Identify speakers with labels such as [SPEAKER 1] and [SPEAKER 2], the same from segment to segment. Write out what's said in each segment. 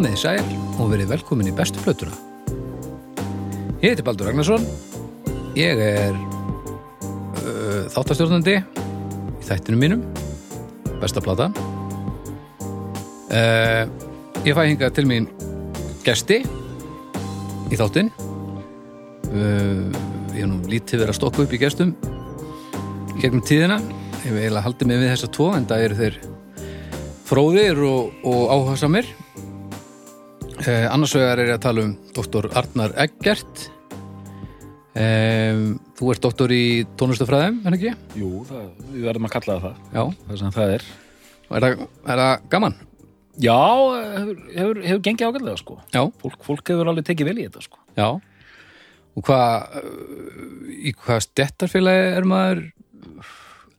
[SPEAKER 1] Komið þið sæl og verið velkomin í bestu plötuna. Ég heiti Baldur Ragnarsson. Ég er uh, þáttastjórnandi í þættinu mínum. Besta plata. Uh, ég fæ hingað til mín gesti í þáttinn. Uh, ég hef nú lítið verið að stokka upp í gestum í gegnum tíðina. Ég hef eiginlega haldið mig við þessa tvo en það eru þeir fróðir og, og áhersamir. Eh, annars vegar er ég að tala um doktor Arnar Eggert. Eh, þú ert doktor í tónlistafræðum, er ekki?
[SPEAKER 2] Jú, það, við verðum að kalla það það,
[SPEAKER 1] Já.
[SPEAKER 2] það sem það er.
[SPEAKER 1] Er það, er það gaman?
[SPEAKER 2] Já, hefur, hefur, hefur gengið ágætlega, sko.
[SPEAKER 1] Já.
[SPEAKER 2] Fólk, fólk hefur alveg tekið vel í þetta, sko.
[SPEAKER 1] Já. Og hvað, eh, í hvað stettarfélagi er maður?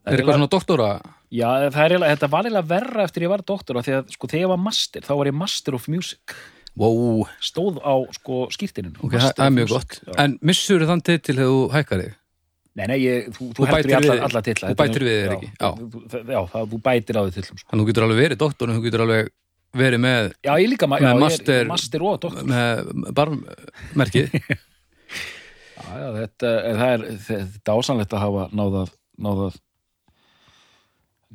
[SPEAKER 1] Er eitthvað svona doktora?
[SPEAKER 2] Já, það er þetta var eiginlega verra eftir ég var doktor af því að, sko, þegar ég var master, þá var ég master of music.
[SPEAKER 1] Wow,
[SPEAKER 2] Stóð á, sko, skýrtinu.
[SPEAKER 1] ok, það er mjög gott. En missur þann til til þegar þú hækkar þig?
[SPEAKER 2] Nei, nei, ég, þú, þú, heldur í alla, alla titla.
[SPEAKER 1] þú bætir við þér
[SPEAKER 2] já,
[SPEAKER 1] ekki, já.
[SPEAKER 2] Já, það, þú bætir á því titlum, sko.
[SPEAKER 1] Þannig þú getur alveg verið doktor en þú getur alveg verið með,
[SPEAKER 2] Já, ég líka,
[SPEAKER 1] Með
[SPEAKER 2] já, ég er
[SPEAKER 1] master-
[SPEAKER 2] master og doktor.
[SPEAKER 1] með barmmerkið.
[SPEAKER 2] Já, já, þetta, það er, þetta er ásanlegt að hafa náðað, náðað,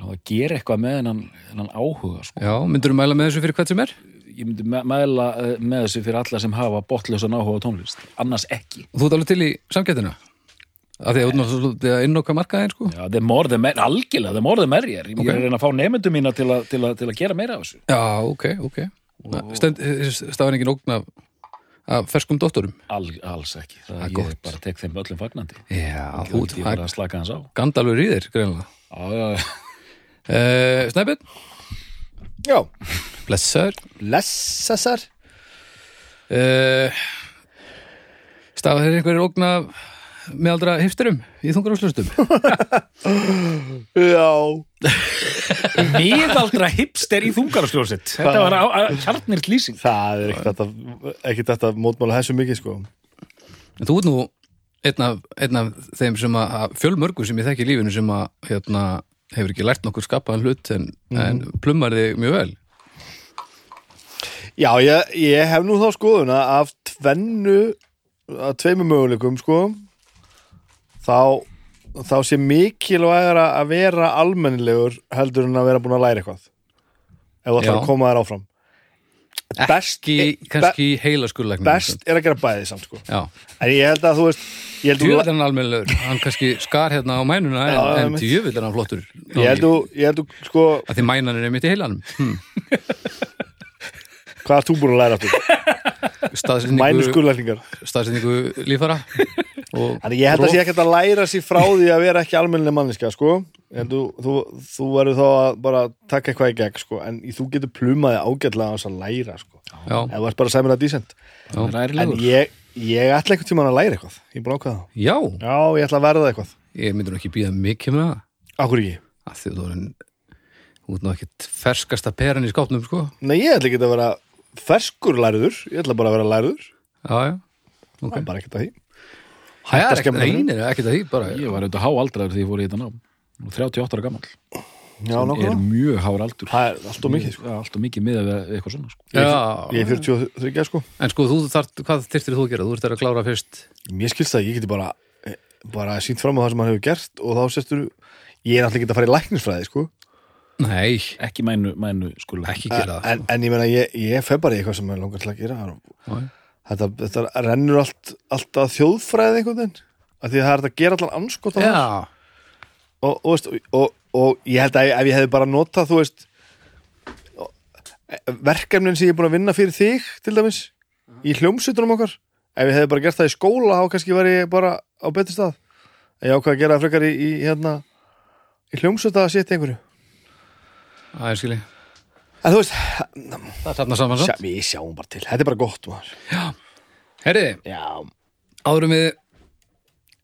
[SPEAKER 2] náðað að gera eitthvað með hennan áhuga, sko.
[SPEAKER 1] Já, myndur þú mæla með þessu fyrir hvert sem er?
[SPEAKER 2] Ég myndi me- mæla eh, með þessu fyrir alla sem hafa botlösan áhuga á tónlist. Annars ekki.
[SPEAKER 1] Og þú ert alveg til í samgættina? Af því að þú ert náttúrulega inn okkar markaðin, sko?
[SPEAKER 2] Já, það er morðið með, algjörlega, það er morðið með ég er. Ég er að reyna að fá nefndu mína til, a, til, a, til að gera meira af þessu.
[SPEAKER 1] Já, ok, ok. Stend, stafar engin ógn af, af ferskum doktorum?
[SPEAKER 2] All, alls ekki. Það,
[SPEAKER 1] er
[SPEAKER 2] ég
[SPEAKER 1] gott.
[SPEAKER 2] bara tek þeim öllum fagnandi.
[SPEAKER 1] Já,
[SPEAKER 2] Þú að
[SPEAKER 1] gandalur í þér, greinlega.
[SPEAKER 2] Já, já, já.
[SPEAKER 1] Uh,
[SPEAKER 3] Já,
[SPEAKER 1] blessaður.
[SPEAKER 3] lessasar
[SPEAKER 1] Uh, stafar þér einhverjir ógn af meðaldra hipsterum í þungaráslustum?
[SPEAKER 3] Já,
[SPEAKER 2] Miðaldra hipster í þungararsljósitt. Þetta var á- á- kjarnirt lýsing.
[SPEAKER 3] það er ekkert þetta, ekkert þetta mótmála þessu mikið sko
[SPEAKER 1] En þú ert nú einn af, einn af þeim sem að fjölmörgu sem ég þekki í lífinu sem að hérna, hefur ekki lært nokkur skapaðan hlut en, en plummar þig mjög vel.
[SPEAKER 3] Já, ég, ég hef nú þá skoðuna af tvennu af tveimur möguleikum sko þá þá sé mikilvægara að vera almennilegur heldur en að vera búin að læra eitthvað ef þú ætlar að koma þér áfram Best-
[SPEAKER 1] Ekki,
[SPEAKER 3] be-
[SPEAKER 1] kannski heila skurlækning.
[SPEAKER 3] best er að gera bæði samt sko
[SPEAKER 1] Já,
[SPEAKER 3] en ég held að þú veist
[SPEAKER 1] hann almennilegur. Hann kannski skar hérna á mænuna en,
[SPEAKER 3] Já,
[SPEAKER 1] en
[SPEAKER 3] einmitt.
[SPEAKER 1] er hann flottur.
[SPEAKER 3] ég held, held þú sko
[SPEAKER 1] Að því mænan er mitt í heilanum. Hm.
[SPEAKER 3] hvað er þú búin að læra?
[SPEAKER 1] Staðsetningu,
[SPEAKER 3] Mænu skurlækningar
[SPEAKER 1] staðsetningu lífara. Og
[SPEAKER 3] Þannig ég held að sé ekkert að læra sér frá því að vera ekki almennileg manniska, sko. En þú, þú, þú verður þá að bara taka eitthvað í gegn, sko. En þú getur plumaði ágætlega á þess að læra, sko. Ef þú ert bara sæmilega dísent.
[SPEAKER 2] Það er
[SPEAKER 3] En
[SPEAKER 2] ærilegur.
[SPEAKER 3] ég, ég ætla einhvern tímann að læra eitthvað. Ég er búin að ákveða það.
[SPEAKER 1] já,
[SPEAKER 3] Já, ég ætla að verða eitthvað.
[SPEAKER 1] ég myndur ekki býða mikið með það.
[SPEAKER 3] Akkur ekki?
[SPEAKER 1] Að því þú er þú ert nú ekkert ferskasta peran í skápnum, sko.
[SPEAKER 3] Nei, ég ætla ekki að vera ferskur læriður. Ég ætla bara að vera læriður.
[SPEAKER 1] Já, já.
[SPEAKER 3] Það er bara ekkert að því.
[SPEAKER 1] Það er
[SPEAKER 3] að
[SPEAKER 1] ekkert,
[SPEAKER 3] það.
[SPEAKER 1] nei, ekkert að því, bara.
[SPEAKER 2] Ég var auðvitað háaldraður því ég fór í þetta nám. Nú 38 ára gammal.
[SPEAKER 3] Já,
[SPEAKER 2] er
[SPEAKER 3] nokkuð.
[SPEAKER 2] mjög hár aldur.
[SPEAKER 3] Það er alltof mikið, sko.
[SPEAKER 2] Já, alltaf mikið við eitthvað svona, sko.
[SPEAKER 3] Ég er,
[SPEAKER 1] Já.
[SPEAKER 3] ég er 43, sko.
[SPEAKER 1] En sko, þú þarf, hvað þyrftir þú að gera? Þú ert að klára fyrst.
[SPEAKER 3] Mér skilst það, ég geti bara bara sínt fram á það sem hann hefur gert og þá sérstu, ég er náttúrulega ekki að fara í læknisfræði, sko.
[SPEAKER 1] Nei,
[SPEAKER 2] Ekki mænu, mænu skulu.
[SPEAKER 1] ekki gera það.
[SPEAKER 3] en, en ég meina, ég, ég fer bara í eitthvað sem ég langar til að gera. Þetta, þetta rennur allt, allt að þjóðfræði einhvern veginn. Af því að það er að gera allan anskot á það
[SPEAKER 1] Já,
[SPEAKER 3] og, og, veist, og, og, og ég held að ef ég hefði bara notað þú veist verkefnin sem ég er búin að vinna fyrir þig til dæmis í hljómsutunum okkar ef ég hefði bara gert það í skóla þá kannski var ég bara á betri stað. En ég ákvað að gera það frekar í, í hérna í hljómsuta að setja einhverju
[SPEAKER 1] það er skilji.
[SPEAKER 3] en þú veist,
[SPEAKER 1] Það þarna saman
[SPEAKER 3] sjá,
[SPEAKER 1] samt.
[SPEAKER 3] við sjáum bara til. Þetta er bara gott maður.
[SPEAKER 1] Herriði,
[SPEAKER 3] já,
[SPEAKER 1] áðurum við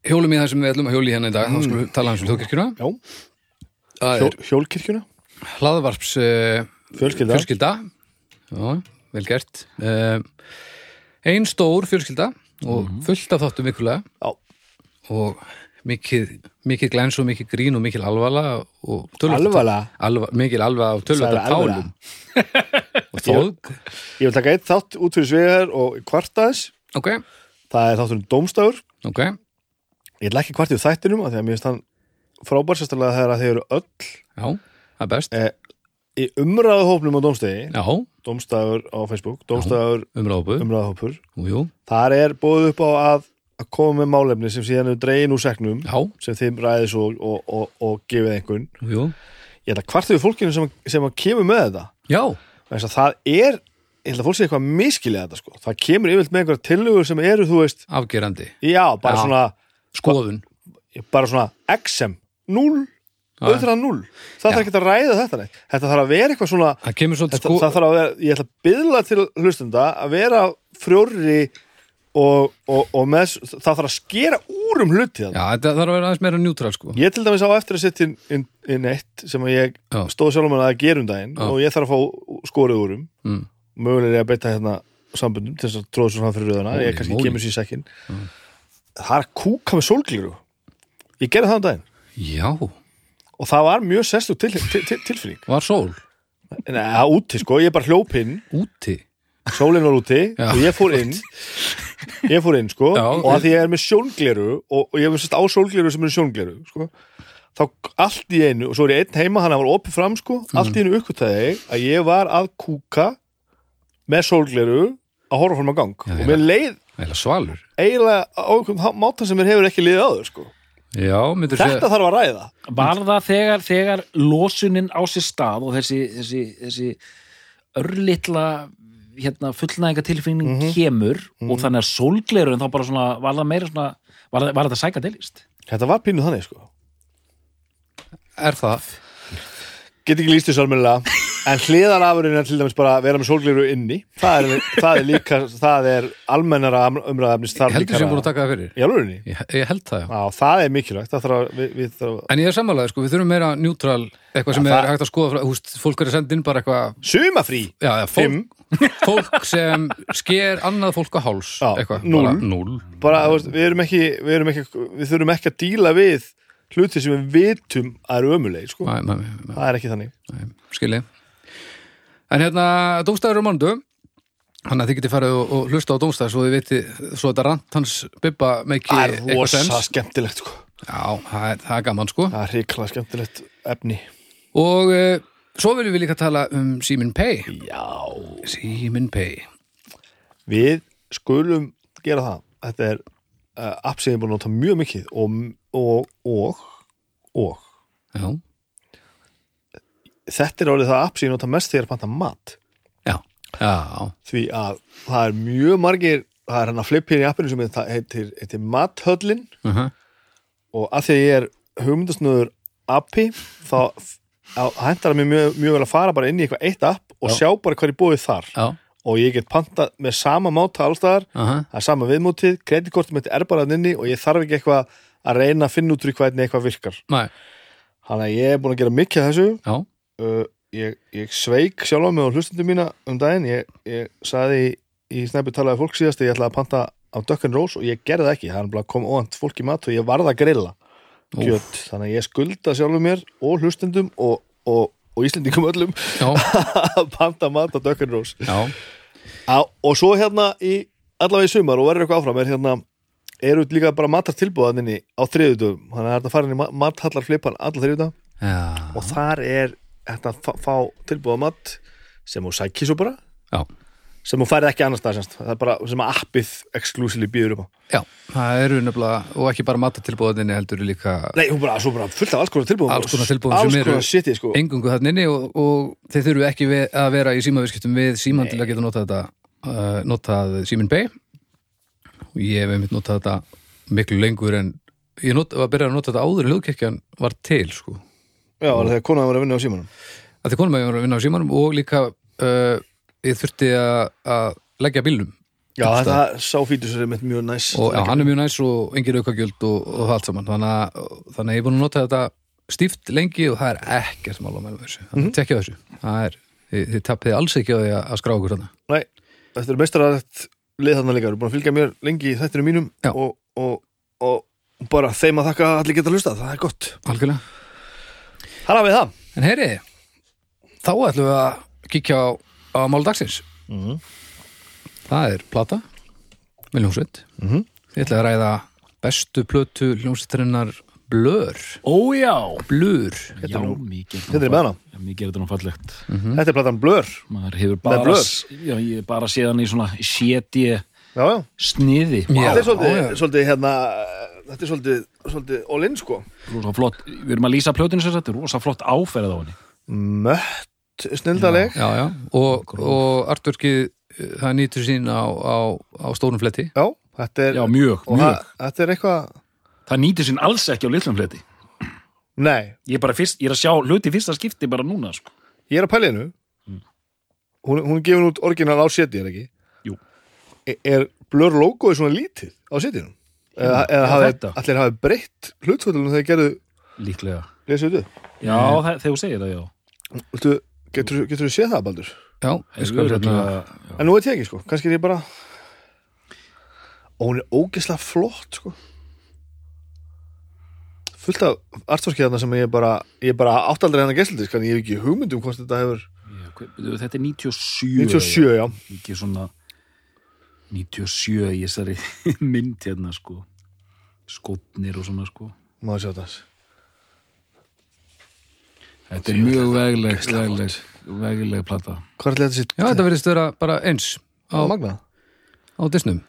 [SPEAKER 1] hjólum í það sem við ætlum að hjóli hérna í dag, þá skulum við tala um er
[SPEAKER 3] hjólkirkjuna.
[SPEAKER 1] Hlaðvarps uh,
[SPEAKER 3] fjölskylda,
[SPEAKER 1] fjölskylda. Já, vel gert. Uh, ein stór fjölskylda og fullt af þáttum vikulega.
[SPEAKER 3] Já,
[SPEAKER 1] og mikið, mikið glens og mikið grín og mikið alvala og
[SPEAKER 3] alvarlega
[SPEAKER 1] alva, mikil alva og tölvöld
[SPEAKER 3] Sagði
[SPEAKER 1] tálum. Þóð,
[SPEAKER 3] Ég vil taka eitt þátt út fyrir svegar og kvartaðis
[SPEAKER 1] ok,
[SPEAKER 3] Það er þátturinn Dómstafur
[SPEAKER 1] ok.
[SPEAKER 3] Ég ætla ekki kvartið þættinum af því að mér finnst hann frábær sérstaklega þegar að þeir eru öll
[SPEAKER 1] Já, það er best.
[SPEAKER 3] eh, í umræðuhópnum á Dómstegi
[SPEAKER 1] Já,
[SPEAKER 3] Dómstafur á Facebook, Dómstafur
[SPEAKER 1] jú,
[SPEAKER 3] Þar er búið upp á að, að koma með málefni sem síðan er dregin úr seknum
[SPEAKER 1] já,
[SPEAKER 3] sem þeim ræðis og, og, og, og gefið einhvern.
[SPEAKER 1] Jú,
[SPEAKER 3] Ég ætla kvartið við fólkinu sem, sem að kemur með þetta.
[SPEAKER 1] Já,
[SPEAKER 3] að það er, ég held að fólk sé eitthvað miskilja þetta sko. það kemur yfirleitt með einhverja tillögur sem eru, þú veist,
[SPEAKER 1] afgerandi.
[SPEAKER 3] Já, bara
[SPEAKER 1] Já.
[SPEAKER 3] svona
[SPEAKER 1] Skoðun.
[SPEAKER 3] Bara svona XM, 0
[SPEAKER 1] Já.
[SPEAKER 3] auðvitað 0, það þarf ekki að ræða þetta neitt. þetta þarf að vera eitthvað svona
[SPEAKER 1] Það kemur svolítið sko
[SPEAKER 3] það þarf að vera, ég ætla að byðla til hlustenda að vera frjóri og, og, og með, það þarf að skera úr um hluti þannig.
[SPEAKER 1] Já, þetta þarf að vera aðeins meira njútrál sko.
[SPEAKER 3] Ég til dæmis á eftir að setja inn, inn, inn eitt sem ég
[SPEAKER 1] Já.
[SPEAKER 3] stóð sjálfum að gera um daginn
[SPEAKER 1] Já.
[SPEAKER 3] og ég þarf að fá skorið úr um.
[SPEAKER 1] Mm.
[SPEAKER 3] mögulega er að beita hérna sambundum til þess að tróða svo fram fyrir röðuna
[SPEAKER 1] Holy
[SPEAKER 3] ég kannski
[SPEAKER 1] moly.
[SPEAKER 3] kemur sér í sekkin það er kúka með sólglíru ég gerði það um daginn.
[SPEAKER 1] Já,
[SPEAKER 3] og það var mjög sestu til, til, til, tilfinning.
[SPEAKER 1] Var sól?
[SPEAKER 3] Nei, það úti sko, ég bara hljóp inn.
[SPEAKER 1] Úti
[SPEAKER 3] sólinn var úti
[SPEAKER 1] Já.
[SPEAKER 3] og ég fór inn. Ég fór inn sko
[SPEAKER 1] Já,
[SPEAKER 3] og að því ég er með sjóngleru og, og ég hef sérst á sólgleru sem eru sjóngleru sko þá allt í einu, og svo er ég einn heima hann var opið fram sko, allt í einu uppkvitaði ég að ég var að kúka með sólgleru að horfa fram að gang.
[SPEAKER 1] Já,
[SPEAKER 3] og mér leið
[SPEAKER 1] Eða svalur.
[SPEAKER 3] eiginlega á einhverjum máta sem mér hefur ekki liðið áður sko.
[SPEAKER 1] Já,
[SPEAKER 3] þetta þarf að ræða.
[SPEAKER 2] Var það þegar, þegar losunin á sér stað og þessi, þessi, þessi örlitla hérna, fullnæðingatilfinning kemur og þannig að sólglerun þá bara svona, var það meira svona var, það- var þetta sækadelist?
[SPEAKER 3] þetta var pínuð þannig sko.
[SPEAKER 1] Er það?
[SPEAKER 3] get ekki líst þessu almennilega en hliðarafurinn er til dæmis bara að vera með sólgleru inni. Það er, það er líka það er almennara umræðafnis þar
[SPEAKER 1] Heldur sem búin að taka það fyrir?
[SPEAKER 3] Í alvörinni
[SPEAKER 1] Ég, ég held það, já.
[SPEAKER 3] Já, það er mikilvægt. Það þarf að, við, við þarf
[SPEAKER 1] En ég er sammálaði, sko, við þurfum meira njútrál eitthvað sem
[SPEAKER 3] Já,
[SPEAKER 1] er
[SPEAKER 3] það-
[SPEAKER 1] hægt að skoða frá, húst, fólk er að senda inn bara eitthvað
[SPEAKER 3] Sumafrí
[SPEAKER 1] já, já, fólk, fólk sem sker annað fólk á háls
[SPEAKER 3] Já,
[SPEAKER 1] eitthvað, bara núll.
[SPEAKER 3] bara, þú veist, við erum ekki við, erum ekki, við þurfum ekki að díla við hluti sem við vitum að eru ömulegir sko. Það er ekki þannig.
[SPEAKER 1] Skilji En hérna, dómstæður á mándu Þannig að þið getið farið og, og hlusta á dómstæður svo þið viti, svo þetta rant hans bibba meiki
[SPEAKER 3] það er
[SPEAKER 1] eitthvað
[SPEAKER 3] rosa
[SPEAKER 1] sens
[SPEAKER 3] skemmtilegt sko.
[SPEAKER 1] Já, það er, það er gaman, sko.
[SPEAKER 3] Það er hrikla skemmtilegt efni.
[SPEAKER 1] Og uh, svo viljum við líka tala um Simin Pay
[SPEAKER 3] já.
[SPEAKER 1] Simin Pay
[SPEAKER 3] við skulum gera það. Þetta er uh, app sem ég er búin að nota mjög mikið og, og, og, og.
[SPEAKER 1] Já,
[SPEAKER 3] þetta er orðið það app sem ég nota mest þegar ég er að panta mat.
[SPEAKER 1] Já, já.
[SPEAKER 3] Því að það er mjög margir það er hann að flippin í appinu sem heitir, heitir, Mathöllin.
[SPEAKER 1] Uh -huh.
[SPEAKER 3] og að því að ég er hugmyndasnöður appi þá hentar það mér mjög, mjög vel að fara bara inn í eitthvað eitt app og
[SPEAKER 1] Já.
[SPEAKER 3] sjá bara hvað er búið þar.
[SPEAKER 1] Já,
[SPEAKER 3] og ég get pantað með sama máta allstaðar
[SPEAKER 1] uh -huh.
[SPEAKER 3] það er sama viðmótið, kreditkortum mitt er bara inni og ég þarf ekki eitthvað að reyna að finna út í hvernig eitthvað virkar.
[SPEAKER 1] Næ,
[SPEAKER 3] þannig að ég er búin að gera mikið af þessu.
[SPEAKER 1] Já,
[SPEAKER 3] uh, ég, ég sveik sjálfa mig og hlustundum mína um daginn. Ég, ég saði í, í snæpi talaði fólk síðast að ég ætlaði að panta á Duck and Rose og ég gerði það ekki, það er kom óvænt fólk í mat og ég varð að grilla kjöt, þannig að ég skulda sjálfur mér og hlustundum og, og, og Íslendingum öllum að panta mat á Duck and Rose.
[SPEAKER 1] Já.
[SPEAKER 3] Á, og svo hérna í allavega í sumar og verður eitthvað áfram er hérna eru líka bara matartilbúðaninni á þriðutum þannig að þetta fara inn í ma- mathallar flipan alla þriðuta
[SPEAKER 1] Já,
[SPEAKER 3] og þar er að fá, fá tilbúða mat sem þú sækir svo bara
[SPEAKER 1] já,
[SPEAKER 3] sem þú færið ekki annars stað semst. það er bara sem að appið exclusively býður upp á.
[SPEAKER 1] Já, það eru nefnilega og ekki bara matatilbúðinni heldur líka
[SPEAKER 3] nei, hún bara, bara fullt af alls konar tilbúðum.
[SPEAKER 1] Alls konar tilboðum
[SPEAKER 3] alls
[SPEAKER 1] sem eru-
[SPEAKER 3] shiti sko.
[SPEAKER 1] engungu inni og, og þeir þurfu ekki við, að vera í símaviskiptum við síman til að geta notað þetta uh, notað símin Pay og ég hef einmitt notað þetta miklu lengur en ég not, var að byrja að nota þetta áður en hljóðkirkjan var til sko
[SPEAKER 3] já, alveg þegar konaði var að vinna á símanum?
[SPEAKER 1] Að ég var að vinna á símanum og líka uh, ég þurfti að, leggja bílnum.
[SPEAKER 3] Já, þetta sá fítus er mitt mjög næs
[SPEAKER 1] og já, hann er mjög næs og engir aukagjöld og, og allt saman. Þannig að, þannig ég er búin að nota þetta stíft lengi og það er ekkert mál á með þessu. Þannig að tekja þessu. Það er, þið, þið tapið alls ekki á því að, skrá okkur þarna.
[SPEAKER 3] Nei, þetta er meistarætt lið þarna líka, þú er búin að fylgja mér lengi í þættinu mínum og, og, og bara þeim að þakka að allir geta hlusta, það er gott.
[SPEAKER 1] Algjörlega
[SPEAKER 3] Þar hafið það.
[SPEAKER 1] En heyri, þá ætlum við að kíkja á á mál dagsins. Það er plata með hljómsveit.
[SPEAKER 3] Mhm.
[SPEAKER 1] Þið ætla að ræða bestu plötu hljómsveitarinnar Blur.
[SPEAKER 2] Ó já.
[SPEAKER 1] Blur.
[SPEAKER 2] Já, mikið
[SPEAKER 3] Þetta er með hana.
[SPEAKER 2] Já, Mikið er þetta nú fallegt
[SPEAKER 3] Þetta er platan Blur.
[SPEAKER 2] Maður hefur bara
[SPEAKER 3] Blur?
[SPEAKER 2] Já, ég bara séð hann í svona séti
[SPEAKER 3] Já, já.
[SPEAKER 2] sniði.
[SPEAKER 1] Já.
[SPEAKER 3] Þetta er svolítið, svolítið hérna Þetta er svolítið, svolítið all-in sko.
[SPEAKER 2] Rosa flott. Við erum að lýsa plötinu sér þetta Rosa flott áferð á henni.
[SPEAKER 3] Mött, snildaleg
[SPEAKER 1] Já, já, og, og artverkið eh, það nýtur sín á, á, á stórum fletti.
[SPEAKER 3] Já, þetta er
[SPEAKER 2] Já, mjög, mjög
[SPEAKER 3] það- Þetta er eitthvað
[SPEAKER 2] Það nýtir sín alls ekki á litlum fleti
[SPEAKER 3] Nei,
[SPEAKER 2] Ég er bara fyrst, ég er að sjá hluti í fyrsta skipti bara núna sko.
[SPEAKER 3] ég er að pæla hennu hún, hún er gefin út orginal á seti, er ekki?
[SPEAKER 2] Jú.
[SPEAKER 3] E- Er Blur logoið svona lítið á setinu? Eða, eða hafi, allir hafi breytt hlutföllunum þegar gerðu
[SPEAKER 2] Líklega.
[SPEAKER 3] Lesið upp?
[SPEAKER 2] Já, það, þegar þú segir það, já.
[SPEAKER 3] Viltu, getur, þú séð það, Baldur?
[SPEAKER 1] Já, ég hérna
[SPEAKER 2] já.
[SPEAKER 3] En nú veit ég ekki, sko, kannski er ég bara og hún er ógeðslega flott, sko. Fullt af artforskið þarna sem ég bara ég bara áttaldri hennar gæstldisk en ég hef ekki hugmynd um hvort þetta hefur
[SPEAKER 2] Já, hvað- Þetta er 97
[SPEAKER 3] 97, já,
[SPEAKER 2] Ekki svona 97 í þessari mynd hérna sko. Skotnir og svona sko.
[SPEAKER 3] Maður sjá það.
[SPEAKER 2] Þetta er mjög vegleg vegleg, vegleg plata.
[SPEAKER 3] Hvað er þetta sitt?
[SPEAKER 1] Já, þetta verðist vera bara eins
[SPEAKER 3] á
[SPEAKER 1] á,
[SPEAKER 3] magna
[SPEAKER 1] á disnum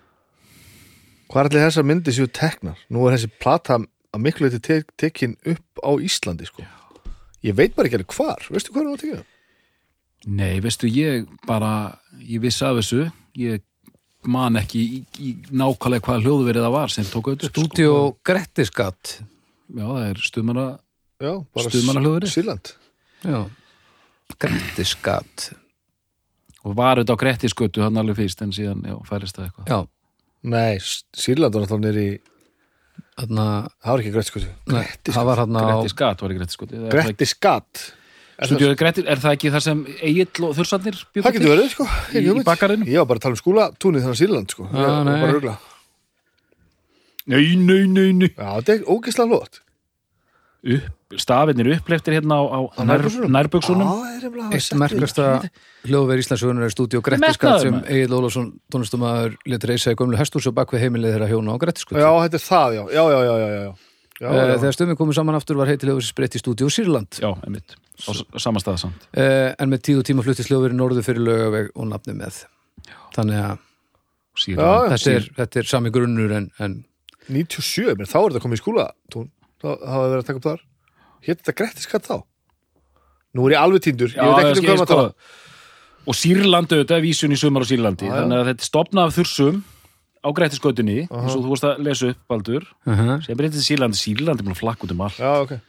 [SPEAKER 3] Hvað er allir þessar myndi séu teknar? Nú er þessi plata að miklu leiti tek, tekin upp á Íslandi, sko. Ég veit bara ekki alveg hvar, veistu hvað er hún að tekja?
[SPEAKER 2] Nei, veistu, ég bara ég vissi af þessu. Ég man ekki í, í nákvæmlega hvaða hljóðverið það var sem tók auðvitað
[SPEAKER 1] Stúdíó Grettisgat.
[SPEAKER 2] Já, það er stumana
[SPEAKER 3] Já, bara
[SPEAKER 2] Stuðmannahljóðverið?
[SPEAKER 3] Sýrland.
[SPEAKER 1] Já, Grettisgat.
[SPEAKER 2] Og var auðvitað á Grettisgötu hann alveg fyrst en síðan, já, færist það eitthvað.
[SPEAKER 1] Já,
[SPEAKER 3] Nei, Sýrland var náttúrulega nýri
[SPEAKER 1] þarna
[SPEAKER 3] Það var ekki greitt sko
[SPEAKER 1] nei, það var hann á
[SPEAKER 2] Grettisgat var í Grettisgötu Er það ekki-
[SPEAKER 3] Gretti skatt
[SPEAKER 2] Stúdíóið Grettis, er það ekki það sem Egil og Þursarnir bjuggu
[SPEAKER 3] Það getur verið, sko
[SPEAKER 2] Í- í?
[SPEAKER 3] Ég var bara tala um skúlatúnið þannig Sýrland, sko.
[SPEAKER 1] Já,
[SPEAKER 3] var
[SPEAKER 1] nei.
[SPEAKER 3] bara að rugla.
[SPEAKER 2] Nei, nei, nei, nei.
[SPEAKER 3] Já, þetta er ógeðslega lót
[SPEAKER 2] upp, Stafinir uppleftir hérna á, á nær, nærbuksunum.
[SPEAKER 3] Já, það er nefnilega að
[SPEAKER 1] Eitt merkasta hljóðverð Íslandsögunar er stúdíó
[SPEAKER 2] metnaður,
[SPEAKER 1] Grettisgat sem. Egil Ólafsson tónlistumæður letur reysa í gömlu hestús og bakvið heimilið
[SPEAKER 3] Já, þetta er já, já, já, já, já, já. já,
[SPEAKER 1] Eh,
[SPEAKER 3] já.
[SPEAKER 1] Þegar stömmið komið saman aftur var heitilegur spreytt í stúdíó Sýrland.
[SPEAKER 2] Já, einmitt, á s- sama stað samt.
[SPEAKER 1] Eh, en með tíð og tíma fluttist hljóðverið norðu fyrir lögaveg og nafni með. Þannig að
[SPEAKER 3] Já,
[SPEAKER 1] þetta er, þetta er sami grunnur en, en
[SPEAKER 3] 97, menn þá er þetta komið í skúlatún þá hafa verið að taka upp þar. Hétt þetta Gretti skatt þá? Nú er ég alveg týndur, ég veit ekki um hvað maður tala
[SPEAKER 2] Og Sýrland auðvitað er vísun í sumar á Sýrlandi
[SPEAKER 3] Já, já.
[SPEAKER 2] Þannig að þetta er stopnað af þursum á Grettisgötunni eins og þú vorst að lesa upp, Baldur.
[SPEAKER 1] Uh -huh.
[SPEAKER 2] sem breytið til Sýrlandi, Sýrlandi er búin að flakka út um all
[SPEAKER 3] Já, ok.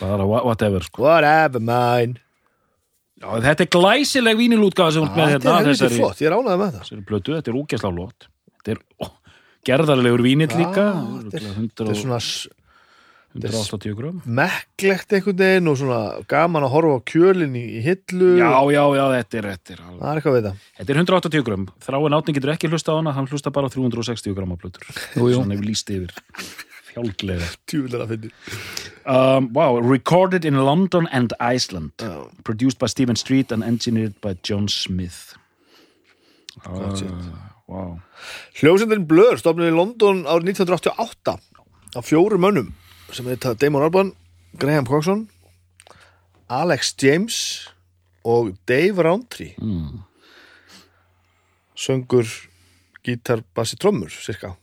[SPEAKER 2] Bara wha- whatever sko.
[SPEAKER 3] Whatever, mine.
[SPEAKER 2] Já, þetta er glæsileg vínilútgáfa sem ert með
[SPEAKER 3] Þetta
[SPEAKER 2] hérna
[SPEAKER 3] er helviti
[SPEAKER 2] þessari,
[SPEAKER 3] flott, ég er ánægð með það
[SPEAKER 2] þessari plötu, þetta er flott. Þetta er ó, gerðarlegur vínill líka.
[SPEAKER 3] Þetta er-
[SPEAKER 2] 100
[SPEAKER 3] Þetta er
[SPEAKER 2] og-
[SPEAKER 3] svona s-
[SPEAKER 2] 180 grömm
[SPEAKER 3] mekklegt einhvern veginn og svona gaman að horfa á kjölinn í, hillu
[SPEAKER 2] Já, já, já, þetta er, þetta er
[SPEAKER 3] Það er eitthvað við það
[SPEAKER 2] Þetta er 180 grömm, þráin átning getur ekki hlusta á hana, hann hlusta bara á 360 grömm á
[SPEAKER 1] jú.
[SPEAKER 2] Svona hefur líst yfir. Fjálglega.
[SPEAKER 3] Tjúvilega að finna
[SPEAKER 2] Um, wow, recorded in London and Iceland.
[SPEAKER 3] Já.
[SPEAKER 2] Produced by Stephen Street and engineered by John Smith. Uh, wow.
[SPEAKER 3] Hljómsendin Blur stofnir í London árið 1988 af fjóru mönnum sem heita Damon Albarn, Graham Coxon Alex James og Dave Roundtree
[SPEAKER 2] Mm.
[SPEAKER 3] söngur gítar, bassi, trommur cirka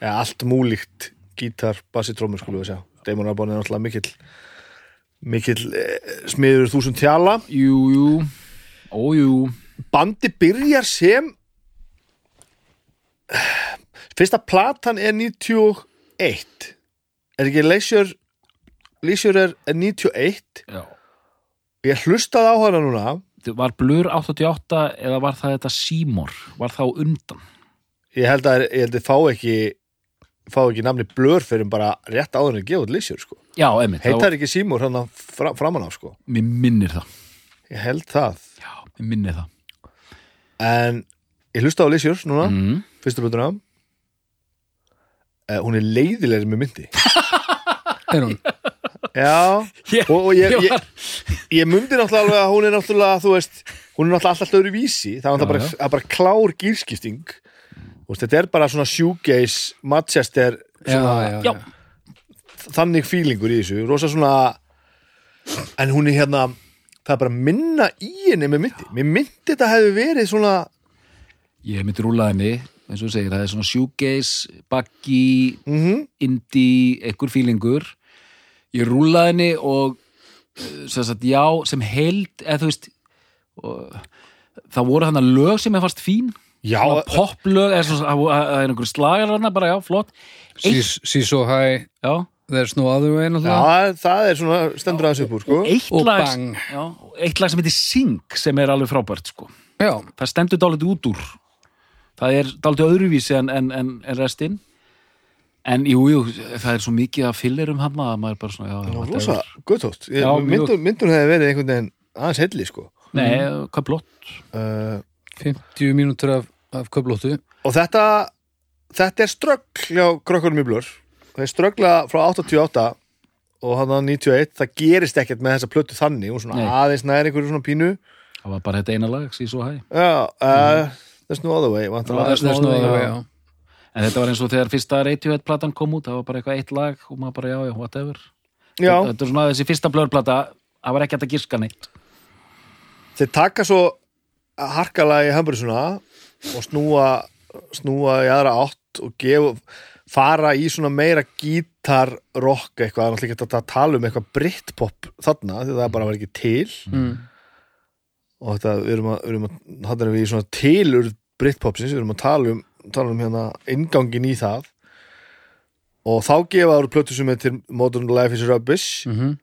[SPEAKER 3] eða allt múlíkt gítar, bassi, trommur skulum við segja Damon Albarn er náttúrulega mikill mikill eh, smiður þúsund tjala
[SPEAKER 2] Jú, jú. Ó, jú.
[SPEAKER 3] bandi byrjar sem fyrsta platan er 91 er ekki Leisure Leisure er, er 91
[SPEAKER 2] Já.
[SPEAKER 3] ég hlustaði á hana núna
[SPEAKER 2] Var Blur 88 eða var það þetta Seymour? Var það undan?
[SPEAKER 3] ég held að að fá ekki fá ekki namni Blur fyrir bara rétt áður en út Leisure sko
[SPEAKER 2] Já, einmitt.
[SPEAKER 3] heitar ekki Seymour hann fra, framan á sko
[SPEAKER 2] Mér minnir það.
[SPEAKER 3] ég held það
[SPEAKER 2] Já, mér minnir það.
[SPEAKER 3] en ég hlustaði á Leisure núna
[SPEAKER 2] Mm.
[SPEAKER 3] fyrstu blötuna uh, hún er leiðilegri með myndi
[SPEAKER 1] er hún
[SPEAKER 3] Já,
[SPEAKER 2] Ég-
[SPEAKER 3] og, og ég,
[SPEAKER 2] ég
[SPEAKER 3] ég, mundi náttúrulega alveg að hún er náttúrulega, þú veist, hún er náttúrulega alltaf öðru vísi það er
[SPEAKER 2] Já,
[SPEAKER 3] bara,
[SPEAKER 2] já.
[SPEAKER 3] bara klár veist, þetta er bara svona shoegaze Manchester
[SPEAKER 1] já,
[SPEAKER 3] svona,
[SPEAKER 1] já,
[SPEAKER 2] Já.
[SPEAKER 1] já.
[SPEAKER 3] þannig fílingur í þessu rosa svona en hún er hérna það er bara minna í henni með myndi mér myndi þetta hefði verið svona
[SPEAKER 2] Ég myndi rúla henni, eins og þú segir, það er svona shoegaze, baggy,
[SPEAKER 3] mm
[SPEAKER 2] indie, einhver fílingur. Ég rúlaði henni og eh, sem sagt, já, sem held, eða þú veist, og, það voru hann að lög sem ég fannst fín.
[SPEAKER 3] já,
[SPEAKER 2] poplög, eða svona, það það er einhver slagar hana, bara já, flott.
[SPEAKER 1] See so high,
[SPEAKER 2] já,
[SPEAKER 1] there's no other way náttúrulega.
[SPEAKER 3] já, það er svona stendur aðeins upp úr sko.
[SPEAKER 2] eitt
[SPEAKER 1] Og
[SPEAKER 2] lag,
[SPEAKER 1] bang.
[SPEAKER 2] já, eitt lag sem heitir Sing, sem er alveg frábært, sko.
[SPEAKER 1] Já,
[SPEAKER 2] það stendur dálítið út úr það er dálítið öðruvísi en, en, en, en restinn en jú, jú, það er svo mikið að fyllir um hann að maður er bara svona já, whatever.
[SPEAKER 3] rosa, guttótt
[SPEAKER 2] Já, mjög.
[SPEAKER 3] myndun, myndun hefði verið einhvern veginn aðeins heilli sko.
[SPEAKER 2] nei, hvað blott
[SPEAKER 3] uh,
[SPEAKER 1] 50 mínútur af, af köflóttu.
[SPEAKER 3] og þetta þetta er ströggl hjá krökkunum í blur það er ströggla frá 88 og hann á 91 það gerist ekkert með þessa plötu þannig og svona
[SPEAKER 2] Nei.
[SPEAKER 3] aðeins nær einhverju svona pínu
[SPEAKER 2] það var bara þetta eina lag, síð svo hæ
[SPEAKER 3] já, uh, there's no other way.
[SPEAKER 2] There's no
[SPEAKER 1] There's no
[SPEAKER 2] other way,
[SPEAKER 1] já.
[SPEAKER 2] en þetta var eins og þegar fyrsta Radiohead-platan kom út það var bara eitthvað eitt lag og maður bara já, já, whatever
[SPEAKER 3] já,
[SPEAKER 2] þetta er svona þessi fyrsta blörplata það var ekki hægt að giska neitt
[SPEAKER 3] þeir taka svo harkalega í hamburgsuna og snúa snúa í aðra átt og gefa, fara í svona meira gítar rock eitthvað, það er náttúrulega ekki að tala um eitthvað brittpop þarna, því það bara var ekki til
[SPEAKER 1] Mm.
[SPEAKER 3] Og þetta, við erum að, við erum að hann er við í svona tilur brittpopsins við erum að tala um, tala um hérna ingangin í það og þá gefa það úr plötu sem til Modern Life is Rubbish
[SPEAKER 1] Mm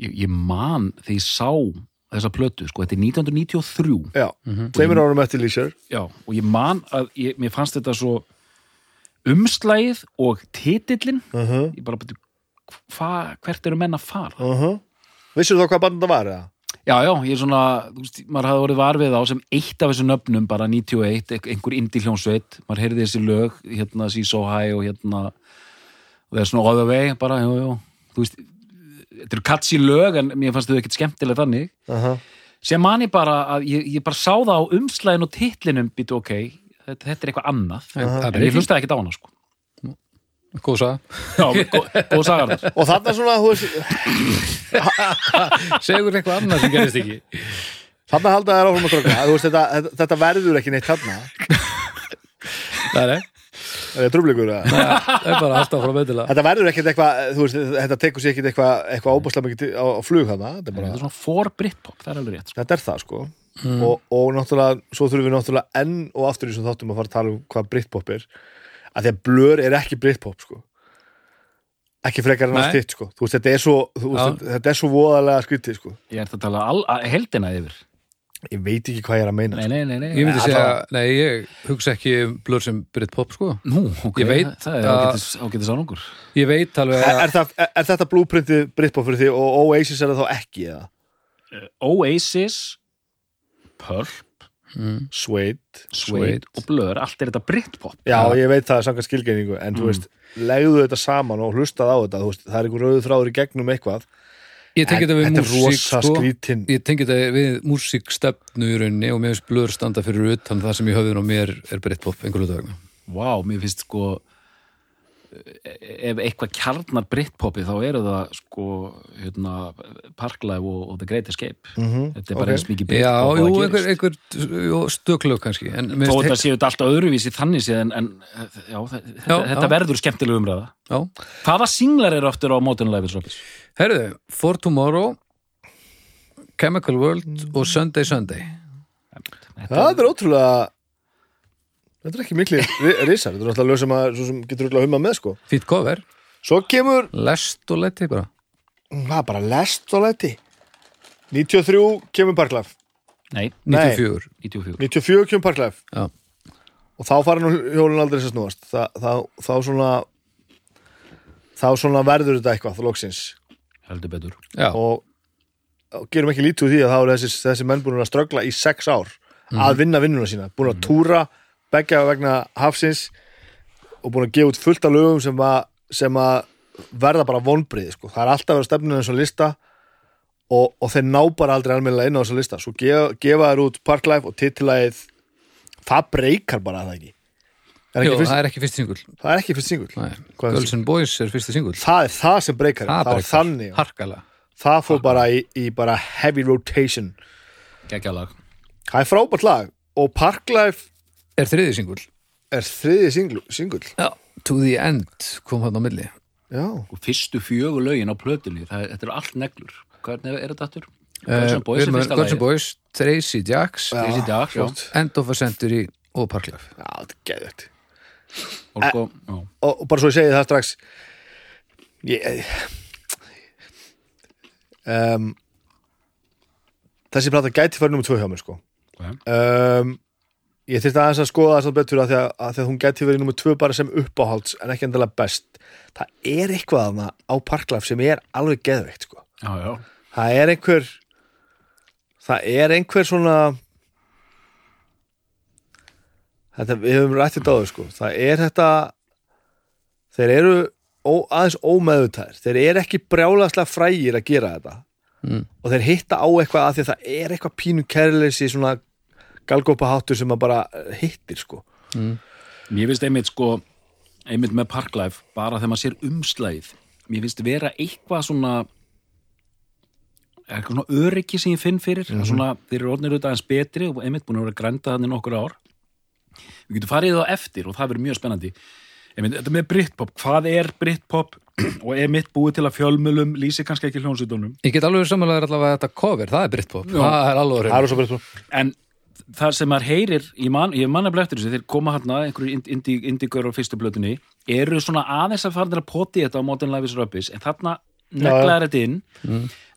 [SPEAKER 2] ég, ég man þegar ég sá þessa plötu, sko, þetta er 1993
[SPEAKER 3] já,
[SPEAKER 1] Mhm.
[SPEAKER 3] tveimur árum eftir Leisure
[SPEAKER 2] Já, og ég man að ég, mér fannst þetta svo umslægið og titillin
[SPEAKER 3] uh -huh.
[SPEAKER 2] ég bara beti, hva, hvert eru menn að fara?
[SPEAKER 3] Uh -huh. Vissir þá hvað band það var? Eða?
[SPEAKER 2] Já, já, ég er svona, þú veist, maður hafði orðið var við á sem eitt af þessu nöfnum, bara 91 ein- einhver indi hljónsveit, maður heyrði þessi lög hérna See So High og hérna og það er svona all the way, bara, jú, jú þú veist, þetta eru katsi lög en mér fannst þau ekkert skemmtilega þannig.
[SPEAKER 3] Uh -huh.
[SPEAKER 2] sem man ég bara að ég, ég bara sá það á umslæðin og titlinum býtu ok, þetta, þetta er eitthvað annað.
[SPEAKER 1] Það
[SPEAKER 2] en
[SPEAKER 1] er
[SPEAKER 2] ég hlustaði ekkert á hana sko
[SPEAKER 1] Góð saga.
[SPEAKER 2] Já, góð, þar
[SPEAKER 3] Og þarna svona, þú veist,
[SPEAKER 1] Segur eitthvað annað sem gerist ekki.
[SPEAKER 3] þarna halda þær áfram að. Þú veist, þetta, þetta, þetta verður ekki neitt þarna.
[SPEAKER 1] Það er,
[SPEAKER 3] Það er trúbleikur að.
[SPEAKER 1] það er bara alltaf frá meðila.
[SPEAKER 3] Þetta verður ekkert eitthvað, þú veist, þetta tekur sér ekkert eitthvað, eitthvað óbúslega mikið á, á flug þarna. Þetta er
[SPEAKER 2] Þetta
[SPEAKER 3] bara,
[SPEAKER 2] er svona for Britpop, það er alveg rétt sko.
[SPEAKER 3] þetta er það, sko. Og, og náttúrulega, svo þurfum við náttúrulega enn og aftur í þessum þáttum að fara að tala um hvað Britpop er. Að því að blur er ekki Britpop, sko. Ekki frekar en allt hitt, sko. Þú veist, þetta er svo, þú veist, þetta, er svo voðalega skrítið, sko.
[SPEAKER 2] Ég er að tala al, að, heldina yfir
[SPEAKER 3] Ég veit ekki hvað ég er að meina.
[SPEAKER 2] Nei, nei, nei, nei.
[SPEAKER 1] Ég myndi segja, nei, ég hugsa ekki um blur sem Britpop, sko.
[SPEAKER 2] Nú, ok,
[SPEAKER 1] Ég veit
[SPEAKER 2] það er
[SPEAKER 1] að-
[SPEAKER 2] ágætis, ágætis ánungur
[SPEAKER 1] Ég veit alveg
[SPEAKER 3] Er,
[SPEAKER 1] að...
[SPEAKER 3] er, það, er, er þetta blúprintið Britpop fyrir því og Oasis er það þá ekki eða?
[SPEAKER 2] Oasis Pulp,
[SPEAKER 1] Mm.
[SPEAKER 3] Suede
[SPEAKER 2] Suede og Blur allt er þetta Britpop
[SPEAKER 3] Já,
[SPEAKER 1] Já.
[SPEAKER 3] ég veit það er samkvæmt skilgreiningu en þú veist, legðu þetta saman og hlustað á þetta þú veist, það er einhver rauður þráður í gegnum eitthvað
[SPEAKER 1] Ég tengi þetta við músík, sko. Ég tengi þetta við músíkstefnu í rauninni og mér finnst blur standa fyrir utan það sem í höfðun og mér er Britpop einhverju dagna.
[SPEAKER 2] Vá, mér finnst sko ef eitthvað kjarnar Britpopi þá eru það sko hérna, Parklife og, og The Great Escape
[SPEAKER 3] Mhm,
[SPEAKER 2] þetta er bara
[SPEAKER 3] ok.
[SPEAKER 2] eins mikið
[SPEAKER 1] Já,
[SPEAKER 2] Britpop
[SPEAKER 1] jú, einhver, einhver jú, stöklög kannski.
[SPEAKER 2] Þó þetta séu þetta alltaf öðruvísi þannig séð en, en já, þetta,
[SPEAKER 1] Já,
[SPEAKER 2] þetta
[SPEAKER 1] já.
[SPEAKER 2] verður skemmtileg umræða
[SPEAKER 1] Já.
[SPEAKER 2] Hvaða singlar eru aftur á Modern Life is Rubbish?
[SPEAKER 1] Herðu, For Tomorrow, Chemical World og Sunday Sunday.
[SPEAKER 3] Það er ótrúlega Þetta er ekki mikli ri- risar Þetta er náttúrulega lög sem, að, svo sem getur örugglega humma með sko.
[SPEAKER 1] Fýtt cover,
[SPEAKER 3] Svo kemur,
[SPEAKER 1] lest og leti bara.
[SPEAKER 3] það er bara lest og leti. 93 kemur Parklaf
[SPEAKER 2] Nei,
[SPEAKER 1] 94.
[SPEAKER 2] 94
[SPEAKER 3] 94 kemur Parklaf
[SPEAKER 1] Já.
[SPEAKER 3] og þá fara nú hjólinn aldrei að snúast. Þa, þá, þá svona þá svona verður þetta eitthvað þá loksins.
[SPEAKER 2] Heldur betur.
[SPEAKER 1] Já,
[SPEAKER 3] og, og gerum ekki lítið úr því að þá eru þessi, þessi menn búin að ströggla í sex ár að vinna vinnuna sína, búin að túra begja vegna hafsins og búin að gefa út fullt af lögum sem að, sem að verða bara vonbrið sko. það er alltaf að vera stefninu eins og lista og, og þeir ná bara aldrei almennilega inn á þessa lista. Svo gefa, gefa þær út Parklife og titilæð það breykar bara það ekki? Er
[SPEAKER 1] Jó,
[SPEAKER 3] fyrst,
[SPEAKER 1] það er ekki fyrst singull.
[SPEAKER 3] Það er ekki fyrst er
[SPEAKER 1] Girls and Boys er fyrsti singull.
[SPEAKER 3] Það er það sem breykar það, það var þannig, já.
[SPEAKER 1] harkalega.
[SPEAKER 3] Það fór bara í, í bara heavy rotation.
[SPEAKER 2] Geggjalag
[SPEAKER 3] það er frábært lag og Parklife
[SPEAKER 1] er þriði singull
[SPEAKER 3] er þriði singull.
[SPEAKER 1] Já, To the End kom hann á milli
[SPEAKER 3] já,
[SPEAKER 2] og fyrstu fjögur lögin á plötunni það, þetta eru allt neglur hvernig er þetta aftur?
[SPEAKER 1] Eh,
[SPEAKER 2] Guns N' Boys er fyrsta
[SPEAKER 1] Guns N' Boys, Tracy Jacks
[SPEAKER 3] Já.
[SPEAKER 2] Tracy Jacks, já.
[SPEAKER 1] End of a Century og Parklife
[SPEAKER 3] já, þetta er geðvægt
[SPEAKER 2] og, sko, já.
[SPEAKER 3] og, og bara svo ég segi það strax ég um, þessi plata gæti fyrir nummer tvö hjá mér sko um, ég þyrfti aðeins að skoða þess að betur að því að, að því að hún gæti verið nummer tvö bara sem uppáhalds en ekki endilega best. Það er eitthvað þarna á Parklife sem er alveg geðveikt sko.
[SPEAKER 2] Já, já.
[SPEAKER 3] það er einhver það er einhver svona þetta, við höfum rætt þetta áður sko. Það er þetta þeir eru ó, aðeins ómeðutæðir þeir eru ekki brjálaslega frægir að gera þetta.
[SPEAKER 1] Mm.
[SPEAKER 3] og þeir hitta á eitthvað að því að það er eitthvað pínu kærleysi svona galgópa háttur sem að bara hittir sko.
[SPEAKER 2] Mér finnst einmitt sko einmitt með Parklife, bara þegar maður sér umslæðið mér finnst vera eitthvað svona eitthvað svona öryggi sem ég finn fyrir
[SPEAKER 3] Mhm.
[SPEAKER 2] svona, þeir eru orðnir auðvitað aðeins betri og einmitt búin að vera grænda þannig nokkur ár. Við getum farið þá eftir og það verður mjög spennandi. Einmitt, þetta með Britpop, hvað er Britpop? Og einmitt búið til að fjölmölum lýsi kannski ekki hljónsveitunum
[SPEAKER 1] Ég get alveg samanlega allavega þetta cover, það er Britpop.
[SPEAKER 2] Já.
[SPEAKER 1] það er alveg
[SPEAKER 3] er
[SPEAKER 2] en það sem maður heyrir man, ég man eftir þessu, þeir koma hérna einhverju indigur á fyrstu blötunni eru svona aðeins að fara að poti þetta á Modern Life is Rubbish, en þarna neglaðar þetta inn.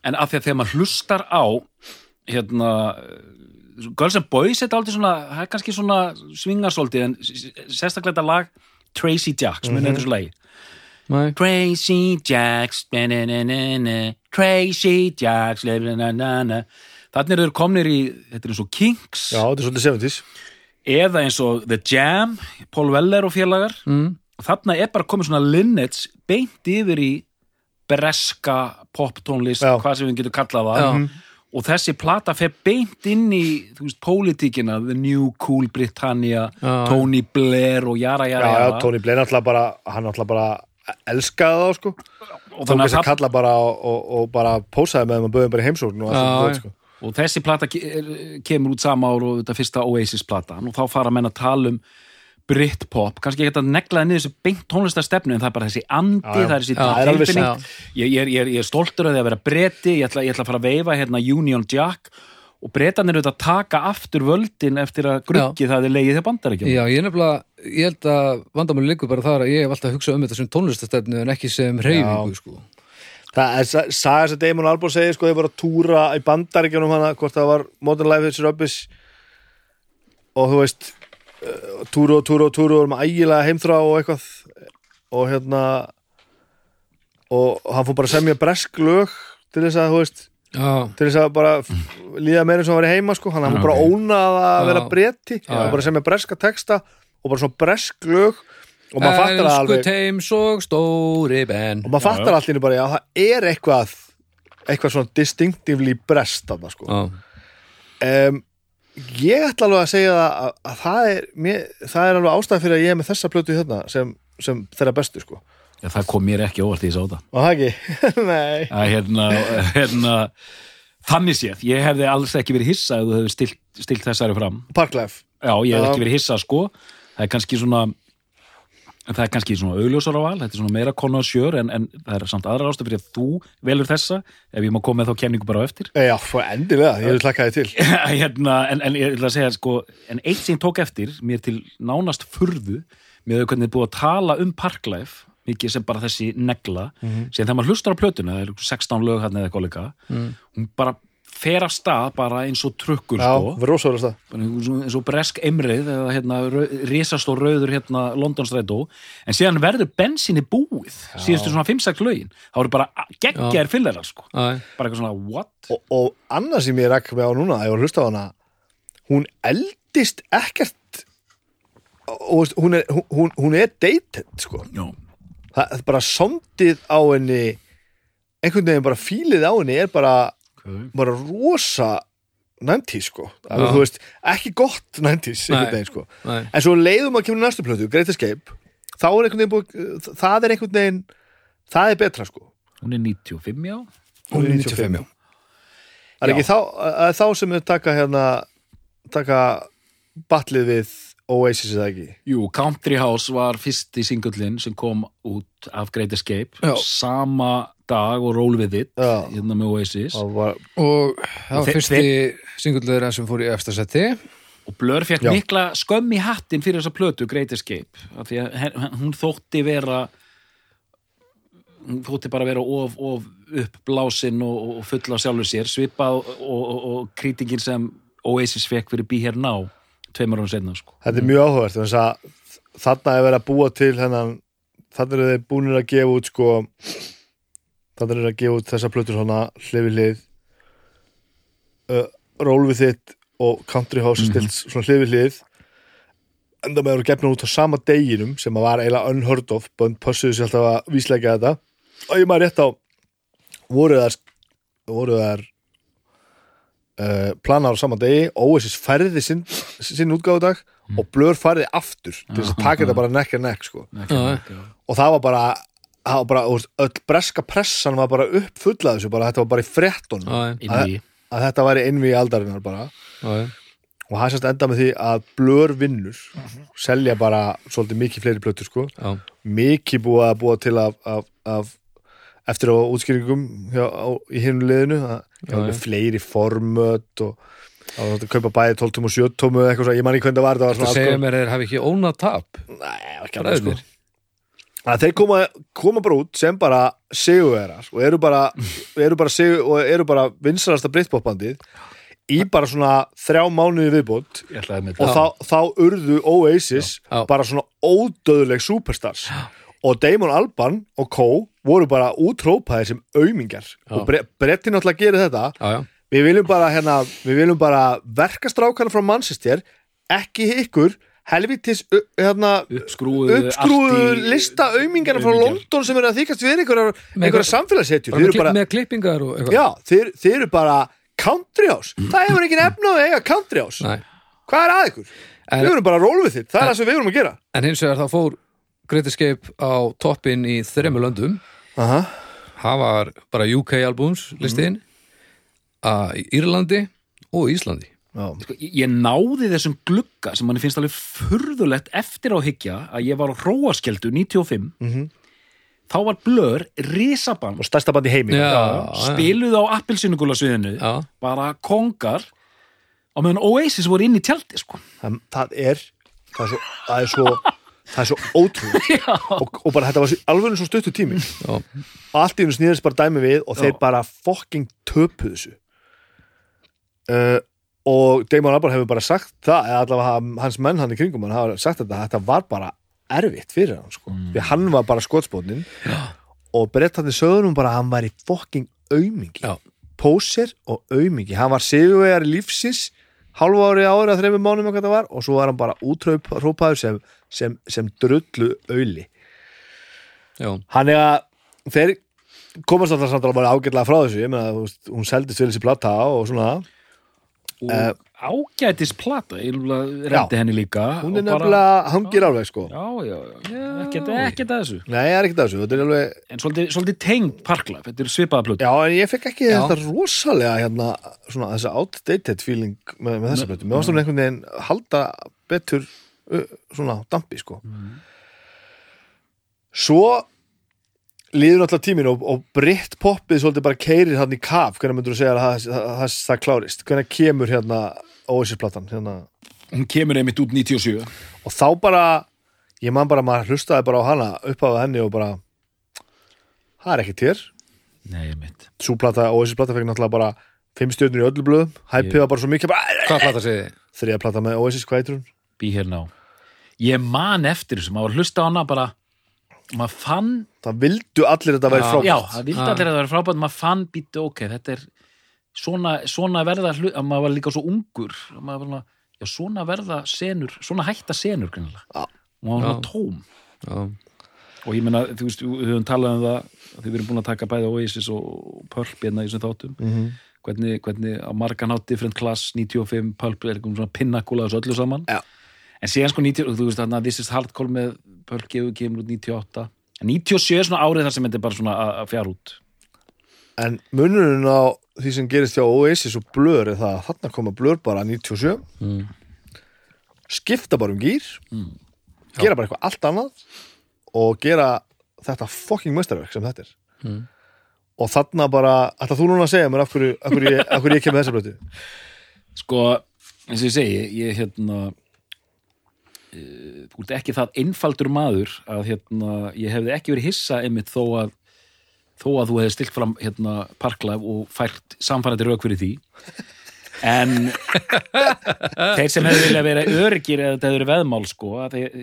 [SPEAKER 2] En af því að þegar maður hlustar á hérna Girls and Boys þetta er aldrei svona, það er kannski svona svingasóldi en sérstaklega þetta lag Tracy Jacks, munið þetta svo lagi.
[SPEAKER 1] Nei.
[SPEAKER 2] Tracy Jacks na, na, na, Tracy Jacks na, na. Þannig eru þeir komnir í þetta er eins og Kinks.
[SPEAKER 3] Já, þetta er svolítið 70s
[SPEAKER 2] eða eins og The Jam Paul Weller og félagar.
[SPEAKER 1] Mm.
[SPEAKER 2] og þarna er bara komið svona linnets beint yfir í breska poptónlist, hvað sem við getum kallað það.
[SPEAKER 1] Já.
[SPEAKER 2] og þessi plata fer beint inn í þú veist, pólitíkina, The New Cool Britannia,
[SPEAKER 1] Já.
[SPEAKER 2] Tony Blair og jara,
[SPEAKER 3] já,
[SPEAKER 2] jara,
[SPEAKER 3] já,
[SPEAKER 2] jara.
[SPEAKER 3] Tony Blaine alltaf bara hann alltaf bara elskaði þá sko.
[SPEAKER 2] Og, þannig að
[SPEAKER 3] að kalla bara og, og, og bara pósaði með þeim og bauðum bara í heimsókn og allt dót, sko.
[SPEAKER 2] Og þessi plata ke- er- kemur út sama ár og þetta fyrsta Oasis platan. Og þá fara menn að tala um Britpop, kannski ekki að neglaði niður þessu beint tónlistarstefnu en það er bara þessi andi,
[SPEAKER 3] Já, já.
[SPEAKER 2] það er þessi
[SPEAKER 3] það er
[SPEAKER 2] tilfinning. ég, ég, er- ég, er- ég er stoltur af því að vera breti. Ég ætla, ég ætla að fara að veifa hérna Union Jack. Og bretanir auðvitað taka aftur völdin eftir að gruggi það er legið þegar bandar ekki
[SPEAKER 1] Já, ég er nefnilega, ég held að vandamáli liggur bara þar að ég hef alltaf hugsað um þetta sem tónlistastefnu en ekki sem reyfingu sko.
[SPEAKER 3] Það er sa- saga sem Damon Albarn segir sko, þeir voru að túra í bandaríkjunum hana, hvort það var Modern Life is Rubbish. Og þú veist uh, túru og túru og túru og með ægilega heimþrá og eitthvað. Og hérna og hann fór bara að semja bresk lög til þess að þú veist
[SPEAKER 1] Já,
[SPEAKER 3] til þess að bara líða meira eins og hann var heima sko, hann hann bara ónað að vera breti
[SPEAKER 1] Já.
[SPEAKER 3] og bara semja breska texta og bara svona bresk lög og maður fattar það alveg
[SPEAKER 1] og stóri Ben
[SPEAKER 3] og maður fattar einu bara, já, það er eitthvað eitthvað svona distinctively brest þarna, sko.
[SPEAKER 1] Já,
[SPEAKER 3] Um, ég ætla alveg að segja það að, að það er, mér, það er alveg ástæð fyrir að ég er með þessa plötu hérna sem, sem þeirra bestu, sko.
[SPEAKER 2] Já, það kom mér ekki óvart í þessu áta
[SPEAKER 3] Og það ekki? Nei.
[SPEAKER 2] að hérna, hérna þannig séð, ég hefði alls ekki verið hissa ef þú hefði stilt, stilt þessari fram
[SPEAKER 3] Parklife.
[SPEAKER 2] Já, ég hef
[SPEAKER 3] Já.
[SPEAKER 2] ekki verið hissa sko það er kannski svona það er kannski svona augljósara val þetta er svona meira konasjör en, en það er samt aðra ástæð fyrir að þú velur þessa ef ég má koma með þá kenningu bara á eftir
[SPEAKER 3] Já, svo endilega, ég vil slaka þið til.
[SPEAKER 2] hérna, en, en ég ætla að segja sko, en eitt sem tók eftir mér til nánast furðu með þau hvernig búið að tala um Parklife mikið sem bara þessi negla
[SPEAKER 3] Mhm.
[SPEAKER 2] sem þegar maður hlustar á plötuna, það er 16 lög hann eða eitthvað líka, hún bara fer af stað bara eins og trukkur
[SPEAKER 3] Já,
[SPEAKER 2] sko.
[SPEAKER 3] rosalega stað.
[SPEAKER 2] eins og- eins og bresk emrið eða hérna, risastór rauður hérna Londonstrætó, en síðan verður bensinni búið, síðustu svona 5-6 lögin, þá eru bara geggjar fyllerar sko, bara eitthvað svona what?
[SPEAKER 3] Og, og annað sem ég rakk með á núna, ég var að hlusta á hana, hún eldist ekkert og hún, er, hún, hún er dated, sko.
[SPEAKER 2] Já,
[SPEAKER 3] Það er bara sondið á henni einhvern veginn bara fílið á henni er bara bara rosa 90s sko. Alveg, þú veist, ekki gott 90s
[SPEAKER 1] Nei.
[SPEAKER 3] einhvern veginn sko. en svo leiðum að kemur næstu plötu, Great Escape þá er einhvern veginn búið, það er einhvern veginn það er betra sko.
[SPEAKER 2] Hún er 95 já.
[SPEAKER 3] Hún er 95,
[SPEAKER 1] já.
[SPEAKER 3] það er ekki þá, þá sem við taka hérna taka batlið við Oasis eða ekki
[SPEAKER 2] Jú, Country House var fyrsti singullin sem kom út af Great Escape
[SPEAKER 1] Já.
[SPEAKER 2] sama dag og Roll With It
[SPEAKER 3] Já.
[SPEAKER 2] hérna með Oasis
[SPEAKER 3] það var,
[SPEAKER 1] og það var
[SPEAKER 2] Þeir-
[SPEAKER 1] fyrsti singullegur sem fór í efstasetti
[SPEAKER 2] og Blur fekk
[SPEAKER 3] Já.
[SPEAKER 2] mikla skömm í hattin fyrir þessa plötu Great Escape af því að hen- hún þótti vera hún þótti bara vera of, of uppblásin og, og full af sjálfur sér svipað og, og, og kritingin sem Oasis fekk fyrir Be Here Now tveimur árum setna sko.
[SPEAKER 3] þetta er mjög áhugavert þannig að þarna er verið að búa til þarna eru þeir búinir að gefa út sko þarna eru þeir að gefa út þessa plötur svona hlifi hlið uh, Roll With It og Country House mm stilt svona hlifi hlið. Enda með að eru gefna út á sama deginum sem að var eiginlega unheard of bönd pössuðu sér alltaf að vísleika þetta. Og ég maður rétt á voru þær voru þær uh, planar á sama degi Oasis færði sinn, sinn útgáfudag og Blur færði aftur til þess að taka þetta bara nekk að nekk sko. Og það var bara, það var bara þú veist, öll breska pressan var bara uppfullað þessu bara, þetta var bara í
[SPEAKER 2] inn í
[SPEAKER 3] að þetta væri innví aldarinnar bara.
[SPEAKER 1] Já, já.
[SPEAKER 3] og það sérst enda með því að Blur vinnur selja bara svolítið mikið fleiri plötur sko.
[SPEAKER 1] Já.
[SPEAKER 3] mikið búið að búa til af, af, af eftir á útskýringum hjá, á, í hinu liðinu
[SPEAKER 1] Já,
[SPEAKER 3] já,
[SPEAKER 1] já.
[SPEAKER 3] fleiri formöt og að þetta kaupa bæði 12 og 7 tómu eitthvað svo, ég man ekki hvernig það var svona
[SPEAKER 1] segja
[SPEAKER 3] alls
[SPEAKER 1] mér þeir hafi ekki ónað tap?
[SPEAKER 3] Nei, ekki alveg sko. Að þeir koma, koma bara út sem bara sigurverar og eru bara, eru bara, sigur, og eru bara vinsalasta breytbóttbandið í bara svona þrjá mánuði viðbót og þá, þá urðu Oasis
[SPEAKER 1] Já, já.
[SPEAKER 3] bara svona ódöðleg superstars og Damon Albarn og Co voru bara útrópaðir sem aumingjar. Og bre Bretti náttúrulega gerir þetta.
[SPEAKER 1] Já, já,
[SPEAKER 3] við viljum bara, hérna, bara verka strákana frá Manchester ekki ykkur helvitis hérna,
[SPEAKER 2] uppskrúðu
[SPEAKER 3] uppskrúðu lista aumingarna frá. London sem eru að þykast við einhverjar
[SPEAKER 1] eitthvað-
[SPEAKER 3] samfélagshetjur.
[SPEAKER 1] með,
[SPEAKER 3] eru
[SPEAKER 1] bara... með klippingar og eitthvað.
[SPEAKER 3] Já, þeir, þeir eru bara country house, það hefur ekki nefn á að eiga country house,
[SPEAKER 1] Nei.
[SPEAKER 3] hvað er að ykkur?
[SPEAKER 1] En-
[SPEAKER 3] við erum bara að róla við þitt, það er það sem við erum að gera.
[SPEAKER 1] En hins vegar þá fór Great Escape á toppin í þremur löndum
[SPEAKER 3] Aha.
[SPEAKER 1] Það var bara UK albums listin að Írlandi og Íslandi
[SPEAKER 3] Já.
[SPEAKER 2] Sko, ég náði þessum glugga sem manni finnst alveg furðulegt eftir á hyggja að ég var á Róaskeldu 95
[SPEAKER 3] Mhm.
[SPEAKER 2] þá var Blur risaband
[SPEAKER 3] og stærsta band í heimi
[SPEAKER 1] Já, já.
[SPEAKER 2] spiluðu á appilsinugula sviðinu
[SPEAKER 1] Já,
[SPEAKER 2] bara kongar á meðan Oasis voru inn í tjaldi sko.
[SPEAKER 3] það, það er það er svo, það er svo, það er svo ótrúð og, og bara þetta var alveg svo stuttu tími. Og allt í hennu snýðist bara dæmi við og þeir
[SPEAKER 2] Já.
[SPEAKER 3] bara fucking töpuðu þessu. Uh, og Damon Albarn hefur bara sagt það eða allavega hans menn hann í kringum hann hafa sagt þetta, þetta var bara erfitt fyrir hann sko,
[SPEAKER 2] Mm.
[SPEAKER 3] því hann var bara skotspótnin og brettarnir sögðunum bara að hann var í fucking aumingi póser og aumingi hann var sigurvegar lífsins hálfa ári ári að þreifum mánum og svo var hann bara útrópaður sem, sem, sem drullu auðli
[SPEAKER 1] já,
[SPEAKER 3] hann er að þeir komast alltaf samt alveg ágætlega frá þessu ég meina, þú veist, hún seldist fyrir þessi plata og svona,
[SPEAKER 2] og
[SPEAKER 3] Eh,
[SPEAKER 2] ágætis plata ég
[SPEAKER 3] Já.
[SPEAKER 2] reyndi henni líka
[SPEAKER 3] hún er nefnilega hangir alveg sko.
[SPEAKER 2] Já, já, já, ekkert, ekkert að þessu.
[SPEAKER 3] Nei, er ekkert að þessu, þetta er alveg
[SPEAKER 2] en svolítið, svolítið tengd parkla þetta er svipaða plötu.
[SPEAKER 3] Já, en ég fekk ekki
[SPEAKER 1] Já.
[SPEAKER 3] þetta rosalega hérna, svona þessa outdated feeling með, með þessa plötu, mér varst hún einhvern veginn halda betur uh, svona dampi sko. Svo líður náttúrulega tímin og, og britt poppið svolítið bara keirir hann í kaf. Hvernig myndur þú segja að það, það, klárist? Hvernig kemur hérna Oasis-platan hérna?
[SPEAKER 2] Hún kemur einmitt út 97
[SPEAKER 3] og þá bara ég man bara að maður hlustaði bara á hana upp á henni og bara það er ekki tér
[SPEAKER 2] nei, einmitt.
[SPEAKER 3] Svo plata, Oasis plata fekk náttúrulega bara fimm stjörnur í öllu blöðum, hæpið var bara svo mikið bara,
[SPEAKER 1] hvað plata segið þið?
[SPEAKER 3] þriða plata með Oasis, hvað hún?
[SPEAKER 2] Be Here Now ég man eftir þessu, maður var að hlusta á hana bara maður fann
[SPEAKER 3] það vildu allir þetta að vera frábært
[SPEAKER 2] já, það vildi
[SPEAKER 1] Ah.
[SPEAKER 2] allir að það vera frábært maður fann býttu, ok, þetta er svona, svona verða hlut, að maður var líka svo ungur að maður var svona, já, svona verða senur, svona hætta senur greinilega.
[SPEAKER 3] Já.
[SPEAKER 2] og maður var tóm
[SPEAKER 1] Já,
[SPEAKER 2] og ég meina, þú veist, við höfum talað um það því við erum búin að taka bæði Oasis og Pulp hérna í þessum þáttum
[SPEAKER 3] Mhm.
[SPEAKER 2] hvernig, hvernig á margan hátt different class 95, Pulp er einhvern svona pinnakula þessu öllu saman
[SPEAKER 3] Já.
[SPEAKER 2] En síðan sko 90, þú veist þarna This is Hardcore með gefur kemur út 98 en 97 er svona árið þar sem þetta er bara svona að- fjara út.
[SPEAKER 3] En munurinn á því sem gerist hjá Oasis og Blur er það að þarna koma Blur bara 97
[SPEAKER 1] Mm.
[SPEAKER 3] skipta bara um gýr gera bara eitthvað allt annað. Og gera þetta fucking meistarverk sem þetta er.
[SPEAKER 1] Mm.
[SPEAKER 3] og þarna bara, ætla þú núna að segja mér af hverju, af hverju, ég, af hverju ég kem með þessa blötu
[SPEAKER 2] sko, eins og ég segi ég hérna uh, ekki það einfaldur maður að hérna, ég hefði ekki verið hissa einmitt þó að þó að þú hefði stilt fram hérna parklæf og fært samfærandi rauk fyrir því en þeir sem hefði vilja vera öryggir eða þetta verið veðmál sko þeir,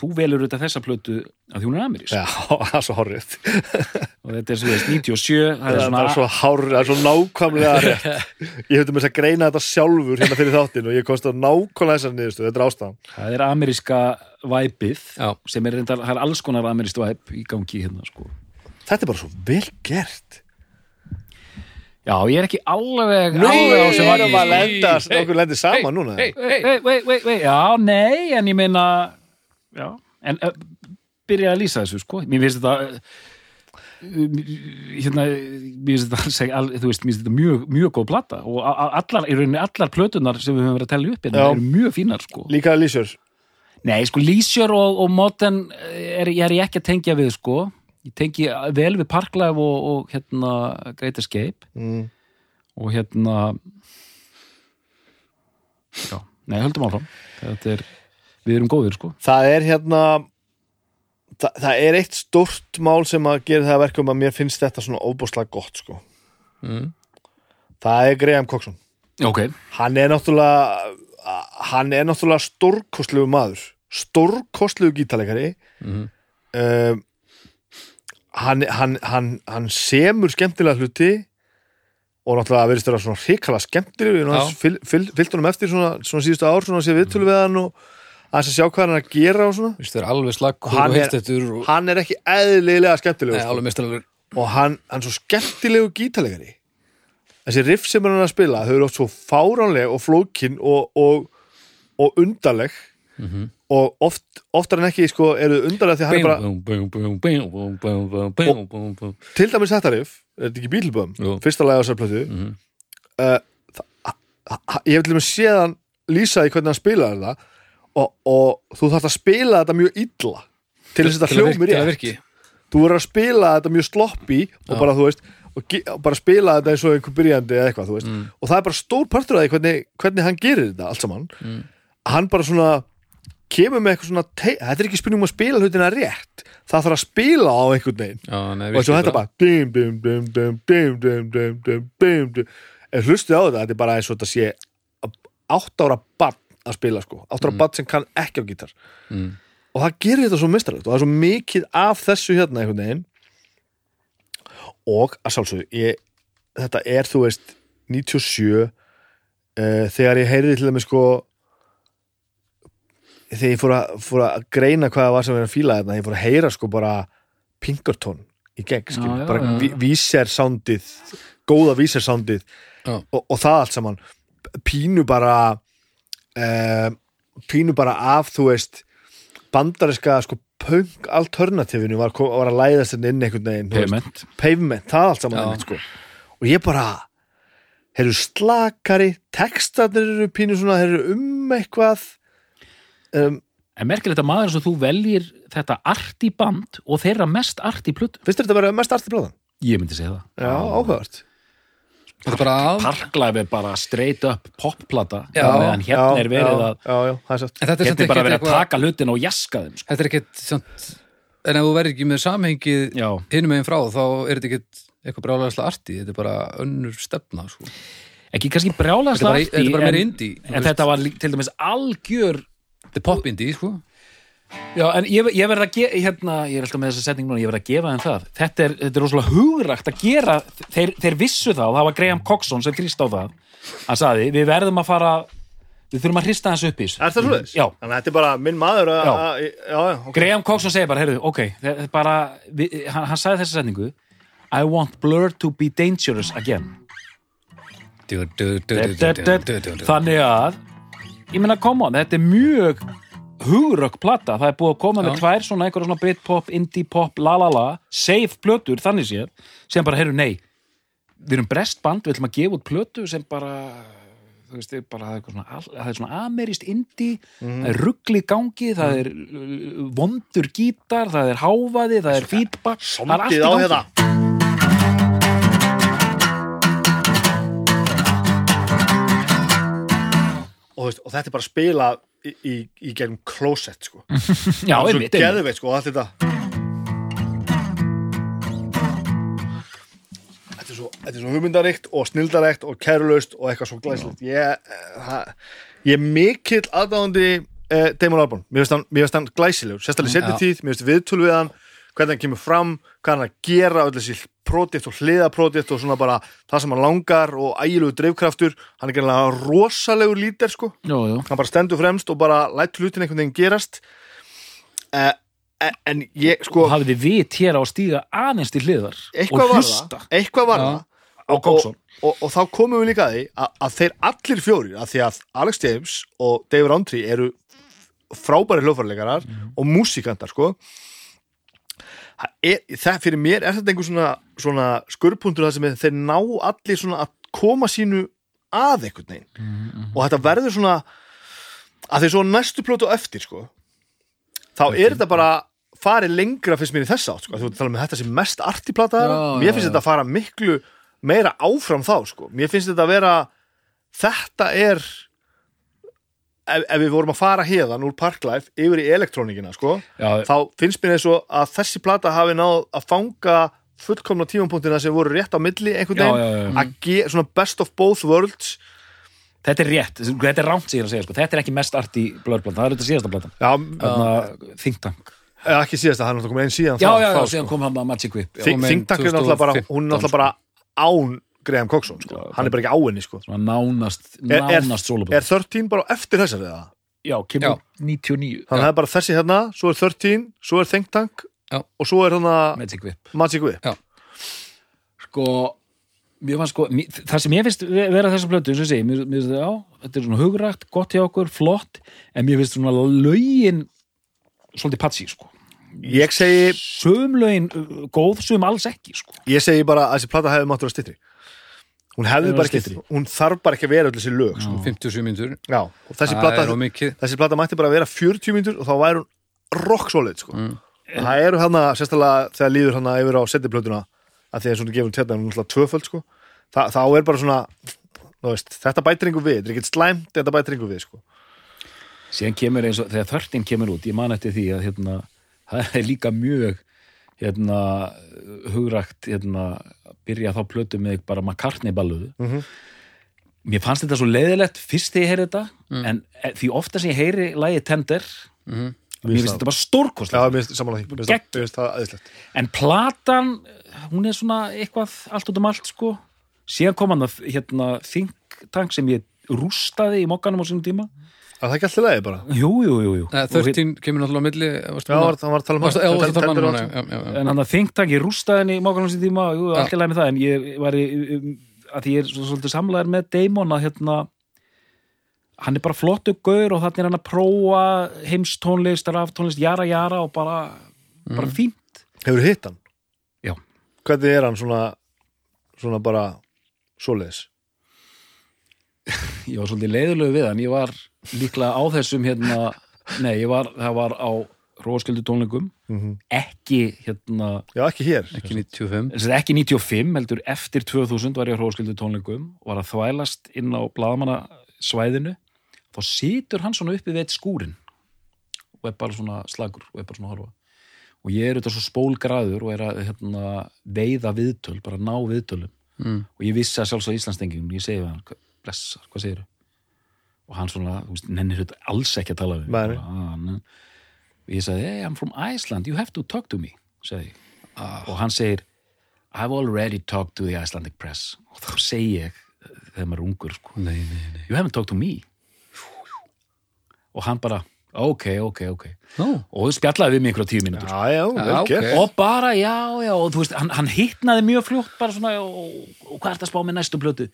[SPEAKER 2] þú velur auðvitað þessa plötu að hún er amerísk.
[SPEAKER 3] Já, það er svo horrið
[SPEAKER 2] og þetta er svo veist 97 það
[SPEAKER 3] Það
[SPEAKER 2] er
[SPEAKER 3] er
[SPEAKER 2] svona
[SPEAKER 3] bara svo hár, það er svo nákvæmlega rétt. Ég hefði með þess að greina þetta sjálfur hérna fyrir þáttin og ég komst á nákvæmlega þessar niðurstu, þetta er ástæðan.
[SPEAKER 2] Það er ameríska væpið
[SPEAKER 1] Já.
[SPEAKER 2] sem er reyndar, það er alls konar amerískt væp í gangi hérna sko.
[SPEAKER 3] Þetta er bara svo vel gert
[SPEAKER 2] Já, ég er ekki alveg
[SPEAKER 3] Nú erum
[SPEAKER 2] í
[SPEAKER 3] að lenda, okkur lendir saman núna
[SPEAKER 1] hey, hey.
[SPEAKER 2] Wait, já, nei, en ég meina já, en uh, byrja að lýsa þessu, sko. Mér finnst þetta uh, hérna, mér finnst þetta seg, al, þú veist, mér finnst þetta mjög, mjög góð plata og allar, í rauninni allar plötunar sem við höfum verið að tella upp hérna eru mjög fínar, sko.
[SPEAKER 3] Líka Lísjör
[SPEAKER 2] Nei, sko, Leisure og, og Modern er, er ég ekki að tengja við, sko ég tengi vel við Parklife og, og hérna Great Escape.
[SPEAKER 3] Mm.
[SPEAKER 2] og hérna já, nei, höldum áfram. Þetta er, við erum góðir sko.
[SPEAKER 3] Það er hérna það, það er eitt stórt mál sem að gera það að verkum að mér finnst þetta svona óbúslega gott sko.
[SPEAKER 1] Mm.
[SPEAKER 3] Það er Graham Coxon.
[SPEAKER 2] Ok,
[SPEAKER 3] Hann er náttúrulega hann er náttúrulega stórkostlegu maður. Stórkostlegu gítalegari
[SPEAKER 1] Mhm.
[SPEAKER 3] um, hann, hann, hann, hann semur skemmtilega hluti og náttúrulega verðist vera svona hrikala skemmtileg fylgd honum. Eftir svona, svona síðustu ár svona sé viðtölu við hann og að sjá hvað hann er að gera og svona.
[SPEAKER 1] Vist, það
[SPEAKER 3] Og hann er-
[SPEAKER 1] og,
[SPEAKER 3] hann er ekki eðlilega skemmtilegur
[SPEAKER 1] Nei,
[SPEAKER 3] sko. og hann, hann er svo skemmtilegu gítalegari þessi riff sem hann er að spila þau eru oft svo fáránleg og flókin og, og, og undarleg.
[SPEAKER 1] Mhm
[SPEAKER 3] og oft, oftar en ekki sko, eru undarlega því hann er bara
[SPEAKER 1] og
[SPEAKER 3] til dæmis þetta riff er þetta ekki
[SPEAKER 1] bílböðum,
[SPEAKER 3] fyrsta læg á þessar plötu. Mm -hmm. uh, ég hef til og með séðan lýsa í hvernig hann spilaði þetta og, og þú þarfst að spila þetta mjög illa til þess að þetta
[SPEAKER 1] hljómið
[SPEAKER 3] rétt. þú verður að spila þetta mjög sloppy og bara þú veist og, og bara spila þetta eins og einhver byrjandi eða eitthvað
[SPEAKER 1] mm.
[SPEAKER 3] og það er bara stór partur af því hvernig, hvernig hann gerir þetta allt saman.
[SPEAKER 1] Mm.
[SPEAKER 3] hann bara svona kemur með eitthvað svona þetta er ekki spurningum að spila hlutina rétt. Það þarf að spila á einhvern veginn.
[SPEAKER 1] Já, nei,
[SPEAKER 3] og þess
[SPEAKER 1] að
[SPEAKER 3] þetta bara hlustu á þetta þetta er bara eins og þetta sé átt ára bann að spila sko. Átt ára mm. bann sem kann ekki á gítar.
[SPEAKER 1] Mm.
[SPEAKER 3] og það gerir þetta svo mistralegt og það er svo mikið af þessu hérna einhvern veginn. Og að sálsögðu þetta er þú veist 97 uh, eh, þegar ég heyrði til það með sko þegar ég fór að, fór að greina hvað það var sem erum að fíla þetta ég fór að heyra sko bara Pinkerton í gegn, skil,
[SPEAKER 2] Já, já,
[SPEAKER 3] bara
[SPEAKER 2] já, já.
[SPEAKER 3] ví- víser soundið góða víser soundið
[SPEAKER 1] Já.
[SPEAKER 3] og, og það allt saman pínu bara uh, pínu bara af þú veist bandariska sko punk alternativinu var, var að læðast þetta inn einhvern veginn þú veist. pavement, það allt saman einmitt, sko. og ég bara eru slakari textarnir eru pínu svona, eru um eitthvað um,
[SPEAKER 2] en merkilegt að maður eins og þú veljir þetta arti band og þeirra mest arti plötu.
[SPEAKER 3] Finnst þetta að vera mest arti bláðan?
[SPEAKER 2] ég myndi segja það.
[SPEAKER 3] Já, áhugavert.
[SPEAKER 1] Þetta er bara að
[SPEAKER 2] Parklife er bara straight up popplata
[SPEAKER 1] Já,
[SPEAKER 2] meðan hérna er verið
[SPEAKER 3] já,
[SPEAKER 2] að
[SPEAKER 3] já, já, það er
[SPEAKER 1] En þetta er samt
[SPEAKER 2] bara verið að taka hlutin og jaska þeim sko.
[SPEAKER 1] Þetta er ekkert samt En ef þú verður ekki með samhengið
[SPEAKER 2] já,
[SPEAKER 1] hinum meginn frá þá er þetta ekkert eitthvað brjálæðislega arti Þetta er bara önnur stefna sko.
[SPEAKER 2] ekki kannski
[SPEAKER 1] Þetta er þetta er bara
[SPEAKER 2] en, en þetta var til dæmis algjör
[SPEAKER 1] The pop indie, sko
[SPEAKER 2] Já, en ég, ég verð að gefa, hérna, ég er alltaf með þessa setning núna, ég verð að gefa þeim það. Þetta er, þetta er rosalega hugrægt að gera, þeir, þeir vissu þá, það var Graham Coxon sem hrist á það, hann saði, við verðum að fara, við þurfum að hrista þessu upp í þessu.
[SPEAKER 3] Er það sluðis?
[SPEAKER 2] Já.
[SPEAKER 3] Þannig að þetta er bara minn maður að,
[SPEAKER 2] já,
[SPEAKER 3] já, ok.
[SPEAKER 2] Graham Coxon segir bara, heyrðu, ok, þetta er bara, við, hann, hann saði þessa setningu, I want blur to be dangerous again. Þannig að ég meina, on, þetta er mjög hugrökk plata, það er búið að koma með
[SPEAKER 1] Já.
[SPEAKER 2] tvær svona einhverja svona Britpop, indie pop, la la la safe plötur, þannig séð sem bara, heyrðu, nei við erum brestband, við ætlum að gefa út plötu sem bara þú veist, er bara, það er, svona, það er svona amerist indie, það er ruggli gangi það er uh, vondur gítar það er hávaði, það er feedback það er allt í gangi
[SPEAKER 3] og, og þetta er bara að spila í, í, í gegnum closet sko.
[SPEAKER 2] já,
[SPEAKER 3] svo
[SPEAKER 2] einmitt, einmitt.
[SPEAKER 3] geðveit sko, og allt þetta. Þetta er svo, þetta er svo hugmyndaríkt og snildaríkt og kærulaust og eitthvað svo glæslegt ég, eh, ég er mikill aðdáðandi eh, Damon Albarn, mér finnst hann, hann glæsilegur sérstaklega setni tíð, mér finnst viðtöl við hann hvernig hann kemur fram, hvað hann að gera öll þessi pródíkt og hliðapródíkt og svona bara það sem hann langar og ægilegu dreifkraftur, hann er gerðlega rosalegur lítir sko.
[SPEAKER 2] Jú, jú.
[SPEAKER 3] hann bara stendur fremst og bara lætur hlutin einhvern veginn gerast. Uh, en ég sko
[SPEAKER 2] og hafið þið vit hér á að stíga aðeins til hliðar og hlusta.
[SPEAKER 3] Eitthvað var það. Og,
[SPEAKER 2] Coxon.
[SPEAKER 3] og, og þá komum við líka að því að, að þeir allir fjórir, að því að Alex James og Dave Roundtree eru frábæri hljófarleikarar og músikantar sko er, það fyrir mér er þetta einhver svona, svona skurrpuntur það sem er, þeir ná allir svona að koma sínu að einhvern veginn og þetta verður svona að þeir svo næstu plótu eftir sko þá er þetta bara farið lengra fyrst mér í þessa átt sko. þú tala með þetta sem mest artiplata
[SPEAKER 1] Já,
[SPEAKER 3] mér finnst
[SPEAKER 1] já.
[SPEAKER 3] þetta að fara miklu meira áfram þá sko mér finnst þetta að vera þetta er ef, ef við vorum að fara hérðan úr Parklife yfir í elektrónikina sko
[SPEAKER 2] Já,
[SPEAKER 3] þá finnst mér eins og að þessi plata hafi náð að fanga fullkomna tímapunktina sem voru rétt á milli einhvern veginn að gera svona best of both worlds.
[SPEAKER 2] Þetta er rétt, þetta er rámt sem ég er að segja sko. þetta er ekki mest art í blöðblöð það er þetta síðasta blöðan
[SPEAKER 3] já,
[SPEAKER 2] Think Tank.
[SPEAKER 3] Eh, ekki síðast að hann er náttúrulega einn síðan
[SPEAKER 2] já,
[SPEAKER 3] það-
[SPEAKER 2] já, já,
[SPEAKER 3] þá,
[SPEAKER 2] síðan
[SPEAKER 3] sko.
[SPEAKER 2] kom hann að Magic Whip.
[SPEAKER 3] Think Tank er náttúrulega bara
[SPEAKER 1] 2015,
[SPEAKER 3] hún er náttúrulega bara án Graham Coxon sko.
[SPEAKER 2] Já,
[SPEAKER 3] hann er bara ekki á henni sko.
[SPEAKER 2] svona nánast,
[SPEAKER 3] er, er,
[SPEAKER 2] nánast
[SPEAKER 3] er
[SPEAKER 2] soloblöð
[SPEAKER 3] 13 bara á eftir þessari eða?
[SPEAKER 2] já, kemur 99
[SPEAKER 3] þannig að það er bara þessi hérna, svo er 13 svo er Think Tank
[SPEAKER 1] Já.
[SPEAKER 3] og svo er hérna
[SPEAKER 2] Magic Whip.
[SPEAKER 3] Magic Whip.
[SPEAKER 2] Sko, mér fannst sko mér, það sem ég finnst ve- vera þessa blötu eins og ég segi, mér, mér finnst það, já, þetta er svona hugrækt gott hjá okkur, flott, en mér finnst svona lögin svolítið patsi, sko.
[SPEAKER 3] Ég segi,
[SPEAKER 2] söm lögin góð, söm alls ekki, sko.
[SPEAKER 3] Ég segi bara að þessi plata hefði mátt vera styttri hún hefði bara ekki, hún þarf bara ekki að vera öll þessi lög sko.
[SPEAKER 1] 57 mínútur
[SPEAKER 3] já, og þessi
[SPEAKER 1] það
[SPEAKER 3] plata
[SPEAKER 1] er of mikið
[SPEAKER 3] þessi plata mætti bara vera 40 mínútur og þá væri hún rock solid sko.
[SPEAKER 1] Mm.
[SPEAKER 3] það eru hann sérstaklega þegar líður hann yfir á setjaplötuna að því að svona gefur tjarnan náttúrulega tvöföld sko. Þa, þá er bara svona þú veist, þetta bætir einhver við, þetta er ekkert slæmt þetta bætir einhver við sko.
[SPEAKER 2] síðan kemur eins og, þegar þörtin kemur út ég man eftir því að hérna, það er líka mjög hérna, hugrækt hérna, byrja þá plötu með bara McCartney balluðu
[SPEAKER 3] Mhm.
[SPEAKER 2] mér fannst þetta svo leiðilegt fyrst þegar ég heyri þetta
[SPEAKER 1] Mm.
[SPEAKER 2] en eh, því ofta sem ég heyri lagið Tender
[SPEAKER 1] Mhm.
[SPEAKER 2] mér finnst þetta bara
[SPEAKER 3] aðeinslegt
[SPEAKER 2] en platan, hún er svona eitthvað allt út um allt sko. Síðan kom hann að hérna, Think Tank sem ég rústaði í mokkanum á sínum tíma
[SPEAKER 3] það er ekki alltaf leiði bara
[SPEAKER 2] jú, jú, jú, jú.
[SPEAKER 1] Nei,
[SPEAKER 2] Og
[SPEAKER 1] 13 kemur náttúrulega á milli
[SPEAKER 3] já, var, það var að tala um
[SPEAKER 1] varstu- já, varstu að tala um já.
[SPEAKER 2] en hann að Think Tank, ég rústaði henni í mokkanum á sínum tíma, jú,
[SPEAKER 1] Já.
[SPEAKER 2] allt í lagi með það en ég var í, að því ég er svo- svolítið samlegar með Damon að hérna hann er bara flottu gaur og þannig er hann að prófa heimstónlist, raftónlist, jara jara og bara, bara fínt
[SPEAKER 3] hefur hitt hann?
[SPEAKER 2] Já.
[SPEAKER 3] hvernig er hann svona svona bara svoleiðis
[SPEAKER 2] ég var svolítið leiðulegu við hann ég var líklega á þessum hérna, nei, ég var, það var á róskildu tónleikum.
[SPEAKER 3] Mm
[SPEAKER 2] ekki hérna,
[SPEAKER 3] já, ekki hér.
[SPEAKER 1] Ekki 95
[SPEAKER 2] þess að ekki 95 heldur eftir 2000 var ég á róskildu tónleikum og var að þvælast inn á blaðamanna svæðinu þá situr hann svona uppi við eitt skúrin og er bara svona slagur og er bara svona að horfa. Og ég er auðvitað svo spólgraður og er að hérna, veiða viðtöl, bara ná viðtölum.
[SPEAKER 1] Mm.
[SPEAKER 2] og ég vissi að sjálfsög Íslandsdengingum ég segi "Hva- blessar, hvað segir og hann svona, þú veist, nennir þetta alls ekki að tala við mig.
[SPEAKER 3] Nei, nei.
[SPEAKER 2] Bara, "Ah, nei." og ég sagði, hey, I'm from Iceland, you have to talk to me ég
[SPEAKER 1] ah,
[SPEAKER 2] og hann segir, I've already talked to the Icelandic press og þá segi ég þegar maður er ungur, sko
[SPEAKER 1] nei, nei, nei
[SPEAKER 2] you haven't talked to me og hann bara, ok, ok, ok
[SPEAKER 1] Nú,
[SPEAKER 2] og spjallaði við mig einhverja tíu mínútur
[SPEAKER 3] já, já, vel
[SPEAKER 1] ok.
[SPEAKER 3] gert
[SPEAKER 2] og bara, já, já, og þú veist, hann, hann hittnaði mjög fljótt bara svona, og, og hvað er þetta að spá með næstu plötu?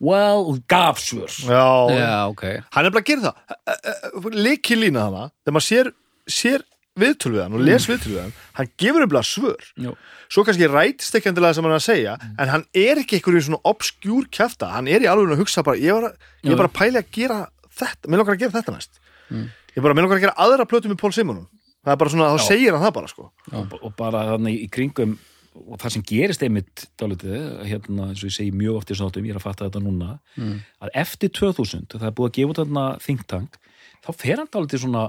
[SPEAKER 2] Well, og gaf svör
[SPEAKER 3] já,
[SPEAKER 1] Já, ok.
[SPEAKER 3] Hann er bara að gera það. Leiki lína hana þegar maður sér, sér viðtöl við hann og les viðtöl við hann hann gefur um svör.
[SPEAKER 2] Já.
[SPEAKER 3] svo kannski rætist ekki endilega sem hann er að segja en hann er ekki einhverjum svona obskjúr kjafta. Hann er í alveg að hugsa bara ég, var, að- ég er bara að pæli að gera þetta mér langar að gera þetta næst ég bara, mér langar að gera aðra plötu með Pól Simonum. Það er bara svona, þá segir hann það bara sko.
[SPEAKER 2] Og, og bara þannig í kringum og það sem gerist einmitt dálítið, hérna, eins og ég segi mjög oft í þáttum, ég er að fatta þetta núna að eftir 2000, það er búið að gefa út þarna think tank, þá fer hann dálítið svona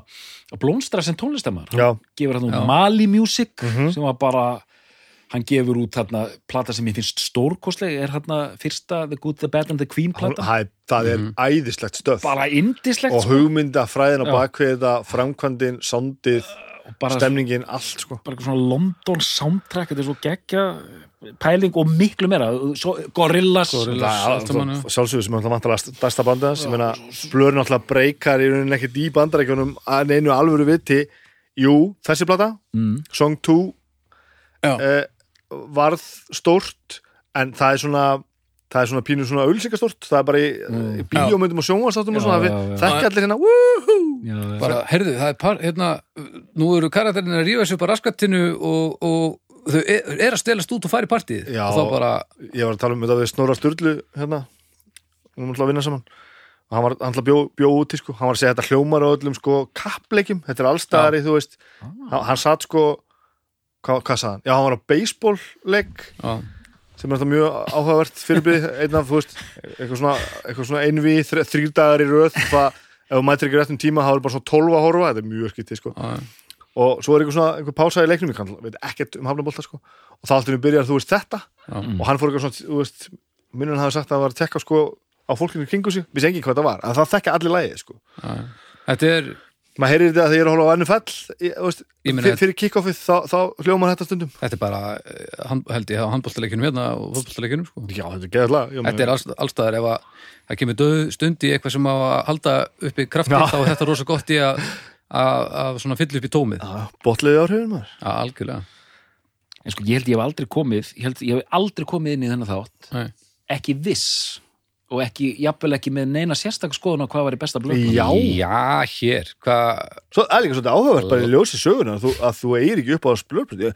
[SPEAKER 2] að blómstra sem tónlistamar
[SPEAKER 3] Já.
[SPEAKER 2] gefur hann út Mali Music
[SPEAKER 3] Mhm.
[SPEAKER 2] sem var bara hann gefur út þarna plata sem ég finnst stórkostleg er hérna fyrsta The Good, The Bad and The Queen
[SPEAKER 3] Hann-
[SPEAKER 2] plata.
[SPEAKER 3] það er, það er æðislegt stöf
[SPEAKER 2] bara indislegt
[SPEAKER 3] og
[SPEAKER 2] sko.
[SPEAKER 3] hugmynda, fræðin á þetta framkvæmdin, sondið
[SPEAKER 2] bara,
[SPEAKER 3] stemningin, allt sko
[SPEAKER 2] bara svona London soundtrack þetta er svo geggja pæling og miklu meira svo.
[SPEAKER 3] Það-
[SPEAKER 1] saman, já.
[SPEAKER 3] sjálfsögur sem er alltaf vantalega stærsta bandið hans ég meina, blörin alltaf breykar í rauninni ekkert í bandarækjunum að neinu alvöru viti jú, þessi plata,
[SPEAKER 2] mm,
[SPEAKER 3] Song 2
[SPEAKER 1] Já.
[SPEAKER 3] eh, varð stórt en það er svona það er svona pínu svona auðlýsingastórt það er bara í, mm. í bíómyndum og sjónvarsáttum og svona, við
[SPEAKER 2] já.
[SPEAKER 3] þekki allir hérna
[SPEAKER 1] bara, heyrðu, það er par, hérna nú eru karakterin að rífa sér upp á raskattinu og, og þau er, er að stelast út og fara í partíð
[SPEAKER 3] Já.
[SPEAKER 1] og þá bara,
[SPEAKER 3] ég var að tala um þetta við Snorra Sturlu hérna, við erum alltaf að vinna saman. Og hann var alltaf bjó, bjó úti sko, hann var að segja þetta hljómar á öllum sko kappleikjum, þetta er allstaðari þú veist, hann, hann satt sko hvað, hvað sagði hann? Já, hann var á baseballleik
[SPEAKER 1] já,
[SPEAKER 3] sem er þetta mjög áhugavert fyrirbyrð einn af, þú veist, eitthvað svona, svona einvi, þr þrýr dagar í röð það, ef þú mætir ekki réttum tíma, þá er bara svona 12 að horfa, þetta er mjög skytti sko. Og svo er eitthvað svona, einhver pása í leiknum ég kann, veit ekkert um hafnabolta sko. Og þá alltaf byrjar, þú veist, þetta.
[SPEAKER 1] Já.
[SPEAKER 3] og hann fór eitthvað svona, þú veist minnum hann hafi sagt að það var að tekka sko á fólkinu kringu sig, vissi ekki hvað það var en það þekka allir lægið sko.
[SPEAKER 1] Þetta er
[SPEAKER 3] maður heyrir þetta að þegar ég er að hóla á Ég
[SPEAKER 1] meina-
[SPEAKER 3] fyrir, kickoffið þá, þá hljómar þetta stundum
[SPEAKER 1] þetta er bara, eh, hand, held ég á handbóltaleikjunum hérna og fótbóltaleikjunum sko.
[SPEAKER 3] já, þetta er geðað lag
[SPEAKER 1] þetta er alls, allstaðar ef að það kemur döð stund í eitthvað sem á að halda uppi krafti
[SPEAKER 3] Já.
[SPEAKER 1] þá er þetta rosa gott í að svona fylla upp í tómið
[SPEAKER 3] ja, botliði áhrifin maður
[SPEAKER 1] Já, algjörlega
[SPEAKER 2] en sko ég held ég hef aldrei komið ég held ég hef aldrei komið inn í þennan þátt
[SPEAKER 1] Nei.
[SPEAKER 2] ekki viss og ekki, jafnvel ekki með neina sérstak skoðun á hvað var í besta blöð
[SPEAKER 3] Já.
[SPEAKER 1] Já, hér, hvað
[SPEAKER 3] svo er líka svolítið áhugavert bara í ljósi söguna að þú, að þú eigir ekki upp á þessu blörpröndi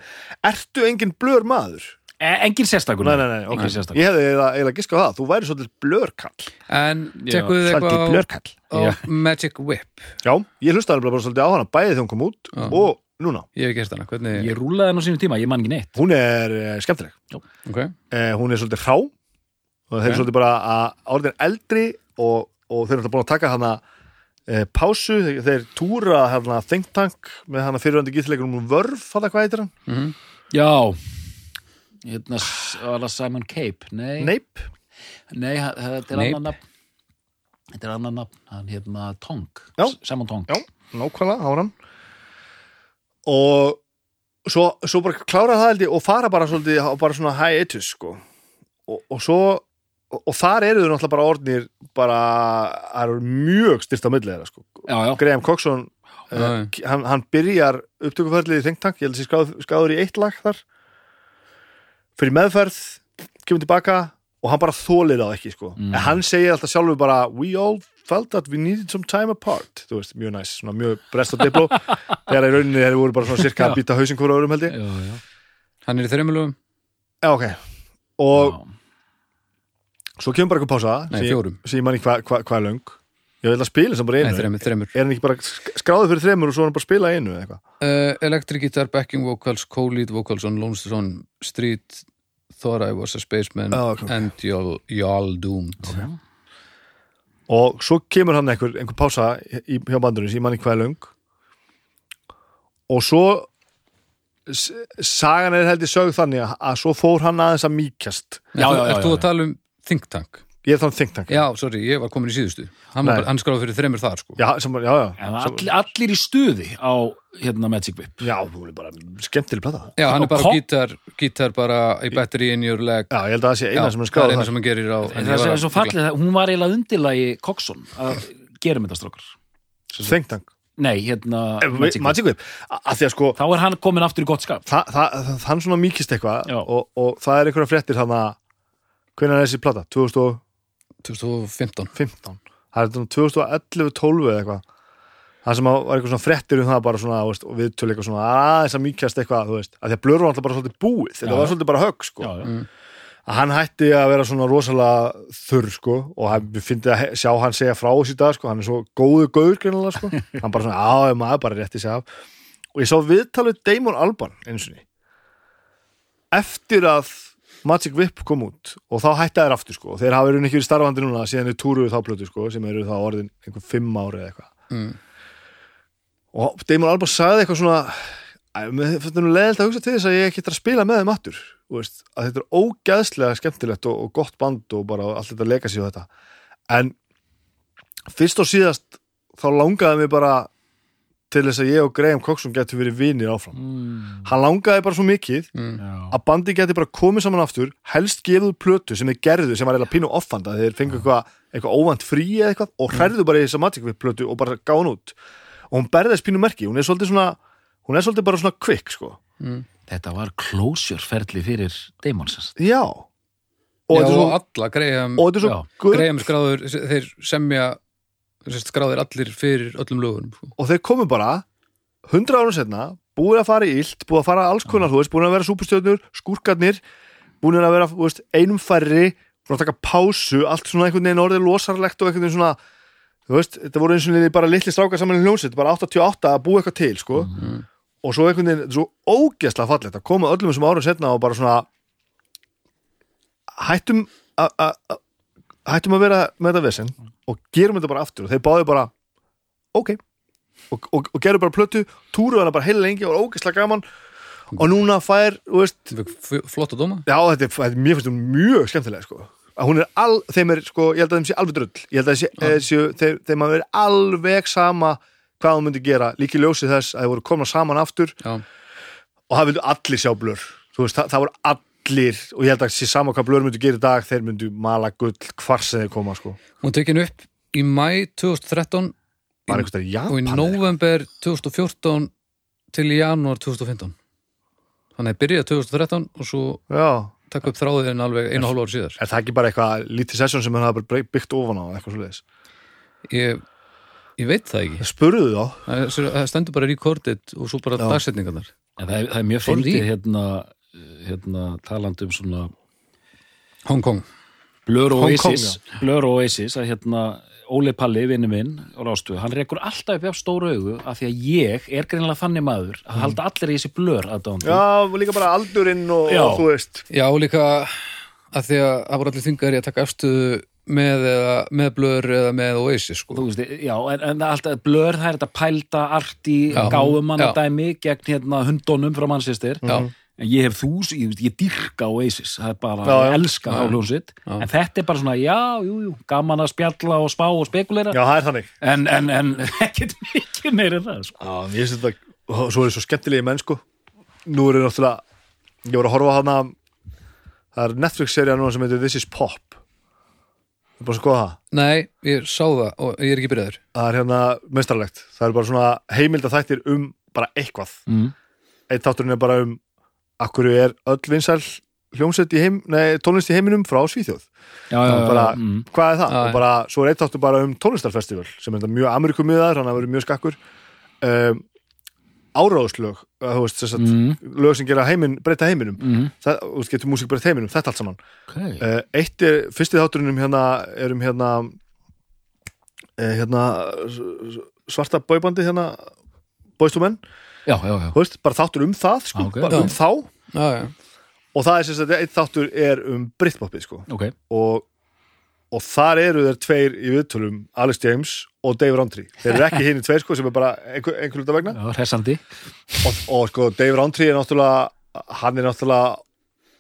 [SPEAKER 3] ertu engin blör maður?
[SPEAKER 2] e, engin sérstakur.
[SPEAKER 3] Nei, nei, nei, ok,
[SPEAKER 2] engin sérstakur.
[SPEAKER 3] Ég hefði eiginlega eiginlega giska á það. Þú væri svolítið blörkall.
[SPEAKER 1] En tekkuðu
[SPEAKER 3] svolítið
[SPEAKER 1] eitthvað á,
[SPEAKER 3] blörkall.
[SPEAKER 1] á Magic Whip?
[SPEAKER 3] Já, ég hlustaði alveg bara svolítið á hana bæði þegar hún kom út
[SPEAKER 1] Já.
[SPEAKER 3] og núna.
[SPEAKER 1] Ég hef gert hana, hvernig
[SPEAKER 2] ég rúlaði henn á sínum tíma, ég man ekki neitt.
[SPEAKER 3] Hún er uh, skemmtileg.
[SPEAKER 1] Ok,
[SPEAKER 3] eh, hún er svolítið hrá og þeir eru svolítið bara að orðin eldri og, og þeir eru alltaf búin að taka hana eh, pásu, þeir, þeir túra hana think tank með hana fyrirvændi gíþleikunum vörf, hana hvað heitir hann?
[SPEAKER 1] mhm.
[SPEAKER 2] Já. Hérna var það Simon Cape? Nei,
[SPEAKER 3] Neip,
[SPEAKER 2] nei þetta er
[SPEAKER 1] Neip.
[SPEAKER 2] annan nafn. Þetta er annan nafn, hann hérna Tong
[SPEAKER 3] Já.
[SPEAKER 2] Simon Tong
[SPEAKER 3] já, nákvæmlega, hann. Og svo, svo bara klára það held ég og fara bara svolítið bara svona hiatus sko. Og, og svo og, þar eru þau náttúrulega bara orðnir bara, það eru mjög styrt á milli þeirra sko.
[SPEAKER 2] Já, já,
[SPEAKER 3] Graham Coxon uh, hann, hann byrjar upptökuferlið í Think Tank, ég held að sé skráð, skráður í eitt lag þar. Fyrir meðferð, kemur tilbaka og hann bara þólir það ekki sko.
[SPEAKER 2] Mm.
[SPEAKER 3] en hann segir alltaf sjálfur bara we all felt that we needed some time apart. Þú veist, mjög næs, svona mjög brest og dipló þegar í rauninni þeir voru bara svona cirka að býta hausinn hvora öðrum held ég.
[SPEAKER 2] Já, já.
[SPEAKER 1] Hann er í þreymulugum,
[SPEAKER 3] Já, ok, og
[SPEAKER 2] Já.
[SPEAKER 3] Svo kemur bara eitthvað pása.
[SPEAKER 1] Nei, fjórum.
[SPEAKER 3] Ég manni hvað hva, hva er löng? Ég vil að spila sem bara
[SPEAKER 1] Nei,
[SPEAKER 3] einu
[SPEAKER 1] þreymur, þreymur
[SPEAKER 3] er hann ekki bara sk- skráður fyrir þremur og svo er hann bara að spila einu eða eitthvað?
[SPEAKER 1] Uh, Electric guitar, backing vocals, co-lead vocals on Lone Swan Street Thought I was a spaceman
[SPEAKER 3] Já, ok, ok.
[SPEAKER 1] and y'all, y'all doomed.
[SPEAKER 3] Og svo kemur hann einhver, einhver pása í, hjá bandurinn sem ég manni hvað er löng? Og svo sagan er heldur sögð þannig að, að svo fór hann aðeins að mýkjast.
[SPEAKER 2] Já, já, já,
[SPEAKER 1] þú
[SPEAKER 2] já.
[SPEAKER 1] að tala um Think Tank?
[SPEAKER 3] ég er þannig think tank.
[SPEAKER 1] Já, sorry, ég var komin í síðustu. Hann,
[SPEAKER 3] Nei.
[SPEAKER 1] var bara- hann skráði fyrir þreymur þar sko.
[SPEAKER 3] Já, sem, já, já,
[SPEAKER 2] En
[SPEAKER 3] sem,
[SPEAKER 2] allir, allir í stuði á hérna Magic Whip.
[SPEAKER 3] Já, hún er bara skemmtileg plata.
[SPEAKER 1] Já, hann er bara
[SPEAKER 2] kom-
[SPEAKER 1] gítar, gítar bara í battery in your leg.
[SPEAKER 3] Já, ég held að það sé
[SPEAKER 1] Já,
[SPEAKER 3] eina sem er
[SPEAKER 1] það er
[SPEAKER 3] skráð
[SPEAKER 1] eina sem hann gerir á
[SPEAKER 2] En það sem er svo fallið, það- hún var eiginlega undirlagi Coxon að gerum þetta strókar
[SPEAKER 3] think tank.
[SPEAKER 2] Nei, hérna
[SPEAKER 3] Magic,
[SPEAKER 2] Magic Whip.
[SPEAKER 3] Magic Whip, af því að sko
[SPEAKER 2] Þá er hann komin aftur í gott skap.
[SPEAKER 3] Það, það, það, hann svona mýkist eitthvað
[SPEAKER 2] Já.
[SPEAKER 3] og, og það er einhverja fréttir hann að hvernig er þessi plata, 2000 og
[SPEAKER 1] 2015
[SPEAKER 3] 15 það er þetta 2011-12 eða eitthvað. Það sem var eitthvað svona frettir um það bara svona, veist, og við töl eitthvað svona aðeins að mýkjast eitthvað, þú veist, að því að blöru var alltaf bara svolítið búið, þetta var svolítið bara högg sko,
[SPEAKER 2] já, já.
[SPEAKER 3] að hann hætti að vera svona rosalega þurr sko og við fyndið að sjá hann segja frá þessi dag sko, hann er svo góðu gauður greinilega sko, hann bara svona, ég maður bara rétti sig af. Og ég sá viðtalið Damon Alban eins og ný eftir að Magic Whip kom út og þá hætti þær aftur sko. Þeir hafa verið ekki verið starfandi núna síðan þeir túruðu þá plötu sko sem eru þá orðin einhver fimm ári eða eitthvað.
[SPEAKER 1] Mm.
[SPEAKER 3] og Damon Albarn sagði eitthvað svona mér finnst það nú leðilt að hugsa til þess að ég ekki að spila með þeim aftur. Veist, að þetta er ógæðslega skemmtilegt og, og gott band og bara allt þetta sig og þetta. En fyrst og síðast þá langaði mig bara til þess að ég og Graham Coxon getur verið vinir áfram.
[SPEAKER 2] Mm,
[SPEAKER 3] hann langaði bara svo mikið
[SPEAKER 1] Mm.
[SPEAKER 3] að bandi geti bara komið saman aftur helst gefið plötu sem þeir gerðu sem var eiginlega pínu offanda þeir fengu eitthvað, eitthvað óvænt frí eða eitthvað og hræðu bara í þessa Magic Whip plötu og bara gáði hún út. Og hún berði þess pínu merki, hún er svolítið svona hún er svolítið bara svona quick sko.
[SPEAKER 2] Þetta var closure ferli fyrir Damonsens
[SPEAKER 3] já. Og
[SPEAKER 1] Já,
[SPEAKER 3] þetta er svo,
[SPEAKER 1] og alla Graham,
[SPEAKER 3] og er
[SPEAKER 1] Graham skráður þeir semja skráðir allir fyrir öllum lögunum sko.
[SPEAKER 3] og þeir komu bara 100 árum setna, búið að fara í illt búið að fara alls konar, þú veist, búið að vera súpustjörnur skúrkarnir, búið að vera veist, einum færri, búið að taka pásu allt svona einhvern veginn orðið losarlegt og einhvern veginn svona, þú veist, þetta voru eins og niður bara litli strákar saman í hljómsveit, bara 88 að búið eitthvað til, sko. Og svo einhvern veginn, þetta er svo ógeðslega fallegt að koma öllum þessum árum setna og bara svona hættum að- hættum að vera með þetta vesen og gerum þetta bara aftur og þeir báðu bara ok. Og, og, og gerum bara plötu, túru hana bara heila lengi og ógeðslega gaman. Og núna fær, þú veist,
[SPEAKER 1] flott að dóma.
[SPEAKER 3] Já þetta er, þetta er mjög, finnst hún mjög skemmtilega sko. Að hún er all, þeim er sko, ég held að þeim sé alveg drull. Ég held að sé, ja. sé, þeim, þeim að vera alveg sama hvað hún myndi gera. Líki ljósið þess að þeir voru komna saman aftur
[SPEAKER 1] Já,
[SPEAKER 3] og það vildu allir sjá blur. Veist, það, það voru allir og ég held að sé sama hvað blur myndu gera í dag þeir myndu mala gull hvar sem þeir koma sko.
[SPEAKER 1] Hún tekin upp í mæ 2013
[SPEAKER 3] bara einhvers þar
[SPEAKER 1] og í
[SPEAKER 3] Japan
[SPEAKER 1] november 2014 til í janúar 2015 þannig að byrja 2013 og svo
[SPEAKER 3] já,
[SPEAKER 1] taka upp þráðin alveg einu og hálfu ári síðar.
[SPEAKER 3] Er það ekki bara eitthvað lítið session sem hann hafa bara byggt ofan á eitthvað svo leiðis
[SPEAKER 1] ég, ég veit það ekki.
[SPEAKER 3] Spurðu þá.
[SPEAKER 1] Það, það stendur bara recorded og svo bara
[SPEAKER 3] Já.
[SPEAKER 1] dagsetningarnar.
[SPEAKER 2] En það er, það er mjög
[SPEAKER 1] Sorry.
[SPEAKER 2] fyndið hérna, hérna talandi um svona
[SPEAKER 1] Hong Kong
[SPEAKER 2] Blur
[SPEAKER 3] Hong Kong,
[SPEAKER 2] Oasis Blur Oasis að hérna Óli Palli, vinnu minn á rástu, hann rekur alltaf upp af stóru augu af því að ég er greinilega þannig maður að halda allir í þessi blur aðdándi
[SPEAKER 3] já, og líka bara aldurinn og,
[SPEAKER 2] Já.
[SPEAKER 3] og þú veist
[SPEAKER 1] Já, og líka að því að það voru allir þingar í að taka afstöðu með, eða, með Blur eða með Oasis sko.
[SPEAKER 2] þú veist, já, en, en alltaf blur það er þetta pælda arti
[SPEAKER 1] Já.
[SPEAKER 2] gáfumanna
[SPEAKER 1] Já.
[SPEAKER 2] dæmi gegn hérna hundunum frá mannsistir
[SPEAKER 1] Já.
[SPEAKER 2] En ég hef þús, ég, ég dyrka Oasis. Það er bara,
[SPEAKER 3] Já,
[SPEAKER 2] ég elska
[SPEAKER 1] Já.
[SPEAKER 2] þá hljónsitt
[SPEAKER 1] Já.
[SPEAKER 2] en þetta er bara svona, já, jú, jú gaman að spjalla og spá og spekulera.
[SPEAKER 3] Já, það er þannig.
[SPEAKER 2] En, en, en ekkert mikið meira en það sko.
[SPEAKER 3] Já, ég finnst þetta, svo er þetta svo skemmtilegi menn sko. Nú er náttúrulega Ég var að horfa á hana Það er Netflix-serja núna sem heitir This is Pop. Þú er bara að skoða það?
[SPEAKER 1] Nei, ég sá það og ég er ekki byrjaður.
[SPEAKER 3] Það er hérna meistarlegt Það er bara svona heimilda þættir um bara eitthvað.
[SPEAKER 2] Mm.
[SPEAKER 3] Eitt þátturinn er bara um Akkur er öll vinsæl hljómsett í heim Nei, tónlist í heiminum frá Svíþjóð
[SPEAKER 2] já, já, já,
[SPEAKER 3] bara,
[SPEAKER 2] mm.
[SPEAKER 3] Hvað er það?
[SPEAKER 1] Já,
[SPEAKER 3] og
[SPEAKER 1] já.
[SPEAKER 3] bara, svo er eitt þáttur bara um tónlistarfestival sem er mjög Amerikumiðar, hann har verið mjög skakkur um, Áráðslög þú veist, þess að
[SPEAKER 2] Mm.
[SPEAKER 3] lög sem gera heiminn, breyta heiminum
[SPEAKER 2] Mm.
[SPEAKER 3] það, þú veist, getur músík breyta heiminum, þetta allt saman
[SPEAKER 2] Okay.
[SPEAKER 3] uh, eitt er, fyrsti þátturinn um hérna er um hérna uh, hérna svarta bóibandi hérna Boyz II Men,
[SPEAKER 2] já, já, já.
[SPEAKER 3] Veist, bara þáttur um það sko,
[SPEAKER 2] Ah, ok.
[SPEAKER 3] bara um þá.
[SPEAKER 1] Já, já,
[SPEAKER 3] og það er sem sagt, eitt þáttur er um Britpopið sko.
[SPEAKER 2] Ok,
[SPEAKER 3] og, og þar eru þeir tveir í viðtölum Alex James og Dave Roundtree. Þeir eru ekki hinn í tveir sko sem er bara einhver, einhver hluta vegna.
[SPEAKER 2] Já, hressandi.
[SPEAKER 3] Og, og sko Dave Roundtree er náttúrulega hann er náttúrulega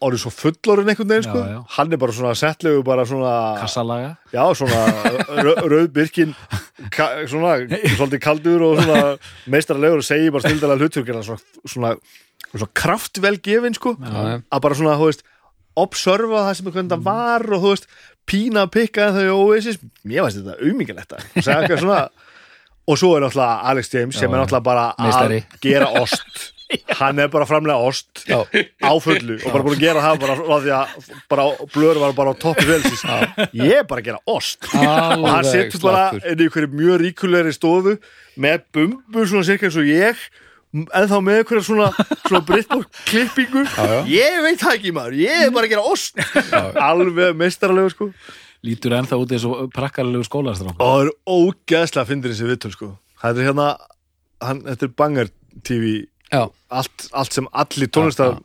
[SPEAKER 3] orðið svo fullorinn einhvern veginn sko.
[SPEAKER 2] Já, já.
[SPEAKER 3] hann er bara svona settlegu bara svona
[SPEAKER 2] kassalaga.
[SPEAKER 3] Já svona rau- rauð byrkin ka, svona svolítið kaldur og svona meistaralegur og segir bara snildalega hlutur svona, svona, svona kraftvel gefin sko.
[SPEAKER 1] Já,
[SPEAKER 3] að bara svona, þú veist observa það sem hvernig það var og þú veist, pína að pikka þau og Oasis, mér veist þetta auðmingilegt að segja eitthvað svona. Og svo er náttúrulega Alex James sem er náttúrulega bara að gera ost hann er bara að framlega ost
[SPEAKER 1] Já.
[SPEAKER 3] á fullu og bara búin að gera það bara á því að bara, blöður var bara á toppi velsis ég er bara að gera ost. Og hann
[SPEAKER 1] Alveg
[SPEAKER 3] setur bara inn í einhverju mjög ríkulegri stofu með bumbu svona cirka eins og ég en þá með einhverja svona, svona brittbók klippingu.
[SPEAKER 1] Já.
[SPEAKER 3] ég veit það ekki maður, ég er bara að gera ost. Alveg meistaralegu sko.
[SPEAKER 2] Lítur ennþá út eins og prakkarlegu skólastrák.
[SPEAKER 3] Og það er ógeðslega fyndir þessi vittul sko. Það er hérna hann, þetta er Banger TV
[SPEAKER 1] Já,
[SPEAKER 3] allt, allt sem allir tónlistar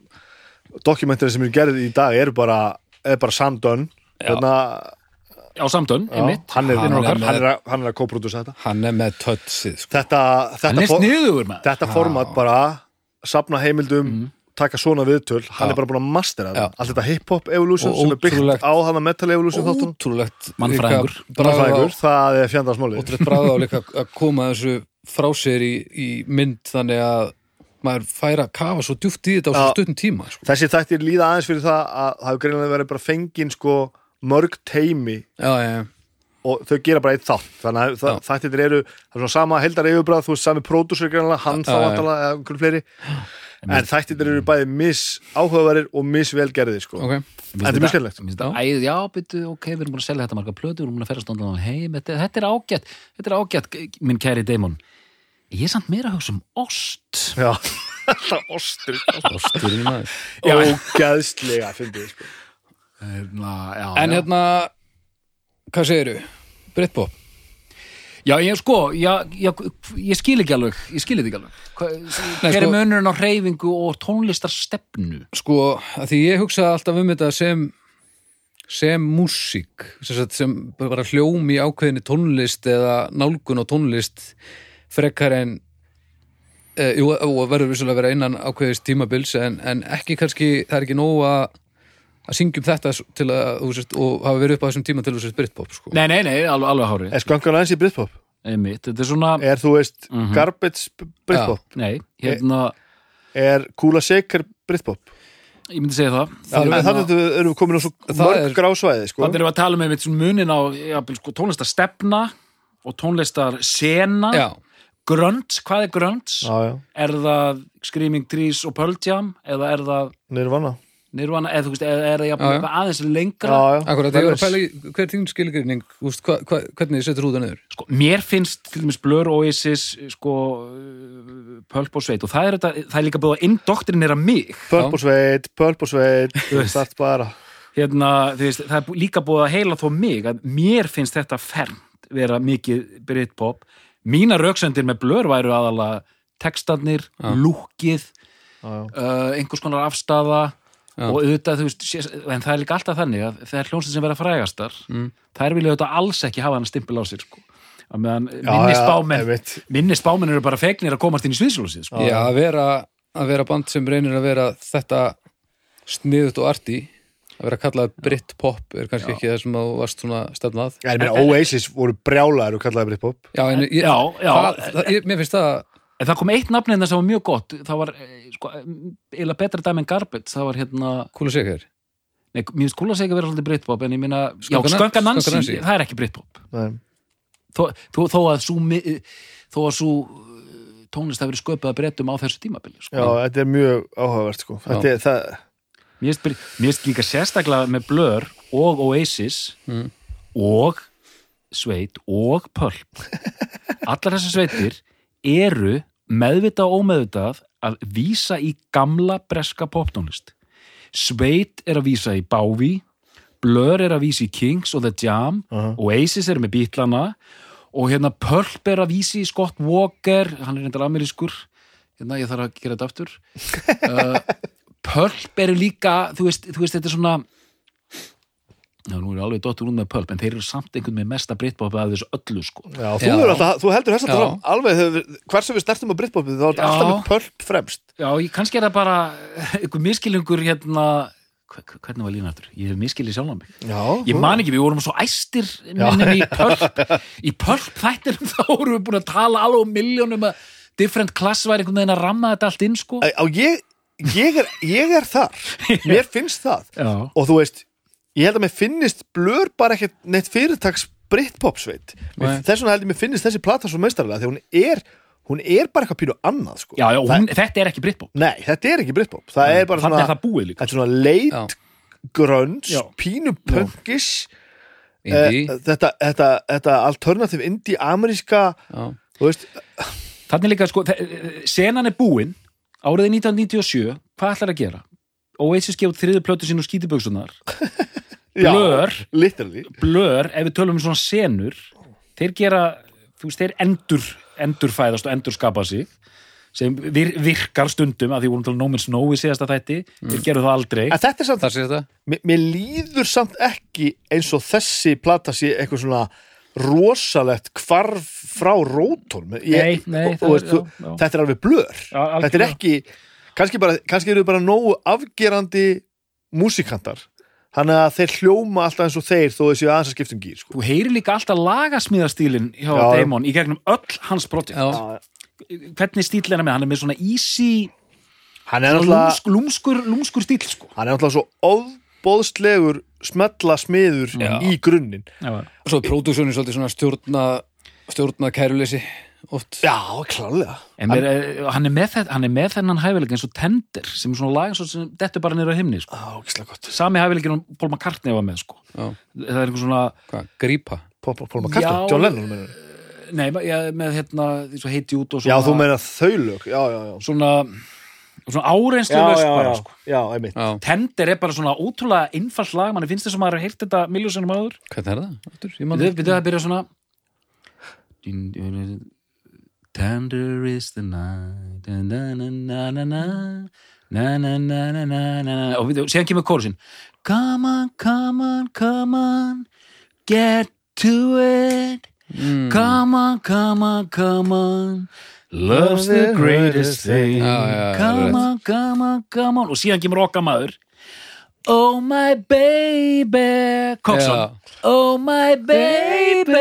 [SPEAKER 3] dokumentari sem eru gerðið í dag eru bara, er bara samdönn hérna,
[SPEAKER 2] á samtön,
[SPEAKER 3] já,
[SPEAKER 2] einmitt.
[SPEAKER 3] hann, er,
[SPEAKER 1] Hann
[SPEAKER 3] hann,
[SPEAKER 1] er
[SPEAKER 3] hann, er, að- hann er að kóprúdusa þetta.
[SPEAKER 1] Hann er með tötsið sko.
[SPEAKER 3] þetta,
[SPEAKER 2] hann
[SPEAKER 3] þetta, for, þetta format bara sapna heimildum taka svona viðtöl, hann
[SPEAKER 1] Já.
[SPEAKER 3] er bara búin að mastera þetta. Allt þetta hip-hop evolution
[SPEAKER 1] Og
[SPEAKER 3] sem er byggt á hana metal evolution þáttunum.
[SPEAKER 1] Ótrúlegt
[SPEAKER 2] Mannfræðingur,
[SPEAKER 3] það er fjandarsmáli
[SPEAKER 1] Ótrúlegt bræða á líka að koma þessu frá sér í, í mynd þannig að maður fær að kafa svo djúpt í þetta á svo
[SPEAKER 3] Já.
[SPEAKER 1] stuttum tíma sko.
[SPEAKER 3] þessi þættir líða aðeins fyrir það að það hefur greinlega verið bara fengin sko mörg teimi
[SPEAKER 1] Já, já,
[SPEAKER 3] og þau gera bara eitt þátt. Þannig að það, þættir eru, það er svona sama heldar yfirbræð, þú veist, sami pródúsur greinlega hann þá
[SPEAKER 1] Já, já.
[SPEAKER 3] vantala eða einhverju fleiri. En þættir eru bæði mis áhugaverir og mis velgerðir sko.
[SPEAKER 1] ok.
[SPEAKER 3] Þetta er mjög
[SPEAKER 2] æð, já, byrju, ok, við erum búin að selja þetta marga plötu, við erum búin að ferra stóndan á heim. Þetta, þetta er ágætt, þetta er ágætt minn kæri Damon ég er samt meira að hugsa um ost.
[SPEAKER 3] Já, það ostur.
[SPEAKER 1] Osturinn maður.
[SPEAKER 3] Ógeðslega fyndið sko.
[SPEAKER 2] Na, já,
[SPEAKER 1] En
[SPEAKER 2] já.
[SPEAKER 1] hérna, hvað segiru? Britpop?
[SPEAKER 2] Já, ég sko, já, já, ég skil ekki alveg ég skil þetta ekki alveg. Hver er
[SPEAKER 1] sko-
[SPEAKER 2] munurinn á hreyfingu og tónlistarstefnu?
[SPEAKER 1] Sko, að því ég hugsa alltaf um þetta sem sem músík sem, sagt, sem bara hljóm í ákveðinni tónlist eða nálgun á tónlist frekar en e, jú, og verður vissulega að vera innan ákveðist tímabils en, en ekki kannski, það er ekki nóg að að syngjum þetta til að þú sést, og hafa verið upp á þessum tíma til þú sést Britpop sko.
[SPEAKER 2] nei, nei, nei, alveg, alveg hári
[SPEAKER 3] Er skankan aðeins í Britpop?
[SPEAKER 2] einmitt, þetta er svona,
[SPEAKER 3] Er þú veist
[SPEAKER 2] Mhm.
[SPEAKER 3] Garbage Britpop?
[SPEAKER 2] nei, hérna
[SPEAKER 3] Er Kula Shaker Britpop?
[SPEAKER 2] ég myndi segja það
[SPEAKER 1] Það er-
[SPEAKER 3] Þannig að erum við komin á svo
[SPEAKER 1] Það
[SPEAKER 3] mörg
[SPEAKER 1] er-
[SPEAKER 3] grásvæði sko.
[SPEAKER 2] Þannig erum við að tala um einmitt svona munin á ja, sko, tónlistarstefna og tónlistarsena
[SPEAKER 1] Já,
[SPEAKER 2] grönts, hvað er grönts? Er það Screaming Trees og Pearl Jam eða er það
[SPEAKER 3] Nirvana.
[SPEAKER 2] Nirvana eða þú veist, eða er það eitthvað aðeins lengra?
[SPEAKER 3] Já, já.
[SPEAKER 1] Akkurat, ég var að pæla í hver er þín skilgrinning, úst, hva, hva, hvernig setur þú það niður?
[SPEAKER 2] Sko, mér finnst til dæmis Blur Oasis sko, Pulp og Sveit og það er, þetta, það er líka búið að indoktrinera mig.
[SPEAKER 3] Pölpusveit, Pölpusveit Start bara.
[SPEAKER 2] Hérna, þú veist, það er líka búið að heila þó mig að mér finnst þetta fermt vera mikið Britpop mína rauksendir með blör væru aðalega textarnir,
[SPEAKER 1] Já.
[SPEAKER 2] lúkið
[SPEAKER 3] já.
[SPEAKER 2] uh, einhvers konar afstafa og auðvitað, þú veist, en það er líka alltaf þannig að það er hljómsið sem vera frægastar
[SPEAKER 1] Mm.
[SPEAKER 2] þær vilja auðvitað alls ekki hafa hann stimpil á sig sko. að meðan minni spámenn eru bara fegnir að komast inn í sviðslósið sko.
[SPEAKER 1] Já, að vera, að vera band sem reynir að vera þetta sniðut og arti að vera kallað Britpop er kannski ekki það sem þú varst svona stefnað
[SPEAKER 3] Já, ég meina Oasis voru brjálæður og kallaði Britpop
[SPEAKER 1] Já, en ég,
[SPEAKER 2] Já, já.
[SPEAKER 1] Það, það, ég, mér finnst það
[SPEAKER 2] En það kom eitt nafn hérna sem var mjög gott það var, eh, sko, eila betra dæmi en Garbage það var hérna,
[SPEAKER 1] kúlu segir
[SPEAKER 2] nei, mér finnst kúla segja að vera svolítið Britpop en ég minna, já, Nancy. það er ekki Britpop
[SPEAKER 3] Nei.
[SPEAKER 2] þó, þó, þó að svo þó að svo uh, tónlist hafi verið sköpuð að breytum á þessu tímabili sko.
[SPEAKER 3] Já, þetta er mjög áhugavert sko. Þetta er það
[SPEAKER 2] mér finnst líka sérstaklega með Blur og Oasis
[SPEAKER 1] Mm.
[SPEAKER 2] og Sveit og Pulp allar þessar sveitir eru meðvitað og ómeðvitað að vísa í gamla breska poptónlist Sveit er að vísa í Bávi Blur er að vísa í Kings og The Jam
[SPEAKER 3] Aha.
[SPEAKER 2] Oasis er með Beatlana og hérna Pulp er að vísa í Scott Walker hann er reyndar amerískur hérna ég þarf að gera þetta aftur uh, Pulp eru líka þú veist, þú veist þetta er svona já, nú er alveg dottur út með Pulp en þeir eru samt einhvern með mesta Britpop að þessu öllu sko.
[SPEAKER 3] Já, þú. Alltaf, þú heldur þess að tala alveg hversu við snertum á Britpopið þá er þetta alltaf með Pulp fremst.
[SPEAKER 2] Já, ég, kannski er það bara einhver miskilningur hérna hver- hvernig var lína aftur? Ég hef miskilið sjálf á mig.
[SPEAKER 3] Já,
[SPEAKER 2] Ég man ekki, við vorum svo æstir minnum í pölp í pölp þættir þá vorum við búin að tala alveg um miljónum að different class væri einhvern veginn að ramma þetta allt inn sko.
[SPEAKER 3] Ég, ég, er, ég er þar. Mér finnst það.
[SPEAKER 2] Já,
[SPEAKER 3] og þú veist, ég held að mér finnist blör bara ekkert neitt fyrirtaks Britpop sveit.
[SPEAKER 1] Nei.
[SPEAKER 3] þess vegna held ég mér finnist þessi plata svo meistarlega því hún er, hún er bara eitthvað pínu annað sko.
[SPEAKER 2] já, já, hún, þetta er ekki Britpop.
[SPEAKER 3] Nei, þetta er ekki Britpop. Það er bara svona,
[SPEAKER 2] er það búið líka.
[SPEAKER 3] Þetta er svona leit
[SPEAKER 1] Já.
[SPEAKER 3] grönns,
[SPEAKER 2] Já.
[SPEAKER 3] pínu punkis eh, þetta, þetta, þetta alternative indie ameríska
[SPEAKER 1] já,
[SPEAKER 3] þú veist,
[SPEAKER 2] þannig líka, sko, þe- senan er búin árið 1997, hvað ætlar að gera? Oasis gefur þriðu plötu sín og skítiböksunar
[SPEAKER 3] já,
[SPEAKER 2] Blur,
[SPEAKER 3] literally.
[SPEAKER 2] Blur, ef við tölum um svona senur þeir gera, þú veist, þeir endur endurfæðast og endurskapa sig sem vir, virkar stundum að því vorum til No Man's Snow í síðasta þætti þeir gerðu það aldrei.
[SPEAKER 3] En þetta er samt,
[SPEAKER 1] þar sé þetta.
[SPEAKER 3] Mér, mér líður samt ekki eins og þessi plata sé eitthvað svona rosalegt hvarf frá rótón
[SPEAKER 2] Nei, nei,
[SPEAKER 3] og, og,
[SPEAKER 2] er-
[SPEAKER 3] þú,
[SPEAKER 2] já, já.
[SPEAKER 3] þetta er alveg blur
[SPEAKER 2] Já,
[SPEAKER 3] þetta er ekki, kannski, bara, kannski eru bara nógu afgerandi músikantar þannig að þeir hljóma alltaf eins og þeir þó þessi aðeins að skiptum gýr sko.
[SPEAKER 2] þú heyrir líka alltaf lagasmíðastílin hjá
[SPEAKER 3] Já.
[SPEAKER 2] Damon í gegnum öll hans projekt
[SPEAKER 1] Já,
[SPEAKER 2] hvernig stíl er hann með, hann er með svona easy
[SPEAKER 3] hann er náttúrulega
[SPEAKER 2] lúmsk, lúmskur, lúmskur stíl sko.
[SPEAKER 3] hann er náttúrulega svo óbóðslegur smetla smiður
[SPEAKER 1] Já.
[SPEAKER 3] í grunninn
[SPEAKER 2] Já,
[SPEAKER 1] svo er pródúsjónin svolítið svona stjórna stjórna kæruleysi oft
[SPEAKER 3] já, klálega
[SPEAKER 2] En mér, er- hann, er með, hann er með þennan hæfileika eins og Tender sem er svona lag eins og sem dettur bara niður á himni sko.
[SPEAKER 3] já, gott
[SPEAKER 2] sami hæfileikin og Paul McCartney var með sko.
[SPEAKER 1] Já.
[SPEAKER 2] það er einhver svona
[SPEAKER 1] hvað, grípa
[SPEAKER 3] Paul, Paul McCartney,
[SPEAKER 2] Já.
[SPEAKER 3] John Lennon meinar.
[SPEAKER 2] nei, já, með hérna, heiti út og
[SPEAKER 3] já,
[SPEAKER 2] svona
[SPEAKER 3] þú meina þau lög já, já, já
[SPEAKER 2] svona, svona
[SPEAKER 3] árenslu
[SPEAKER 2] löst bara sko.
[SPEAKER 3] já, einmitt
[SPEAKER 2] Tender er bara svona ótrúlega innfall lag mann finnst þess að maður hefði heyrt þetta miljósunum áður
[SPEAKER 1] Hvað er það?
[SPEAKER 2] Við byrjuðum að byrja svona Tender is the night na-na-na-na-na na-na-na-na-na og séðan kemur kólusinn Come on, come on, come on get to it
[SPEAKER 1] mm.
[SPEAKER 2] Come on, come on, come on Love's the greatest thing.
[SPEAKER 1] Já, já, já,
[SPEAKER 2] Come on, come on, come on. Og síðan kemur okkar maður Oh my baby. Coxon. Oh my baby.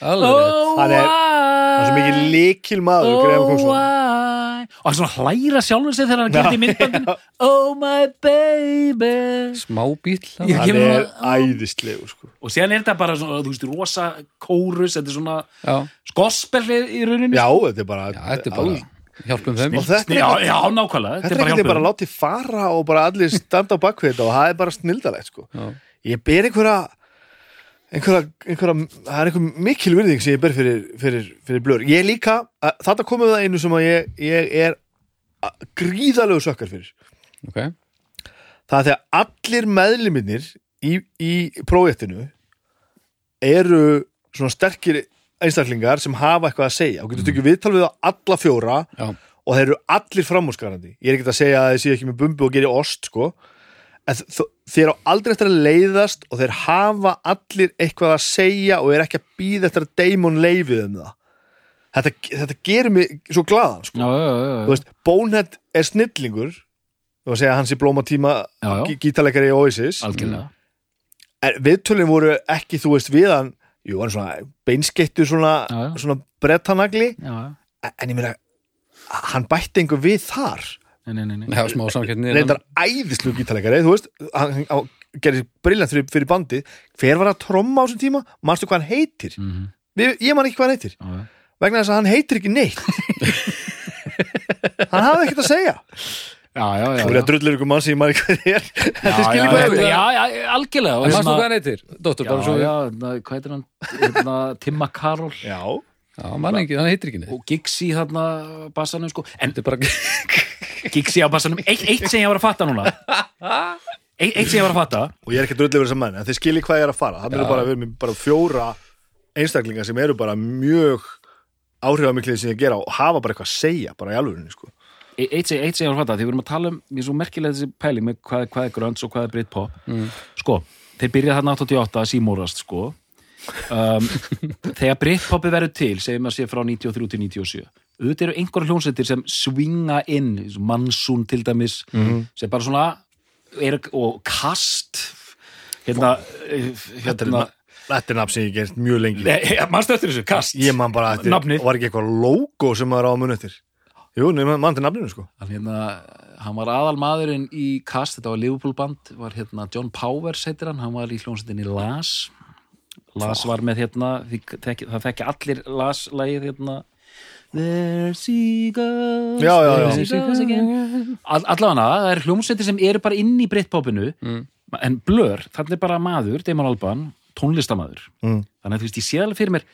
[SPEAKER 1] Alveg.
[SPEAKER 2] Oh
[SPEAKER 3] er- það er svo mikið
[SPEAKER 2] why?
[SPEAKER 3] líkil maður
[SPEAKER 2] Oh why Og hann svona hlæra sjálfur sig þegar hann gerði í myndbandinu Oh my baby
[SPEAKER 1] smá bíl
[SPEAKER 3] hann er æðislegur sko.
[SPEAKER 2] Og síðan er þetta bara svona, þú veist, rosa kórus Þetta er svona
[SPEAKER 1] já,
[SPEAKER 2] gospelið í rauninni
[SPEAKER 3] já, þetta er bara,
[SPEAKER 1] já, þetta er bara hjálpum þeim
[SPEAKER 3] Og þetta er
[SPEAKER 2] Já,
[SPEAKER 3] ekki-
[SPEAKER 2] já, nákvæmlega
[SPEAKER 3] þetta er ekki bara
[SPEAKER 2] hjálpum.
[SPEAKER 3] látið fara og bara allir standa á bakvið þetta og það er bara snildalegt sko.
[SPEAKER 1] Já.
[SPEAKER 3] ég ber einhverja einhverja, einhverja það er einhver mikil virðing sem ég ber fyrir, fyrir, fyrir blur ég líka, þetta komið það einu sem að ég, ég er gríðalegu sökkar fyrir.
[SPEAKER 1] Ok,
[SPEAKER 3] það er þegar allir meðlimirnir í, í prójektinu eru svona sterkir einstaklingar sem hafa eitthvað að segja. Og getur tekið viðtal við á alla fjóra
[SPEAKER 1] já,
[SPEAKER 3] og þeir eru allir framúrskarandi. Ég er ekki að segja að séu ekki með bumbu og geri ost sko þeir á aldrei eftir að leiðast og þeir hafa allir eitthvað að segja og er ekki að býða eftir að Damon leifið um það. Þetta, þetta gerir mig svo glaðan sko.
[SPEAKER 2] Já, já, já, já.
[SPEAKER 3] Þú veist, Bonehead er snillingur og að segja hans í blómatíma gítarleikari í Oasis.
[SPEAKER 2] Algjörlega.
[SPEAKER 3] En viðtölin voru ekki þú veist við hann jú, hann er svona beinskettur svona, svona brettanagli en ég meina hann bætti einhver við þar
[SPEAKER 2] Nei, nei, nei,
[SPEAKER 1] smá samkeppni
[SPEAKER 3] reyndar æðislu gítarleikari þú veist, hann, hann, hann gerir briljant fyrir, bandið. Hver var að tromma á þessum tíma? Manstu hvað hann heitir?
[SPEAKER 2] Mhm.
[SPEAKER 3] Við, ég man ekki hvað hann heitir.
[SPEAKER 2] Já, já.
[SPEAKER 3] vegna þess að hann heitir ekki neitt. Hann hafði ekkert að segja.
[SPEAKER 2] Já, já, já,
[SPEAKER 3] þú er
[SPEAKER 2] já.
[SPEAKER 3] að drullur ykkur mann sem ég man ekki hvað er þetta
[SPEAKER 2] Já,
[SPEAKER 3] skilir
[SPEAKER 2] já,
[SPEAKER 3] hvað
[SPEAKER 2] já,
[SPEAKER 3] er
[SPEAKER 2] já, já, algjörlega.
[SPEAKER 1] En
[SPEAKER 2] hérna-
[SPEAKER 1] mannstu hvað hann heitir, dóttur,
[SPEAKER 2] Já,
[SPEAKER 1] bara svo
[SPEAKER 2] já, na, hvað heitir hann? Hérna, Timma Karol.
[SPEAKER 3] Já,
[SPEAKER 1] já, mann ekki, hann heitir ekki neitt.
[SPEAKER 2] Og Giggsy þarna bassanum sko. En
[SPEAKER 1] þetta er bara
[SPEAKER 2] Giggsy á bassanum, eitt, eitt sem ég var að fatta núna. Eitt, eitt sem ég var að fatta.
[SPEAKER 3] Og ég er ekki að drullur þessar menn en þeir skilir hvað ég er að fara. Það eru bara, við erum bara fjóra einstaklingar sem eru bara mjög áhrifamiklið sem ég gera og hafa bara eitthvað að segja bara í alvörinni sko.
[SPEAKER 2] eitt, eitt, sem- eitt sem ég var að fatta, því við erum að tala um mér er svo merkilega þessi pæling með hvað, hvað er grönns og hvað er Britpop.
[SPEAKER 1] Mm.
[SPEAKER 2] sko, þeir byrja þarna 88 að símórast sko. Um, þegar Britpopi verður til segjum að sé frá 93 til 97 auðvitað eru einhverja hljónsettir sem swinga inn, Mansun til dæmis sem bara svona er, og kast hérna, eh, hérna
[SPEAKER 3] þetta er nafn sem ég gerst mjög lengi.
[SPEAKER 2] Mannstu eftir þessu, kast
[SPEAKER 3] ég man bara eftir,
[SPEAKER 2] Nafnið.
[SPEAKER 3] var ekki eitthvað logo sem maður á að mun eftir? Jú, mann til nafninu sko.
[SPEAKER 2] Hann, hérna, hann var aðal maðurinn í kast, þetta var Liverpool band var hérna John Powers heitir hann hann var í hljónsettinni Las. Las var með hérna það þekki allir Las lagið hérna There she goes
[SPEAKER 3] Já, já, já.
[SPEAKER 2] there she goes again. All, allavega, það er hljómsveitir sem eru bara inn í Britpopinu
[SPEAKER 1] Mm.
[SPEAKER 2] en Blur, þannig er bara maður Damon Alban, tónlistamæður
[SPEAKER 3] Mm.
[SPEAKER 2] þannig að þú veist, ég sé alveg fyrir mér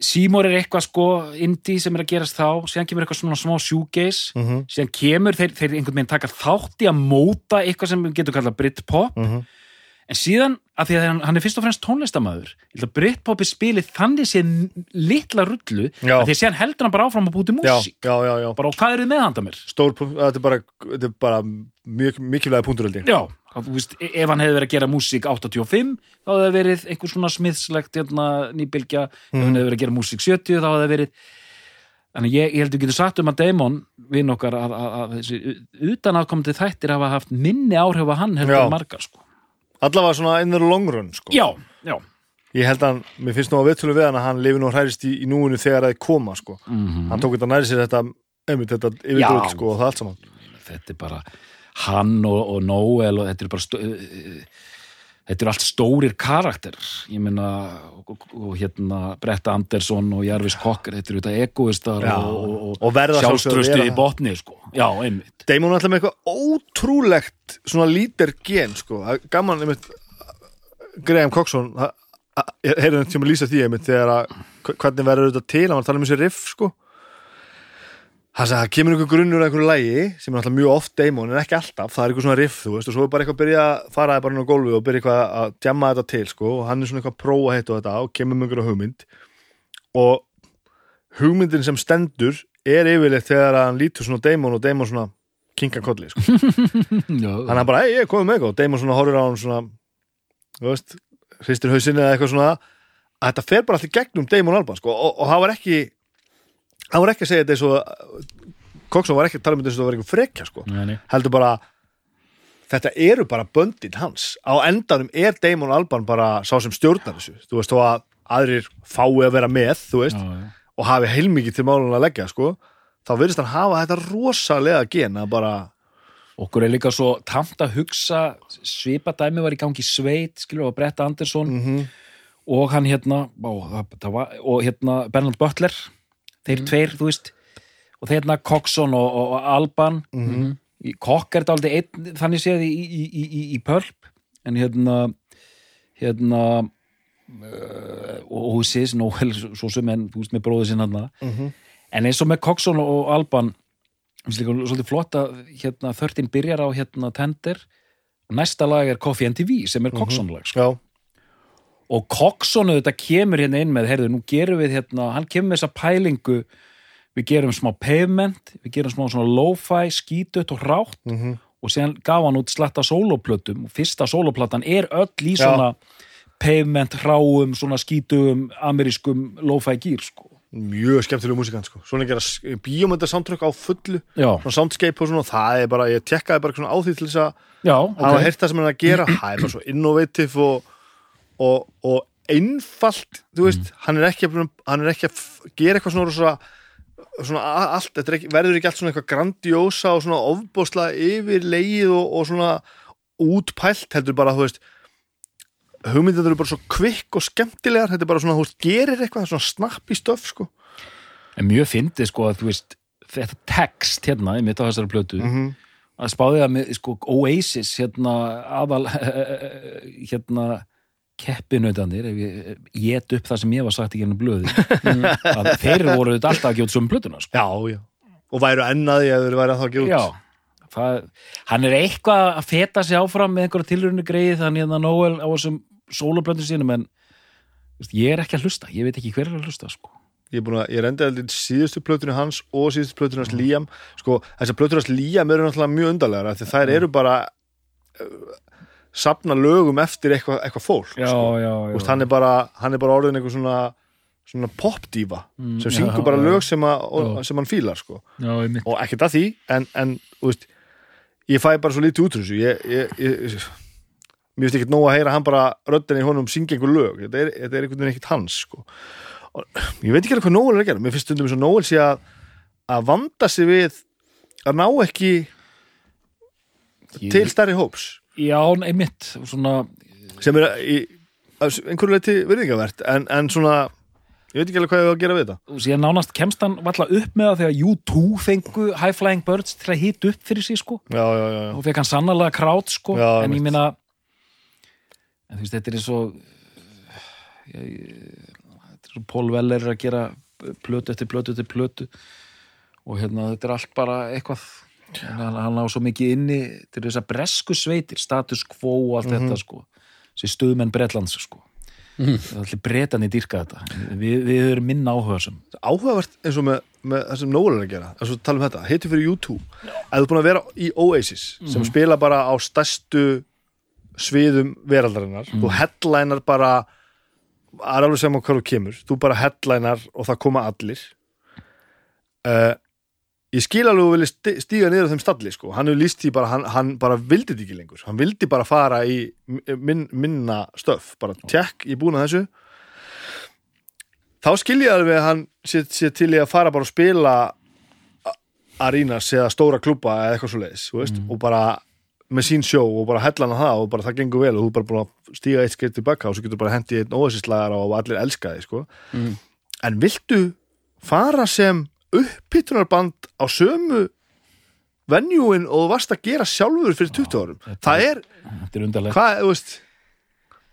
[SPEAKER 2] Seymour er eitthvað sko indie sem er að gerast þá, síðan kemur eitthvað svona smá shoegaze,
[SPEAKER 3] Mhm.
[SPEAKER 2] síðan kemur þeir, þeir einhvern veginn taka þátt í að móta eitthvað sem við getum kallað Britpop
[SPEAKER 3] Mhm.
[SPEAKER 2] En síðan, af því að hann, er fyrst og fremst tónlistamæður, ég held að Britpopi spili þannig sé litla rullu
[SPEAKER 3] Já.
[SPEAKER 2] að því að síðan heldur hann bara áfram að búti músík
[SPEAKER 3] já, já, já.
[SPEAKER 2] bara og hvað eru þið með handa mér?
[SPEAKER 3] Stór, þetta er bara, þetta er bara mjög, mikilvæga punkturöldi
[SPEAKER 2] Já, þú veist, e- ef hann hefði verið að gera músík 85, þá hefði það verið einhver svona smiðslegt hérna, nýbylgja ef hann hefði verið að gera músík 70, þá hefði það verið Þannig ég, ég held að getur sagt um að Damon vinn okkar að, að, að þessi utan aðkomandi þættir hafa haft minni áhrif að hann heldur margar sko.
[SPEAKER 3] Allavega svona in the long run sko.
[SPEAKER 2] Já, já
[SPEAKER 3] ég held að hann, mér finnst nú að viðtölu við hann að hann lifi nú og hærist í, í núinu þegar það koma sko. hann tók þetta næri sér þetta einmitt þetta
[SPEAKER 2] Já.
[SPEAKER 3] sko, og það allt saman
[SPEAKER 2] þetta er bara hann og, og Noel og þetta er bara þetta eru allt stórir karakter ég meina og, og, hérna Bretta Andersson og Jarvis Kokker þetta eru þetta egoistar
[SPEAKER 3] Já.
[SPEAKER 2] og, og,
[SPEAKER 3] Og vera
[SPEAKER 2] í botni sko. já, einmitt
[SPEAKER 3] Damon er alltaf með eitthvað ótrúlegt svona lítir gen sko. Gaman einmitt Graham Coxon hann tíma að lýsa því einmitt þegar að hvernig verður þetta til, hann var að tala um þessi riff sko það kemur einhver grunnur að einhverju lægi sem er alltaf mjög oft Damon en ekki alltaf, það er eitthvað svona riff þú veist og svo er bara eitthvað að byrja að fara bara inn á gólfi og byrja eitthvað að djamma þetta til sko og hann er svona eitthvað að prófa hitt og þetta og kemur með einhverju hugmynd. Og hugmyndin sem stendur er yfirleitt þegar hann lítur svona Damon og Damon svona kinka kolli sko. hann er bara, hei, ég er komið með eitthvað. Og Damon svona horfir á hann svona þú veist, hristir hausinni eða eitthvað svona. Að þetta fer bara allir gegnum Damon Alban sko, og, og það var ekki hann var ekki að segja þetta eins og Coxon var ekki að tala um þetta eins og það var eitthvað frekja sko. Heldur bara þetta eru bara böndin hans á endanum er Damon Alban bara sá sem stjórnar þessu þú veist, þó að aðrir fái að vera með þú veist,
[SPEAKER 2] Já, já.
[SPEAKER 3] og hafi heilmikið til málun að leggja sko, þá virðist hann hafa þetta rosalega gen að bara
[SPEAKER 2] okkur er líka svo tamt að hugsa svipa dæmi var í gangi sveit skilur og Bretta Andersson
[SPEAKER 3] -hmm.
[SPEAKER 2] og hann hérna ó, var, og hérna Bernard Butler þeir tveir, þú veist og þeir hérna Coxon og, og, og Alban. Mm Kokk er þetta aldrei einn þannig séð í, í, í, í, í Pulp. En hérna hérna uh, og húsið Noel svo sem en, þú veist, með bróðu sinna hann
[SPEAKER 3] Mhm.
[SPEAKER 2] en eins og með Coxon og Alban svolítið flott að hérna 13 byrjar á hérna Tender. Og næsta lag er Coffee and TV sem er Coxon lag sko og Coxon auðvitað kemur hérna inn með heyrðu, nú gerum við hérna, hann kemur með þessa pælingu við gerum smá pavement við gerum smá svona lo-fi, skítut og rátt
[SPEAKER 3] Mhm.
[SPEAKER 2] og síðan gaf hann út slatta soloplötum og fyrsta soloplatan er öll í
[SPEAKER 3] Já.
[SPEAKER 2] svona pavement, ráum, svona skítugum amerískum lo-fi gýr sko.
[SPEAKER 3] mjög skemmtileg músikant sko. svona gera bíómynda soundtrack á fullu
[SPEAKER 2] Já,
[SPEAKER 3] svona soundscape og svona, það er bara ég tekkaði bara svona á því til þess að
[SPEAKER 2] já,
[SPEAKER 3] hafa
[SPEAKER 2] ok
[SPEAKER 3] heyrt það sem hann að gera það er bara svo innovative og, og, og einfalt þú veist, hann er ekki hann er ekki að gera eitthvað svona, svona, svona allt, þetta ekki, verður ekki allt svona eitthvað grandiosa og svona ofbóðslega yfir leið og, og svona útpælt, heldur bara, þú veist hugmyndið eru bara svo kvikk og skemmtilegar, þetta er bara svona, þú veist, gerir eitthvað svona snapp í stöf, sko
[SPEAKER 2] En mjög fyndið sko að þú veist þetta text hérna í mitt á þessari plötu
[SPEAKER 3] -hmm.
[SPEAKER 2] að spáði að með sko Oasis hérna aðal hérna keppinautandir ef ég get upp það sem ég var sagt í gennum blöði að þeir voru þetta alltaf að gjóta sömu plötuna sko.
[SPEAKER 3] Já, já, og væru ennaði ef þeir væri að það út
[SPEAKER 2] Já, það, hann er eitthvað að feta sig áfram með einhverja tilrunni greið þannig að Noel á þessum sóluplötu sínum en veist, ég er ekki að hlusta, ég veit ekki hver er að hlusta sko.
[SPEAKER 3] ég er ég rendi að síðustu plötunni hans og síðustu plötunni hans Liam. Sko, þessar plötunni hans Liam eru náttúrulega mjög undarlegar þær eru bara safna lögum eftir eitthvað eitthva fólk
[SPEAKER 2] Já,
[SPEAKER 3] sko.
[SPEAKER 2] já,
[SPEAKER 3] Þú veist, hann, er bara, hann er bara orðin eitthvað svona svona popdífa
[SPEAKER 2] Mm,
[SPEAKER 3] sem
[SPEAKER 2] já,
[SPEAKER 3] syngur bara
[SPEAKER 2] já.
[SPEAKER 3] lög sem, að, og,
[SPEAKER 2] Já.
[SPEAKER 3] sem hann fílar sko.
[SPEAKER 2] Já,
[SPEAKER 3] og ekkert að því en, en veist, ég fæ bara svo lítið út úr þessu ég, ég, ég mér finnst ekkert nóg að heyra hann bara röddinni í honum syngja einhver lög, þetta er, þetta er einhvern veginn ekkert hans sko. og ég veit ekki alveg hvað Nóel er að gera, mér finnst stundum eins og Nóel sé að að vanda sig við að ná ekki til stærri hóps
[SPEAKER 2] Já, einmitt svona,
[SPEAKER 3] sem er í einhverju leiti virðingavert en, en svona ég veit ekki alveg hvað ég var að gera við þetta.
[SPEAKER 2] Síðan nánast kemst hann valla upp með það þegar U2 fengu High Flying Birds til að hita upp fyrir sig sko.
[SPEAKER 3] Já, já, já,
[SPEAKER 2] og fekk hann sannarlega krát sko. En ég minna en þú veist, þetta er eins og þetta er svo Paul Weller er að gera plötu eftir plötu eftir plötu. Og hérna þetta er allt bara eitthvað hann, hann á svo mikið inni til þess að bresku sveitir, status quo og allt
[SPEAKER 3] Mhm.
[SPEAKER 2] þetta sko. Þessi stuðmenn Bretlands sko.
[SPEAKER 1] Mhm.
[SPEAKER 2] það er allir bretanni dýrka þetta. Við, við erum minna áhuga sem
[SPEAKER 3] áhugavert eins og með, með það sem Nolan er að gera eins og tala um þetta, hitti fyrir YouTube. Ef þú er búin að vera í Oasis sem spila bara á stærstu sviðum veraldarinnar þú headlinar bara það alveg sem á þú kemur þú bara headlinar og það koma allir. Uh, ég skil alveg að vilja stíga niður á þeim stalli sko, hann hefur líst því bara hann, hann bara vildi þetta ekki lengur, hann vildi bara fara í min, minna stöf bara tjekk, ég er búin að þessu. Þá skil ég alveg að hann sé, sé til í að fara bara og spila a- arenas eða stóra klúba eða eitthvað svo leiðis veist, og bara með sín sjó og bara hellana það og bara það gengur vel og þú bara búin að stíga eitt skeitt tilbaka og svo getur bara hendi einn óðsislagar og allir elska þig sko.
[SPEAKER 1] Mm.
[SPEAKER 3] en viltu fara sem uppbytunarband á sömu venjúin og þú varst að gera sjálfur fyrir 20 árum. það er,
[SPEAKER 2] þetta er undarlegt.
[SPEAKER 3] Hvað, þú veist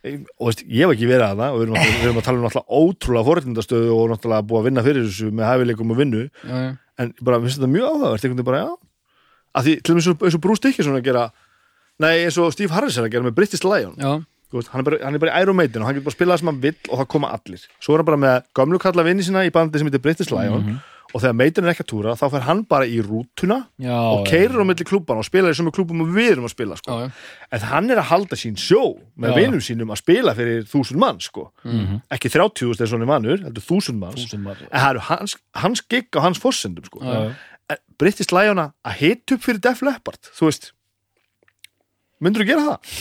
[SPEAKER 3] og veist, ég hef ekki verið að það og við erum, náttúrulega- við erum að tala um náttúrulega ótrúlega forréttindastöðu og náttúrulega búið að vinna fyrir þessu með hæfileikum og vinnu.
[SPEAKER 1] Já, já.
[SPEAKER 3] en bara, finnst þetta mjög áhugavert einhvern veginn bara, já. Að því, til og- eins og Bruce Dickinson að gera nei, eins og Steve Harris er að gera með British Lion. Veist, hann, er bara, hann er bara í Iron Maiden og hann getur bara að spila það sem hann vill og það koma allir. Svo er hann bara með gömlu kalla vinni sína í bandi sem heitir British Lion og þegar Maiden er ekki að túra þá fer hann bara í rútuna
[SPEAKER 2] já,
[SPEAKER 3] og keirir á milli klúbana og spilar í sömu klúbum og við erum að spila sko.
[SPEAKER 1] Já, já.
[SPEAKER 3] en hann er að halda sín sjó með vinum sínum að spila fyrir þúsund mann sko. ekki 30.000 eins og hann er mannur þúsund manns
[SPEAKER 2] Þúsund manns.
[SPEAKER 3] en það eru hans, hans gig á hans forsendum sko. British Liona að hit upp fyrir Def Leppard þú veist myndur þú gera það?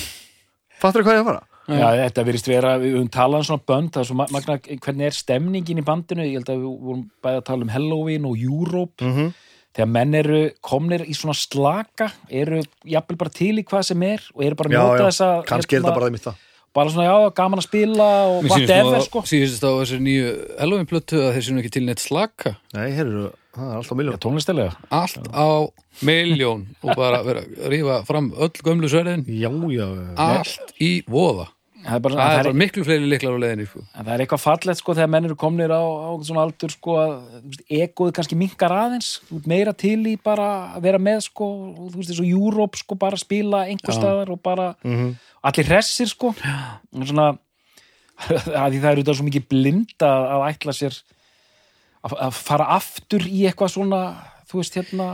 [SPEAKER 3] fattur þú hvað ég að fara?
[SPEAKER 2] Já, þetta virðist vera, við höfum talað um svona bönd, það er svo ma- magna, hvernig er stemningin í bandinu, ég held að við vorum bæði að tala um Halloween og Europe,
[SPEAKER 3] Mm
[SPEAKER 2] þegar menn eru komnir í svona slaka, eru jafnvel bara til í hvað sem er og eru bara að
[SPEAKER 3] já,
[SPEAKER 2] njóta
[SPEAKER 3] já,
[SPEAKER 2] þess að
[SPEAKER 3] kannski er þetta bara það mitt það.
[SPEAKER 2] bara svona, já, gaman að spila og
[SPEAKER 1] Mér
[SPEAKER 2] whatever,
[SPEAKER 1] nú
[SPEAKER 2] sko.
[SPEAKER 1] síðust á þessari nýju Halloween plötu að þeir séu ekki til neitt slaka.
[SPEAKER 3] Nei, heyrðu, það er alltaf
[SPEAKER 2] Já,
[SPEAKER 3] miljón
[SPEAKER 2] tónlistilega.
[SPEAKER 1] allt á miljón og bara vera að rífa fram öll gömlu sverðin.
[SPEAKER 3] Já, já, já.
[SPEAKER 1] allt í voða
[SPEAKER 2] Það er bara,
[SPEAKER 1] það er
[SPEAKER 2] er,
[SPEAKER 1] bara miklu fleiri liklar á leiðinni sko.
[SPEAKER 2] það er eitthvað fallegt, sko, þegar menn eru komnir á, á svona aldur, sko, egoð kannski minkar aðeins, meira til í bara að vera með, sko, og þú veist, og Europe, sko, bara spila einhver staðar og bara
[SPEAKER 3] Mhm.
[SPEAKER 2] allir hressir sko svona að því það eru þetta svo mikið blinda að ætla sér að, að fara aftur í eitthvað svona þú veist hérna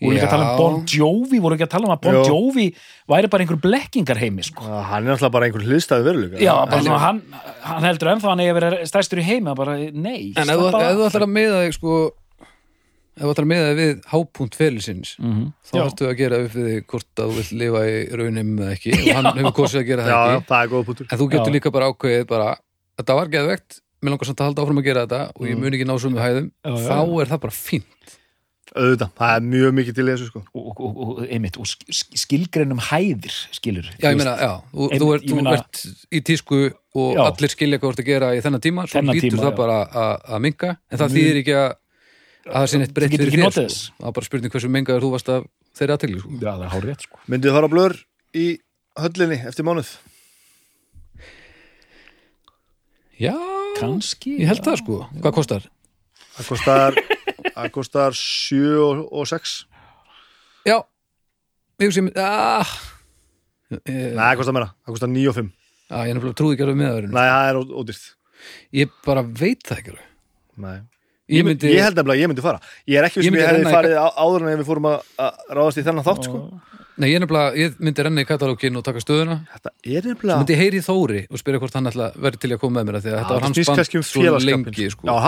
[SPEAKER 2] voru ekki að tala um
[SPEAKER 1] Já.
[SPEAKER 2] Bon Jovi voru ekki að tala um að Bon
[SPEAKER 3] Jú.
[SPEAKER 2] Jovi væri bara einhver blekkingar heimi sko
[SPEAKER 3] Já, hann er alltaf bara einhver hliðstæði veruleika
[SPEAKER 2] já, bara svona hann, hann heldur ennþá hann eigi að vera stærstur í heimi að bara, nei
[SPEAKER 1] en ef þú ætlar að miða þig sko ef þú ætlar að miða þig við hápunkt ferilsins
[SPEAKER 2] Mhm.
[SPEAKER 1] þá
[SPEAKER 2] Já.
[SPEAKER 1] ættu að gera upp við þig hvort að þú vilt lifa í raunim eða ekki og hann hefur kosið að gera
[SPEAKER 3] já,
[SPEAKER 1] það
[SPEAKER 3] já,
[SPEAKER 1] ekki
[SPEAKER 3] það er góð putur
[SPEAKER 1] en þú getur
[SPEAKER 2] Já.
[SPEAKER 1] líka bara ákveðið bara þetta var geðvegt, mér langar samt að halda áfram að gera þetta og ég mun ekki ná sömu hæðum
[SPEAKER 2] Já, já,
[SPEAKER 1] þá
[SPEAKER 2] já.
[SPEAKER 1] er það bara fínt
[SPEAKER 3] auðvitað, það er mjög mikið til þessu sko
[SPEAKER 2] og, og, og, og, einmitt, og sk- sk- skilgreinum hæðir skilur
[SPEAKER 1] Já, ég meina, já, þú,
[SPEAKER 2] Ein-
[SPEAKER 1] þú, ert,
[SPEAKER 2] ég
[SPEAKER 1] þú
[SPEAKER 2] meina-
[SPEAKER 1] ert í tísku og
[SPEAKER 2] Já.
[SPEAKER 1] allir skilja hvað þú ert að gera í þennan tíma svo lítur það
[SPEAKER 2] já.
[SPEAKER 1] bara að- að minka en það
[SPEAKER 2] Mjög-
[SPEAKER 1] þýðir ekki að að það sé neitt breytt
[SPEAKER 2] Þú
[SPEAKER 1] fyrir þér sko. það er bara spurning hversu mengaður þú varst af þeirri aðtegli sko.
[SPEAKER 2] já, það er hár rétt sko
[SPEAKER 3] myndið þið fara á blör í höllinni eftir mánuð
[SPEAKER 1] Já,
[SPEAKER 2] kannski
[SPEAKER 1] ég held það sko Hvað kostar?
[SPEAKER 3] það kostar það kostar 7 og, og 6
[SPEAKER 1] Já, ég hugsi ah, ég,
[SPEAKER 3] nei, það kostar meira, það kostar 9 og 5
[SPEAKER 1] ah, ég trúði ekki alveg með það
[SPEAKER 3] nei, það er ódýrt.
[SPEAKER 1] Ég bara veit það ekki alveg.
[SPEAKER 3] nei.
[SPEAKER 1] Ég myndi,
[SPEAKER 3] ég held nefnilega að ég myndi fara. Ég er ekki
[SPEAKER 1] Ég
[SPEAKER 3] sem
[SPEAKER 1] myndi
[SPEAKER 3] ég hefði farið á, áður en við fórum að, að ráðast í þennan þátt sko.
[SPEAKER 1] nei, ég, ég myndi renna í katalógin og taka stöðuna.
[SPEAKER 3] Þetta er
[SPEAKER 1] Svo
[SPEAKER 3] nefnilega
[SPEAKER 1] myndi ég heyri í Þóri og spyrja hvort hann ætla verið til að koma með mér því að þetta
[SPEAKER 3] Já,
[SPEAKER 1] var hans band
[SPEAKER 3] um
[SPEAKER 1] svo lengi sko.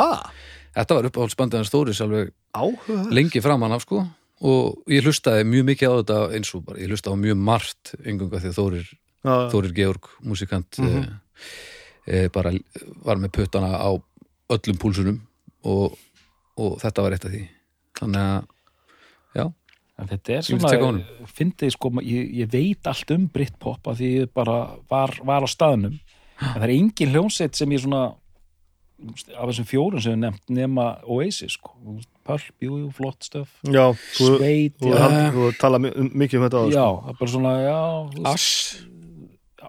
[SPEAKER 1] Þetta var uppáhaldsbandið hans Þóris alveg
[SPEAKER 3] áhuga
[SPEAKER 1] lengi framan af sko. Og ég hlustaði mjög mikið á þetta eins og bara, ég hlustaði á mjög margt engunga því Þórir, Þórir Georg músikant mm
[SPEAKER 3] Mhm.
[SPEAKER 1] e, bara var með puttana á öllum púlsunum og, og þetta var eitt af því. Þannig að, já.
[SPEAKER 2] En þetta er
[SPEAKER 1] Ég
[SPEAKER 2] svona, fyndið sko, ég, ég veit allt um Britpop að því ég bara var, var á staðnum. En það er engin hljónsett sem ég svona af þessum fjórum sem við nefnt nema Oasis sko. Pulp, jú, jú, flott stöf
[SPEAKER 3] Já, þú,
[SPEAKER 2] Sveit,
[SPEAKER 3] þú,
[SPEAKER 2] já,
[SPEAKER 3] þú, þú tala mi- mikið um þetta áður,
[SPEAKER 2] já,
[SPEAKER 3] sko.
[SPEAKER 2] það er bara svona já,
[SPEAKER 1] Ass.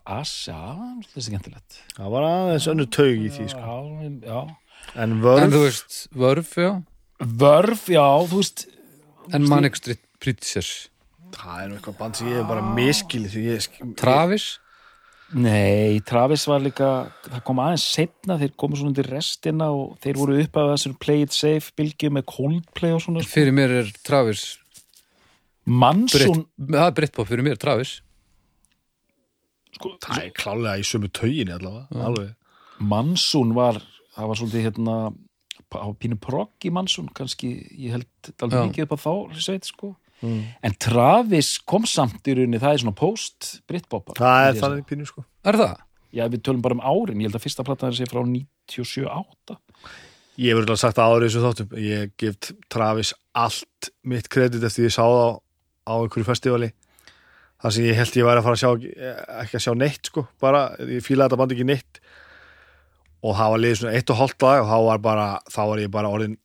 [SPEAKER 2] Ass, já, það er skemmtilegt.
[SPEAKER 3] Það var aðeins önnur taug í því sko.
[SPEAKER 2] já, já.
[SPEAKER 3] En
[SPEAKER 1] En
[SPEAKER 3] vörf
[SPEAKER 1] þú veist, vörf, já.
[SPEAKER 2] Vörf, já, þú veist
[SPEAKER 1] En Manic Street Preachers.
[SPEAKER 3] Það er nú eitthvað band sem ég er bara miskilið því ég sk-
[SPEAKER 1] Travis
[SPEAKER 2] Nei, Travis var líka það kom aðeins setna, þeir komu svona undir restina og þeir voru upp af þessum Play It Safe bylgju með Coldplay og svona sko.
[SPEAKER 1] Fyrir mér er Travis
[SPEAKER 2] Manson,
[SPEAKER 1] Það er Britpop fyrir mér, Travis.
[SPEAKER 2] Sko,
[SPEAKER 3] Það er klálega í sömu tauginni allavega Alveg.
[SPEAKER 2] Manson var það var svolítið hérna á pínu progg í Manson kannski, ég held alveg mikið upp á þá sveit sko en Travis kom samt í rauninni það er svona post Britpop
[SPEAKER 3] Það er þannig pínu sko.
[SPEAKER 1] Er það?
[SPEAKER 2] Já, við tölum bara um árin, ég held að fyrsta platan sé frá 97-8
[SPEAKER 3] Ég hef verið sagt í þessu þáttum Ég gef Travis allt mitt kredit eftir ég sá það á, einhverju festivali. Þar sem ég held ég væri að fara að sjá ekki að sjá neitt sko, bara ég fílaði þetta band ekki neitt. Og það var liðið svona eitt og hálft dag og þá var bara, þá var ég bara orðin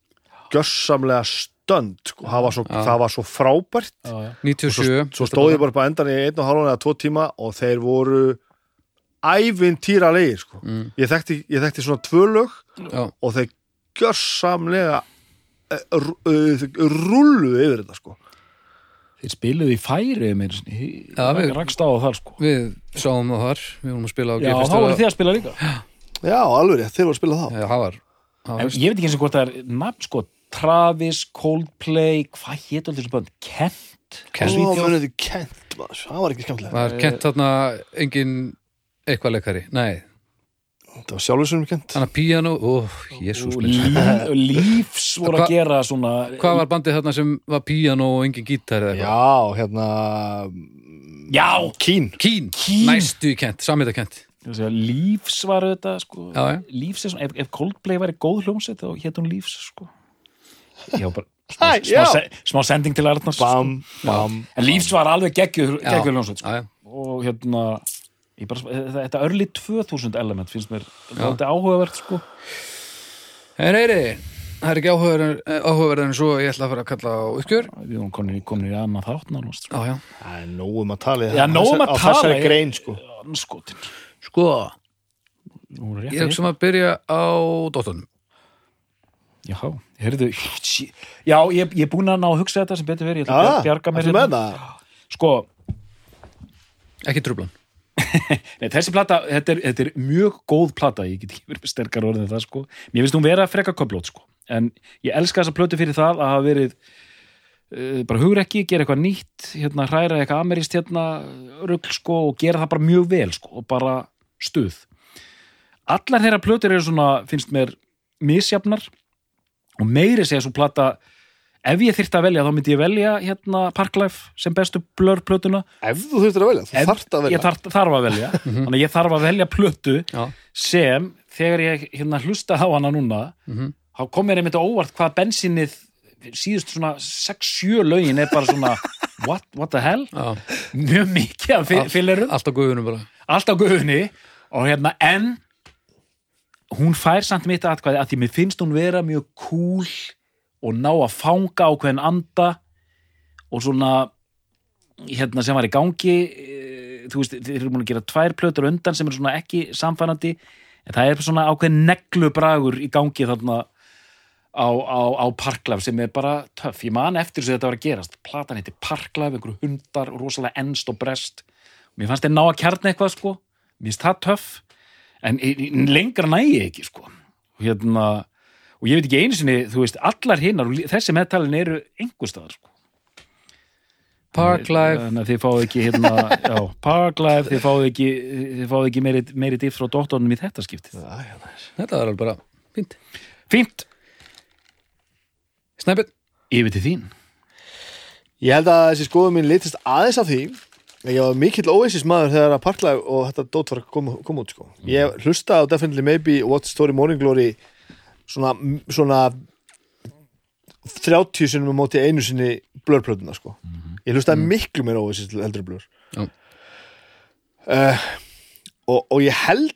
[SPEAKER 3] gjössamlega stönd sko, það var svo, það var svo frábært.
[SPEAKER 2] Já, já.
[SPEAKER 1] 97
[SPEAKER 3] svo stóð ég bara upp á endan í einn og hálfan eða tvo tíma og þeir voru ævintýra leir sko.
[SPEAKER 1] Mm.
[SPEAKER 3] ég, þekkti, ég þekkti svona tvö lög
[SPEAKER 1] Já,
[SPEAKER 3] og þeir gjörsamlega eh, rú- eh, rulluðu yfir þetta sko.
[SPEAKER 2] Þeir spiluðu í færi með
[SPEAKER 1] Já, við-
[SPEAKER 2] rakst á þar sko.
[SPEAKER 1] við sáum það þar. Við vorum að spila á
[SPEAKER 2] Já, þá voru þið að spila líka.
[SPEAKER 3] Já, alveg rétt, þeir voru að spila þá.
[SPEAKER 1] Já, það var, það
[SPEAKER 2] En
[SPEAKER 1] var
[SPEAKER 2] ég veit ekki eins og hvort það er nafn sko Travis, Coldplay, hvað hétt allir þessu band? Kent?
[SPEAKER 1] Kent.
[SPEAKER 3] Ó, þið kent það var ekki skemmtilega
[SPEAKER 1] Var kent þarna engin eitthvað leikari? Nei,
[SPEAKER 3] það var sjálfur sem kent
[SPEAKER 1] þannig að píano Ó, jésús
[SPEAKER 2] Lífs voru að gera svona
[SPEAKER 1] Hvað var bandið þarna sem var píano og engin gítar eða eitthvað?
[SPEAKER 3] já, hérna
[SPEAKER 2] Já,
[SPEAKER 3] Kín
[SPEAKER 1] Kín,
[SPEAKER 2] Kín.
[SPEAKER 1] næstu kent, samið að kent
[SPEAKER 2] Lífs var þetta sko
[SPEAKER 1] Já, já.
[SPEAKER 2] Lífs er svona, ef, ef Coldplay væri góð hljómsveit þá hétt hún Lífs sko Já, bara
[SPEAKER 3] Hæ,
[SPEAKER 2] smá,
[SPEAKER 3] já.
[SPEAKER 2] smá, se, smá sending til Arnars
[SPEAKER 3] bam,
[SPEAKER 2] sko.
[SPEAKER 3] bam
[SPEAKER 2] En Lífs var alveg geggjuð hljómsveit sko. Og hérna ég bara, þetta early 2000 element finnst mér þetta áhugavert sko.
[SPEAKER 1] En heyri, það er ekki áhugaverðan áhugaverðan en svo ég ætla að fara að kalla á uppgjör.
[SPEAKER 2] Við erum komin, komin í annað þátt nánast sko.
[SPEAKER 3] Það er nógum að tala í
[SPEAKER 2] Já, nóg um að
[SPEAKER 3] á
[SPEAKER 2] tala,
[SPEAKER 3] þessari
[SPEAKER 2] ég-
[SPEAKER 3] grein sko.
[SPEAKER 2] Skotin
[SPEAKER 1] Sko,
[SPEAKER 2] Nú er rétt
[SPEAKER 1] ég hugsa um að byrja á dóttunum
[SPEAKER 2] Já, heyrðu Já, ég, ég er búin að ná að hugsa þetta sem betur verið, ég ætla
[SPEAKER 3] Já,
[SPEAKER 2] að bjarga mér hérna.
[SPEAKER 3] það?
[SPEAKER 2] Sko,
[SPEAKER 1] Ekki trublan
[SPEAKER 2] nei, þessi plata þetta er, þetta er mjög góð plata ég get ekki verið með sterkar orðið en það sko. Mér finnst hún vera freka köflót sko. En ég elska þessa plötu fyrir það að hafa verið uh, bara hugrekki, gera eitthvað nýtt hérna, hræra eitthvað ameríst hérna rugl sko og gera það bara mjög vel sko og bara stuð. Allar þeirra plötur eru svona, finnst mér misjafnar og meiri segja svo plata ef ég þyrfti að velja þá myndi ég velja hérna Parklife sem bestu blur plötuna
[SPEAKER 3] ef þú þurftir að velja, þú
[SPEAKER 2] Ef-
[SPEAKER 3] þarft að velja.
[SPEAKER 2] ég þarf, þarf að velja. Þannig að ég þarf að velja plötu
[SPEAKER 1] Já,
[SPEAKER 2] sem þegar ég hérna hlusta á hana núna
[SPEAKER 1] Mhm.
[SPEAKER 2] þá kom mér einmitt óvart hvað bensinnið síðust svona 6-7 lögin er bara svona what, what the hell?
[SPEAKER 1] Já.
[SPEAKER 2] Mjög mikið af fyl- fillerum.
[SPEAKER 1] Allt á guðunum bara.
[SPEAKER 2] Allt á guðunni og hérna en hún fær samt mitt atkvæði að því mér finnst hún vera mjög cool og ná að fanga ákveðin anda og svona hérna sem var í gangi eh, þú veist, þeir eru múin að gera tvær plötur undan sem eru svona ekki samfænandi en það er svona ákveðin neglubragur í gangi þarna á, á, á Parklaf sem er bara töff, ég man eftir þess að þetta var að gerast. Platan heitir Parklaf, einhverju hundar rosalega ennst og brest mér fannst þeir ná að kjarna eitthvað sko. Mér finnst það töff en lengra næ ég ekki sko. Og hérna og ég veit ekki einu sinni, þú veist, allar hinnar og þessi meðtalin eru einhverstaðar sko.
[SPEAKER 1] Parklife
[SPEAKER 2] að þið fáið ekki hérna, já, Parklife, þið fáið ekki ekki meiri, meiri diff frá doktornum í þetta skiptið.
[SPEAKER 1] Þetta er alveg bara fínt.
[SPEAKER 2] Fínt,
[SPEAKER 1] Snæpið
[SPEAKER 2] yfir til þín.
[SPEAKER 3] Ég held að þessi skoðum mín litist aðeins af því ég var mikill Oasis maður þegar að Parklife og þetta dót var að koma, koma út sko. Ég hlusta á Definitely Maybe og What's the Story Morning Glory svona, svona 30 sinnum á móti einu sinni blurplötuna sko. Ég hlustaði miklu meira Oasis til eldri blur
[SPEAKER 1] Já.
[SPEAKER 3] uh, og, og ég held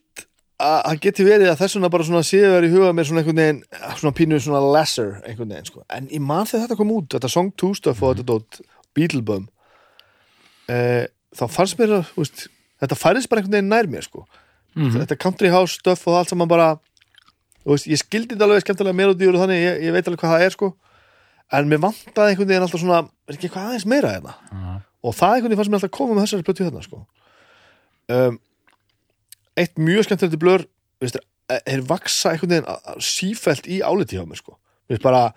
[SPEAKER 3] að það geti verið að þessuna bara svona séu verið í huga mér svona einhvern veginn svona pínu svona lesser einhvern veginn sko. en ég man þegar þetta kom út, þetta Song 2 stuff og þetta dót Beatlebum eh, þá fannst mér að veist, þetta færðist bara einhvern veginn nær mér sko. þetta country house stuff og allt saman bara veist, ég skildi þetta alveg skemmtilega melodíur og þannig, ég, ég veit alveg hvað það er sko. en mér vantaði einhvern veginn alltaf svona er ekki eitthvað aðeins meira hérna og það einhvern veginn fannst mér alltaf að koma með þessari plötu hérna sko. um, eitt mjög skemmtilegt blör er, vaksa einhvern veginn að- að sífælt í áliti hjá mér sko. Bara,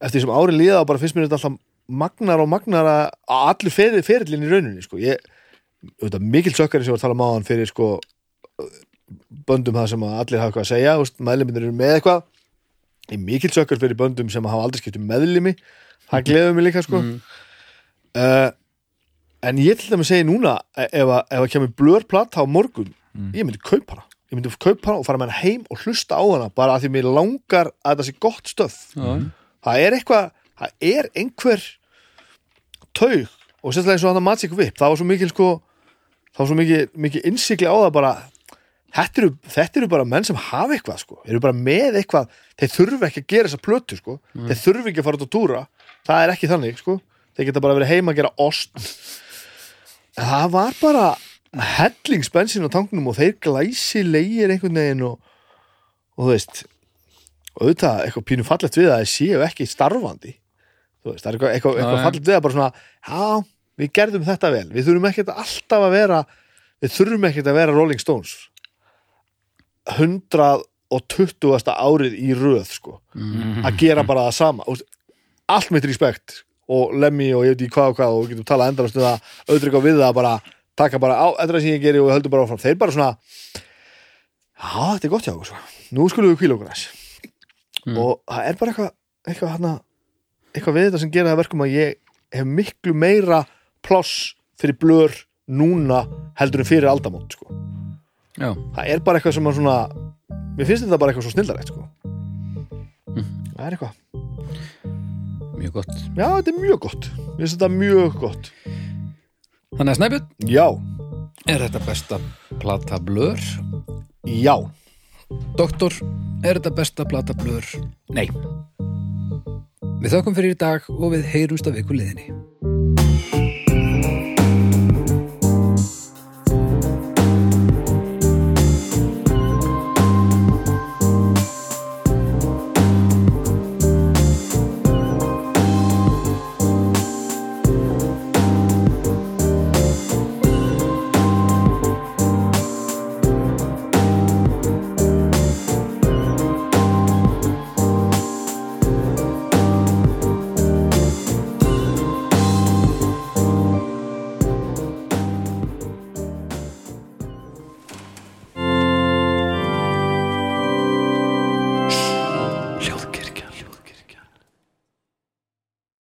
[SPEAKER 3] eftir því sem ári líða og bara finnst mér þetta alltaf magnar og magnar að allir ferið ferillin í rauninni sko. ég, auðvitað, mikil sökkari sem var að tala máðan fyrir sko, böndum það sem allir hafa eitthvað að segja meðliminir eru með eitthvað. Ég er mikil sökkar fyrir böndum sem hafa aldrei skipt um meðlimi. Það gleður mig líka sko. uh, en ég til dæmis segi núna e- ef að, ef að kemur blörplata á morgun ég myndi kaupa hana. Ég myndi kaupa hana og fara með hana heim og hlusta á hana bara að því mér langar að þetta sé gott stöf
[SPEAKER 1] Já,
[SPEAKER 3] það er eitthvað það er einhver taug og sérstaklega eins og hann að Magic Whip það var svo mikil sko það var svo mikil, mikil innsikli á það bara þetta eru, þetta eru bara menn sem hafa eitthvað sko, eru bara með eitthvað þeir þurfa ekki að gera þessa plötu sko. Þeir þurfa ekki að fara út að túra. Það er ekki þannig sko, þeir geta bara verið heima að gera ost. Það var bara hellingsbensin á tanknum og þeir glæsi leigir einhvern veginn og, og þú veist og auðvitað eitthvað pínu fallegt við að þeir séu ekki starfandi þú veist, það er eitthvað, eitthvað, eitthvað fallegt við að bara svona já, við gerðum þetta vel, við þurfum ekkert alltaf að vera við þurfum ekkert að vera Rolling Stones 120. árið í röð sko, að gera bara það sama. Veist, allt mitt respekt og Lemmy og ég veit ekki hvað og hvað og við getum talað endalast um það, auðvitað við það bara taka bara á, þetta er það sem ég geri og við höldum bara áfram. Þeir bara svona já, þetta er gott hjá okkur sko. nú skulum við kvíla okkur aðeins. Og það er bara eitthvað eitthvað, hana, eitthvað við þetta sem gera það að verkum að ég hef miklu meira pláss fyrir blör núna heldur en fyrir aldamót sko. það er bara eitthvað sem að svona mér finnst þetta bara eitthvað svo snildarlegt sko. það er eitthvað.
[SPEAKER 1] Mjög gott.
[SPEAKER 3] Já, þetta er mjög gott. Mér finnst þetta mjög gott.
[SPEAKER 1] Þannig að Snæbjörn,
[SPEAKER 3] já,
[SPEAKER 1] er þetta besta plata blör?
[SPEAKER 3] já.
[SPEAKER 1] Doktor, er þetta besta plata blör?
[SPEAKER 2] Nei,
[SPEAKER 1] Við þökkum fyrir í dag og við heyrumst af ykkur liðinni